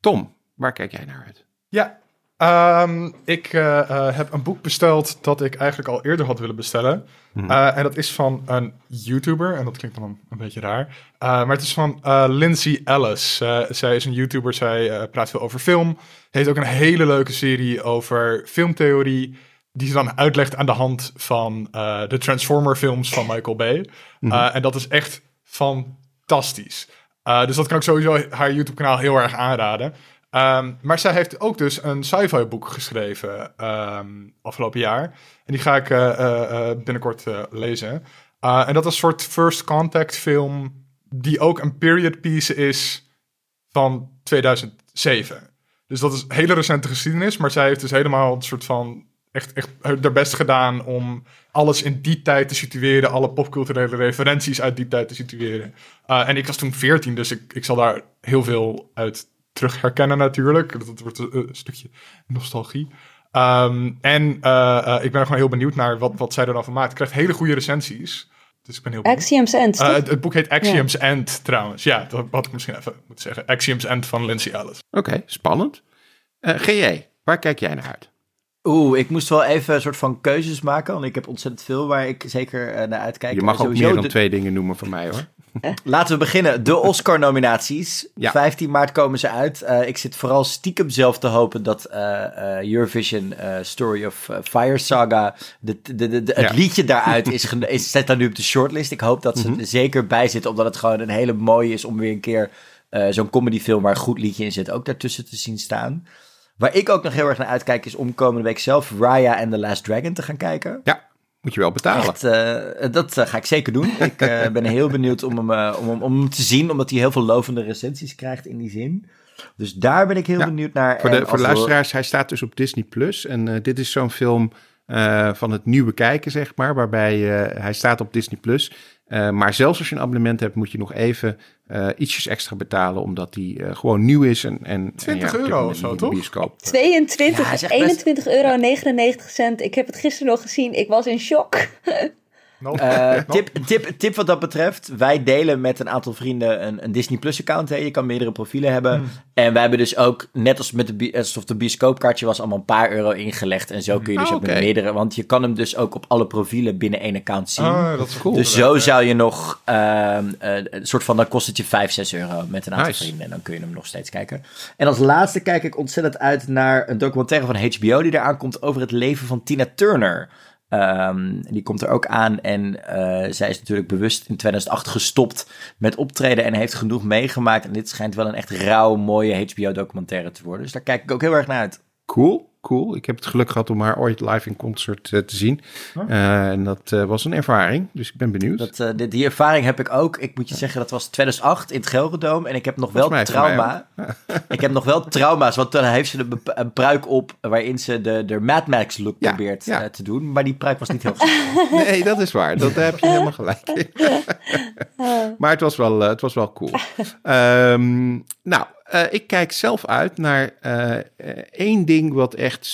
Speaker 1: Tom, waar kijk jij naar uit?
Speaker 3: Ja, Um, ik uh, uh, heb een boek besteld dat ik eigenlijk al eerder had willen bestellen. Mm. Uh, en dat is van een YouTuber. En dat klinkt dan een, een beetje raar. maar het is van Lindsay Ellis. zij is een YouTuber. Zij praat veel over film. Heeft ook een hele leuke serie over filmtheorie. Die ze dan uitlegt aan de hand van de Transformer films van Michael Bay. Mm. en dat is echt fantastisch. dus dat kan ik sowieso haar YouTube kanaal heel erg aanraden. Um, maar zij heeft ook dus een sci-fi boek geschreven um, afgelopen jaar. En die ga ik uh, uh, binnenkort uh, lezen. en dat is een soort first contact film die ook een period piece is van 2007. Dus dat is hele recente geschiedenis, maar zij heeft dus helemaal een soort van echt, echt haar best gedaan om alles in die tijd te situeren, alle popculturele referenties uit die tijd te situeren. en ik was toen 14, dus ik, ik zal daar heel veel uit terug herkennen natuurlijk. Dat, wordt een, stukje nostalgie. Um, en uh, uh, ik ben gewoon heel benieuwd naar wat, wat zij er dan van maakt. Het krijgt hele goede recensies. Dus ik ben heel
Speaker 4: Axioms End.
Speaker 3: Uh, het, het, boek heet Axioms ja. End trouwens. Ja, dat had ik misschien even moeten zeggen. Axioms End van Lindsay Ellis.
Speaker 1: Oké, okay, spannend. GJ, waar kijk jij naar uit?
Speaker 2: Oeh, ik moest wel even een soort van keuzes maken. Want ik heb ontzettend veel waar ik zeker naar uitkijk.
Speaker 1: Je mag ook meer dan de... twee dingen noemen voor mij hoor.
Speaker 2: Laten we beginnen. De Oscar-nominaties. Ja. 15 maart komen ze uit. Uh, ik zit vooral stiekem zelf te hopen dat uh, uh, Eurovision Story of Fire Saga, de, de, de, de het ja. liedje daaruit is, is, zet daar nu op de shortlist. Ik hoop dat ze mm -hmm. er zeker bij zitten, omdat het gewoon een hele mooie is om weer een keer zo'n comedyfilm waar een goed liedje in zit ook daartussen te zien staan. Waar ik ook nog heel erg naar uitkijk is om komende week zelf Raya and the Last Dragon te gaan kijken.
Speaker 1: Ja. Moet je wel betalen.
Speaker 2: Echt, uh, dat uh, ga ik zeker doen. ik uh, ben heel benieuwd om hem, om, om hem te zien, omdat hij heel veel lovende recensies krijgt in die zin. Dus daar ben ik heel ja, benieuwd naar.
Speaker 1: Voor de, voor de luisteraars, hij staat dus op Disney Plus. En dit is zo'n film van het nieuwe kijken, zeg maar. Waarbij hij staat op Disney Plus. Uh, maar zelfs als je een abonnement hebt, moet je nog even uh, ietsjes extra betalen, omdat die uh, gewoon nieuw is. En, en,
Speaker 3: 20
Speaker 1: en
Speaker 3: ja, euro of zo, toch?
Speaker 1: Bioscoop.
Speaker 4: 22, ja, 21 best... euro 99 cent. Ik heb het gisteren nog gezien. Ik was in shock.
Speaker 2: Uh, tip, tip, tip wat dat betreft. Wij delen met een aantal vrienden een, een Disney Plus account. Hè. Je kan meerdere profielen hebben. Hmm. En wij hebben dus ook, net als met de, alsof de bioscoopkaartje was, allemaal een paar euro ingelegd. En zo kun je dus
Speaker 1: ah,
Speaker 2: ook met meerdere. Want je kan hem dus ook op alle profielen binnen één account zien.
Speaker 3: Ah, dat is cool.
Speaker 2: Dus zo zou je nog uh, een soort van, dan kost het je 5, 6 euro met een aantal
Speaker 1: nice.
Speaker 2: vrienden. En dan kun je hem nog steeds kijken. En als laatste kijk ik ontzettend uit naar een documentaire van HBO die eraan komt over het leven van Tina Turner. Um, die komt er ook aan en uh, zij is natuurlijk bewust in 2008 gestopt met optreden en heeft genoeg meegemaakt. En dit schijnt wel een echt rauw, mooie HBO-documentaire te worden. Dus daar kijk ik ook heel erg naar uit.
Speaker 1: Cool. cool. Ik heb het geluk gehad om haar ooit live in concert te zien. Uh, en dat was een ervaring, dus ik ben benieuwd.
Speaker 2: Dat, die, die, ervaring heb ik ook. Ik moet je zeggen, dat was 2008 in het Gelredome. En ik heb nog wel trauma. ik heb nog wel trauma's, want toen heeft ze een, een pruik op waarin ze de, de Mad Max look probeert te doen. Maar die pruik was niet heel goed.
Speaker 1: nee, dat is waar. Dat heb je helemaal gelijk in. maar het was wel, het was wel cool. Um, nou, uh, ik kijk zelf uit naar uh, één ding wat echt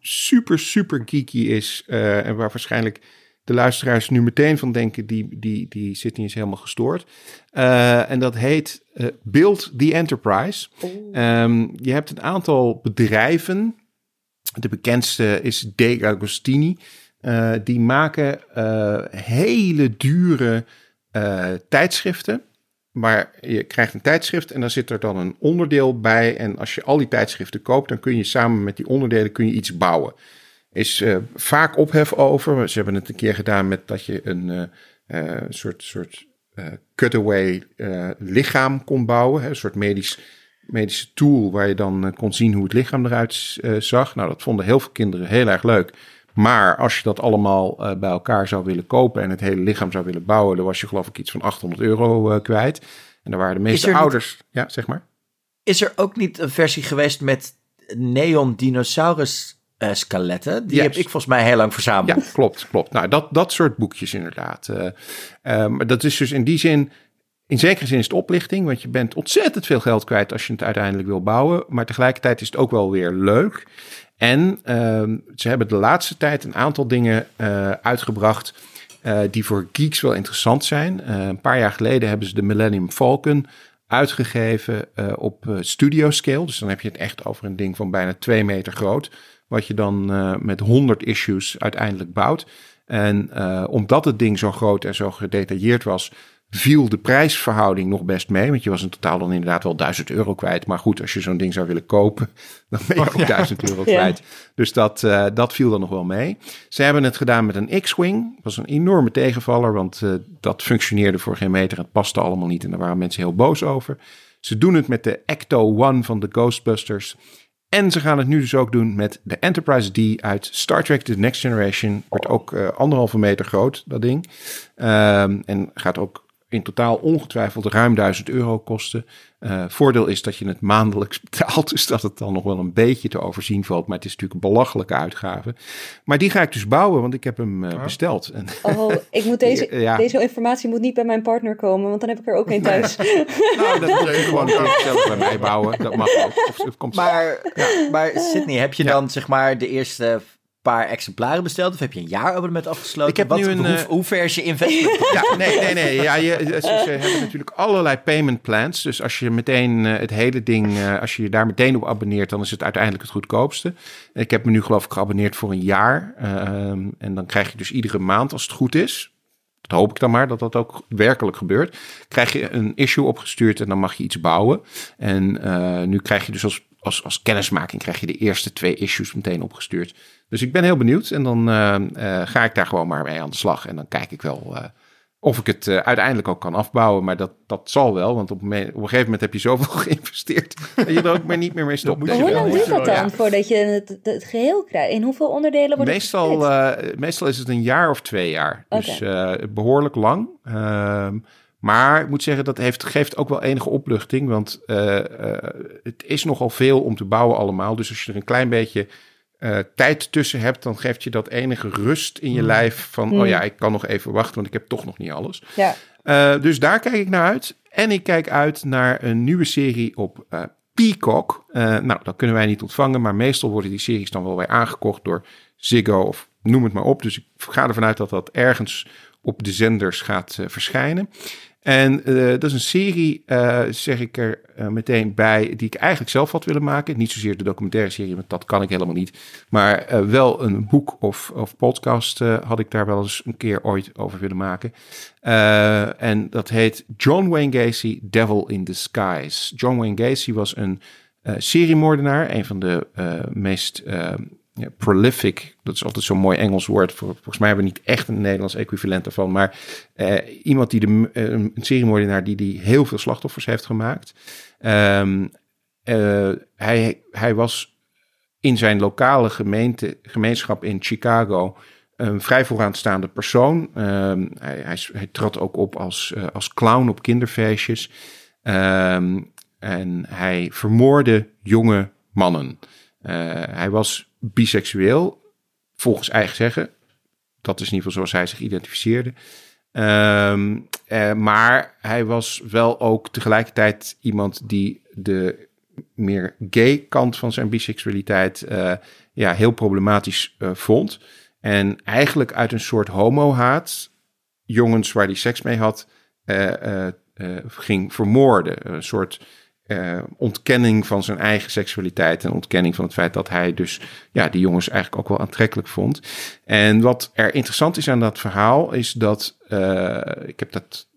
Speaker 1: super, super geeky is. Uh, en waar waarschijnlijk de luisteraars nu meteen van denken, die, die, die zit niet eens helemaal gestoord. en dat heet Build the Enterprise. Um, je hebt een aantal bedrijven. De bekendste is De Agostini. die maken hele dure tijdschriften. Maar je krijgt een tijdschrift en dan zit er dan een onderdeel bij. En als je al die tijdschriften koopt, dan kun je samen met die onderdelen kun je iets bouwen. Is uh, vaak ophef over. Ze hebben het een keer gedaan met dat je een uh, uh, soort, soort cutaway lichaam kon bouwen. Hè, een soort medisch, medische tool waar je dan kon zien hoe het lichaam eruit zag. Nou, dat vonden heel veel kinderen heel erg leuk. Maar als je dat allemaal uh, bij elkaar zou willen kopen en het hele lichaam zou willen bouwen, dan was je geloof ik iets van 800 euro uh, kwijt. En daar waren de meeste ouders. ja, zeg maar.
Speaker 2: Is er ook niet een versie geweest met neon dinosaurus uh, skeletten? Die yes. heb ik volgens mij heel lang verzameld.
Speaker 1: Ja, klopt, klopt. Nou, dat, dat soort boekjes inderdaad. maar dat is dus in die zin. In zekere zin is het oplichting, want je bent ontzettend veel geld kwijt als je het uiteindelijk wil bouwen. Maar tegelijkertijd is het ook wel weer leuk. En uh, ze hebben de laatste tijd een aantal dingen uh, uitgebracht uh, die voor geeks wel interessant zijn. Uh, een paar jaar geleden hebben ze de Millennium Falcon uitgegeven op studio scale. Dus dan heb je het echt over een ding van bijna twee meter groot. Wat je dan met 100 issues uiteindelijk bouwt. En omdat het ding zo groot en zo gedetailleerd was, viel de prijsverhouding nog best mee. Want je was in totaal dan inderdaad wel 1000 euro kwijt. Maar goed, als je zo'n ding zou willen kopen, dan ben je ook 1000 euro kwijt. Dus dat, uh, dat viel dan nog wel mee. Ze hebben het gedaan met een X-Wing. Dat was een enorme tegenvaller, want uh, dat functioneerde voor geen meter. Het paste allemaal niet en daar waren mensen heel boos over. Ze doen het met de Ecto One van de Ghostbusters. En ze gaan het nu dus ook doen met de Enterprise D uit Star Trek The Next Generation. Wordt ook uh, anderhalve meter groot, dat ding. Um, en gaat ook in totaal ongetwijfeld ruim 1000 euro kosten. Uh, voordeel is dat je het maandelijks betaalt, dus dat het dan nog wel een beetje te overzien valt. Maar het is natuurlijk een belachelijke uitgave. Maar die ga ik dus bouwen, want ik heb hem uh, besteld.
Speaker 4: Oh, ik moet deze, ja. deze informatie moet niet bij mijn partner komen, want dan heb ik er ook een thuis.
Speaker 1: nou, dat moet je gewoon zelf bij mij bouwen. Dat mag ook. Of, of komt
Speaker 2: maar, ja. maar Sydney, heb je dan zeg maar de eerste paar exemplaren besteld? Of heb je een jaarabonnement afgesloten?
Speaker 1: Ik heb Wat, nu een,
Speaker 2: hoe, uh, hoe ver is je investment?
Speaker 1: ja, nee, nee, nee. Ja, je, ze, ze, hebben natuurlijk allerlei payment plans. Dus als je meteen uh, het hele ding, als je je daar meteen op abonneert, dan is het uiteindelijk het goedkoopste. Ik heb me nu geloof ik geabonneerd voor een jaar. Ehm, en dan krijg je dus iedere maand, als het goed is, dat hoop ik dan maar dat dat ook werkelijk gebeurt. Krijg je een issue opgestuurd en dan mag je iets bouwen. En nu krijg je dus als, als, als kennismaking krijg je de eerste twee issues meteen opgestuurd. Dus ik ben heel benieuwd en dan uh, uh, ga ik daar gewoon maar mee aan de slag. En dan kijk ik wel uh, of ik het uiteindelijk ook kan afbouwen. Maar dat, dat zal wel, want op, op een gegeven moment heb je zoveel geïnvesteerd dat je er ook maar niet meer mee stopt.
Speaker 4: Maar hoe lang duurt dat dan ja. voordat je het, het, geheel krijgt? In hoeveel onderdelen wordt
Speaker 1: meestal, het Meestal is het een jaar of twee jaar. Okay. Dus behoorlijk lang. Maar ik moet zeggen, dat heeft, geeft ook wel enige opluchting. Want het is nogal veel om te bouwen allemaal. Dus als je er een klein beetje uh, tijd tussen hebt, dan geeft je dat enige rust in je mm. lijf van, mm. oh ja, ik kan nog even wachten, want ik heb toch nog niet alles.
Speaker 4: Ja.
Speaker 1: Dus daar kijk ik naar uit. En ik kijk uit naar een nieuwe serie op Peacock. nou, dat kunnen wij niet ontvangen, maar meestal worden die series dan wel weer aangekocht door Ziggo of noem het maar op. Dus ik ga ervan uit dat dat ergens op de zenders gaat verschijnen. En uh, dat is een serie, uh, zeg ik er uh, meteen bij, die ik eigenlijk zelf had willen maken. Niet zozeer de documentaire serie, want dat kan ik helemaal niet. Maar wel een boek of, of podcast had ik daar wel eens een keer ooit over willen maken. en dat heet John Wayne Gacy, Devil in Disguise. John Wayne Gacy was een seriemoordenaar, een van de meest prolific, dat is altijd zo'n mooi Engels woord. Volgens mij hebben we niet echt een Nederlands equivalent daarvan. Maar uh, iemand die de, uh, een seriemoordenaar die, die heel veel slachtoffers heeft gemaakt. Um, uh, hij, hij was in zijn lokale gemeente, gemeenschap in Chicago een vrij vooraanstaande persoon. Ehm, hij, hij, trad ook op als, uh, als clown op kinderfeestjes. Ehm, en hij vermoorde jonge mannen. Hij was biseksueel, volgens eigen zeggen. Dat is in ieder geval zoals hij zich identificeerde. Um, uh, maar hij was wel ook tegelijkertijd iemand die de meer gay kant van zijn biseksualiteit uh, ja, heel problematisch vond. En eigenlijk uit een soort homohaat jongens waar hij seks mee had, ging vermoorden. Een soort uh, ontkenning van zijn eigen seksualiteit en ontkenning van het feit dat hij dus ja, die jongens eigenlijk ook wel aantrekkelijk vond. En wat er interessant is aan dat verhaal is dat uh, ik heb dat,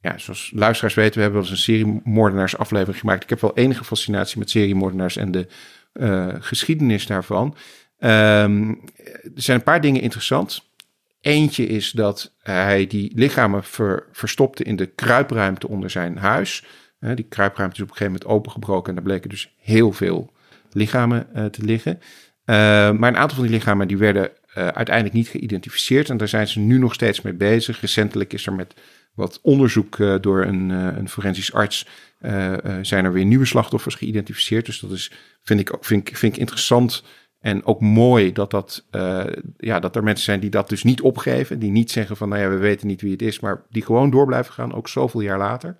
Speaker 1: ja, zoals luisteraars weten, we hebben wel eens een serie moordenaars aflevering gemaakt. Ik heb wel enige fascinatie met seriemoordenaars en de uh, geschiedenis daarvan. Um, er zijn een paar dingen interessant. Eentje is dat hij die lichamen ver, verstopte in de kruipruimte onder zijn huis. Die kruipruimte is op een gegeven moment opengebroken en daar bleken dus heel veel lichamen uh, te liggen. Uh, maar een aantal van die lichamen die werden uh, uiteindelijk niet geïdentificeerd en daar zijn ze nu nog steeds mee bezig. Recentelijk is er met wat onderzoek door een, een forensisch arts zijn er weer nieuwe slachtoffers geïdentificeerd. Dus dat is, vind ik, vind, vind ik interessant en ook mooi dat, dat, ja, dat er mensen zijn die dat dus niet opgeven. Die niet zeggen van, nou ja, we weten niet wie het is, maar die gewoon door blijven gaan, ook zoveel jaar later.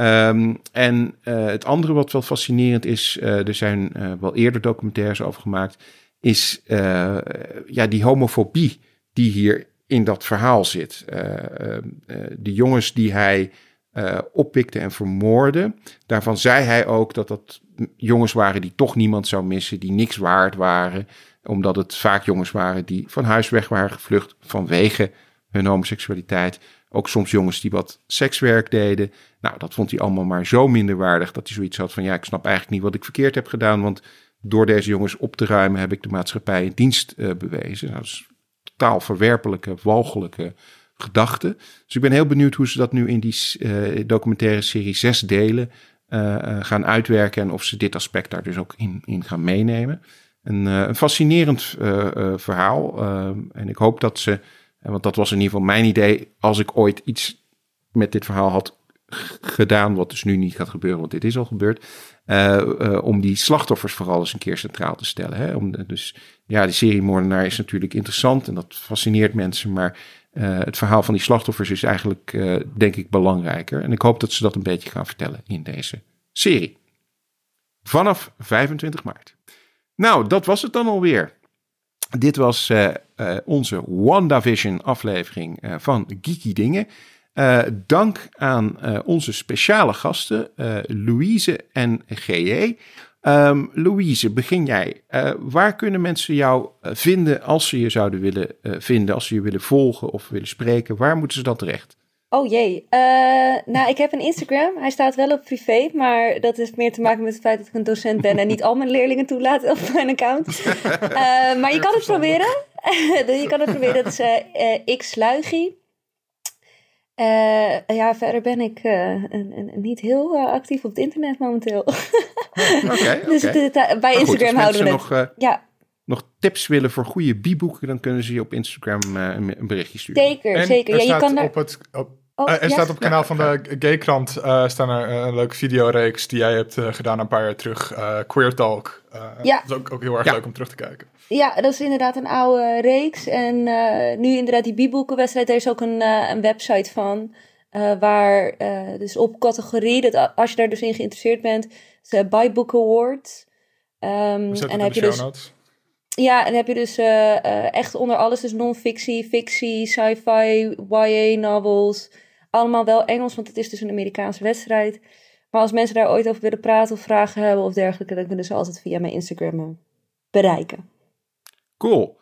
Speaker 1: Um, en uh, het andere wat wel fascinerend is, uh, er zijn uh, wel eerder documentaires over gemaakt, is ja, die homofobie die hier in dat verhaal zit. de jongens die hij oppikte en vermoordde, daarvan zei hij ook dat dat jongens waren die toch niemand zou missen, die niks waard waren, omdat het vaak jongens waren die van huis weg waren gevlucht vanwege hun homoseksualiteit. Ook soms jongens die wat sekswerk deden. Nou, dat vond hij allemaal maar zo minderwaardig dat hij zoiets had van: ja, ik snap eigenlijk niet wat ik verkeerd heb gedaan. Want door deze jongens op te ruimen heb ik de maatschappij in dienst uh, bewezen. Nou, dat is totaal verwerpelijke, walgelijke gedachte. Dus ik ben heel benieuwd hoe ze dat nu in die uh, documentaire serie zes delen uh, gaan uitwerken. En of ze dit aspect daar dus ook in, in gaan meenemen. Een, een fascinerend verhaal. en ik hoop dat ze want dat was in ieder geval mijn idee. Als ik ooit iets met dit verhaal had gedaan, wat dus nu niet gaat gebeuren, want dit is al gebeurd. Uh, uh, om die slachtoffers vooral eens een keer centraal te stellen. Hè? Om, dus ja, die serie Moordenaar is natuurlijk interessant en dat fascineert mensen. Maar uh, het verhaal van die slachtoffers is eigenlijk, denk ik, belangrijker. En ik hoop dat ze dat een beetje gaan vertellen in deze serie. Vanaf 25 maart. Nou, dat was het dan alweer. Dit was uh, uh, onze WandaVision aflevering uh, van Geeky Dingen. dank aan onze speciale gasten, Louise en GJ. Um, Louise, begin jij. waar kunnen mensen jou vinden als ze je zouden willen vinden, als ze je willen volgen of willen spreken? Waar moeten ze dat terecht?
Speaker 4: Oh jee. Uh, nou, ik heb een Instagram. Hij staat wel op privé, maar dat heeft meer te maken met het feit dat ik een docent ben en niet al mijn leerlingen toelaat op mijn account. Uh, maar je kan het proberen. je kan het proberen. Dat is uh, xluigie. ja, verder ben ik niet heel actief op het internet momenteel.
Speaker 1: Oké.
Speaker 4: dus bij Instagram houden we het.
Speaker 1: Nog, ja nog tips willen voor goede bieboeken, dan kunnen ze je op Instagram uh, een, berichtje sturen.
Speaker 4: Zeker, en zeker. Ja, je kan daar...
Speaker 3: op het, op, oh, uh, er ja? staat op het kanaal van de Gaykrant uh, staan er een leuke videoreeks die jij hebt gedaan een paar jaar terug. Queer Talk. ja. Dat is ook, ook heel erg leuk om terug te kijken.
Speaker 4: Ja, dat is inderdaad een oude reeks. En nu inderdaad die bieboekenwedstrijd, er is ook een, een website van. waar dus op categorie, dat als je daar dus in geïnteresseerd bent, is By Book Award. Um,
Speaker 3: en heb je dus notes.
Speaker 4: Ja, en dan heb je dus uh, uh, echt onder alles, dus non-fictie, fictie, sci-fi, YA-novels. Allemaal wel Engels, want het is dus een Amerikaanse wedstrijd. Maar als mensen daar ooit over willen praten of vragen hebben of dergelijke, dan kunnen ze altijd via mijn Instagram eh, bereiken.
Speaker 1: Cool.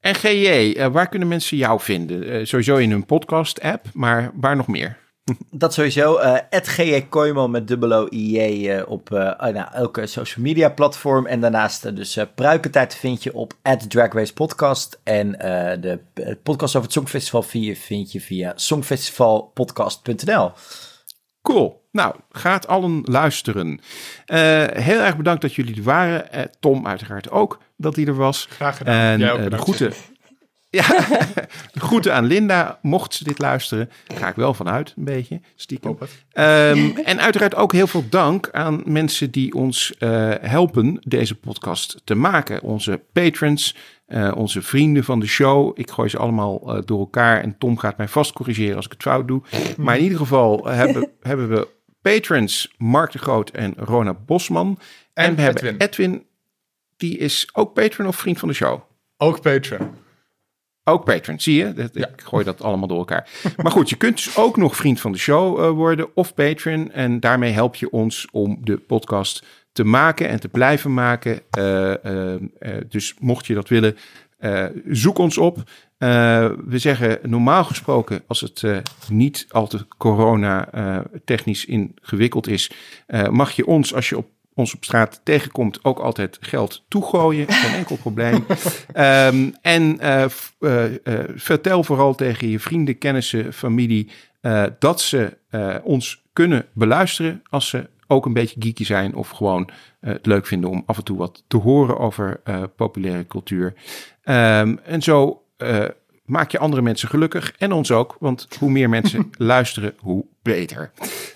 Speaker 1: En GJ, waar kunnen mensen jou vinden? sowieso in hun podcast-app, maar waar nog meer?
Speaker 2: Dat sowieso. Uh, G.J. Koyman met dubbelo I.J. Uh, op uh, nou, elke social media platform. En daarnaast dus Pruikentijd vind je op Drag Race Podcast. En de podcast over het Songfestival vind je, vind je via songfestivalpodcast.nl.
Speaker 1: Cool. Nou, gaat allen luisteren. Eh, heel erg bedankt dat jullie er waren. Eh, Tom uiteraard ook, dat hij er was.
Speaker 3: Graag gedaan.
Speaker 1: En
Speaker 3: Jij ook
Speaker 1: eh, de
Speaker 3: bedankt.
Speaker 1: groeten... Ja, groeten aan Linda, mocht ze dit luisteren. Ga ik wel vanuit, een beetje, stiekem. Ehm, en uiteraard ook heel veel dank aan mensen die ons eh, helpen deze podcast te maken. Onze patrons, eh, onze vrienden van de show. Ik gooi ze allemaal eh, door elkaar en Tom gaat mij vast corrigeren als ik het fout doe. Maar in ieder geval hebben, hebben we patrons Mark de Groot en Rona Bosman. En,
Speaker 3: En
Speaker 1: we hebben
Speaker 3: Edwin.
Speaker 1: Edwin, die is ook patron of vriend van de show?
Speaker 3: Ook Patreon.
Speaker 1: Ook patron, zie je? Dat- Ik gooi dat allemaal door elkaar. Maar goed, je kunt dus ook nog vriend van de show eh, worden of patron. En daarmee help je ons om de podcast te maken en te blijven maken. Eh, eh, dus mocht je dat willen, zoek ons op. We zeggen normaal gesproken, als het niet al te corona-technisch ingewikkeld is, mag je ons, als je op ons op straat tegenkomt, ook altijd geld toegooien. Geen enkel probleem. Ehm, en eh, eh, eh, vertel vooral tegen je vrienden, kennissen, familie dat ze ons kunnen beluisteren als ze ook een beetje geeky zijn of gewoon het leuk vinden om af en toe wat te horen over populaire cultuur. Ehm, en zo maak je andere mensen gelukkig en ons ook, want hoe meer mensen luisteren, hoe beter.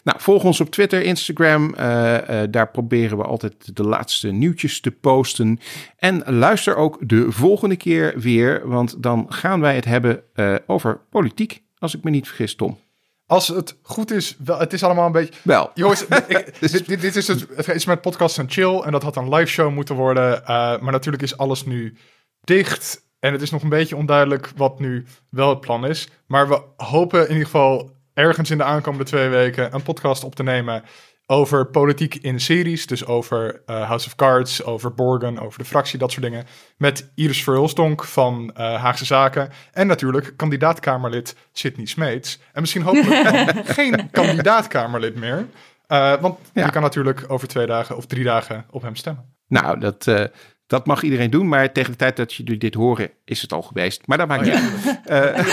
Speaker 1: Nou, volg ons op Twitter, Instagram. eh, eh, daar proberen we altijd de laatste nieuwtjes te posten. En luister ook de volgende keer weer, want dan gaan wij het hebben eh, over politiek, als ik me niet vergis, Tom.
Speaker 3: Als het goed is, wel, het is allemaal een beetje...
Speaker 1: Wel,
Speaker 3: Jongens, ik- dit, dit, dit is het, het is met podcast en chill en dat had een live show moeten worden. maar natuurlijk is alles nu dicht en het is nog een beetje onduidelijk wat nu wel het plan is. Maar we hopen in ieder geval ergens in de aankomende twee weken een podcast op te nemen over politiek in series. Dus over eh, House of Cards, over Borgen, over de fractie, dat soort dingen. Met Iris Verhulstonk van eh, Haagse Zaken. En natuurlijk kandidaatkamerlid Sidney Smeets. En misschien hopelijk geen kandidaatkamerlid meer. Eh, want
Speaker 1: Ja.
Speaker 3: je kan natuurlijk over twee dagen of drie dagen op hem stemmen.
Speaker 1: nou, dat, dat mag iedereen doen, maar tegen de tijd dat jullie dit horen, is het al geweest. Maar dat maakt niet uit. Eh,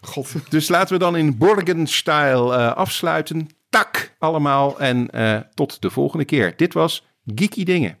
Speaker 3: God.
Speaker 1: Dus laten we dan in Borgen-style eh, afsluiten. Tak allemaal en eh, tot de volgende keer. Dit was Geeky Dingen.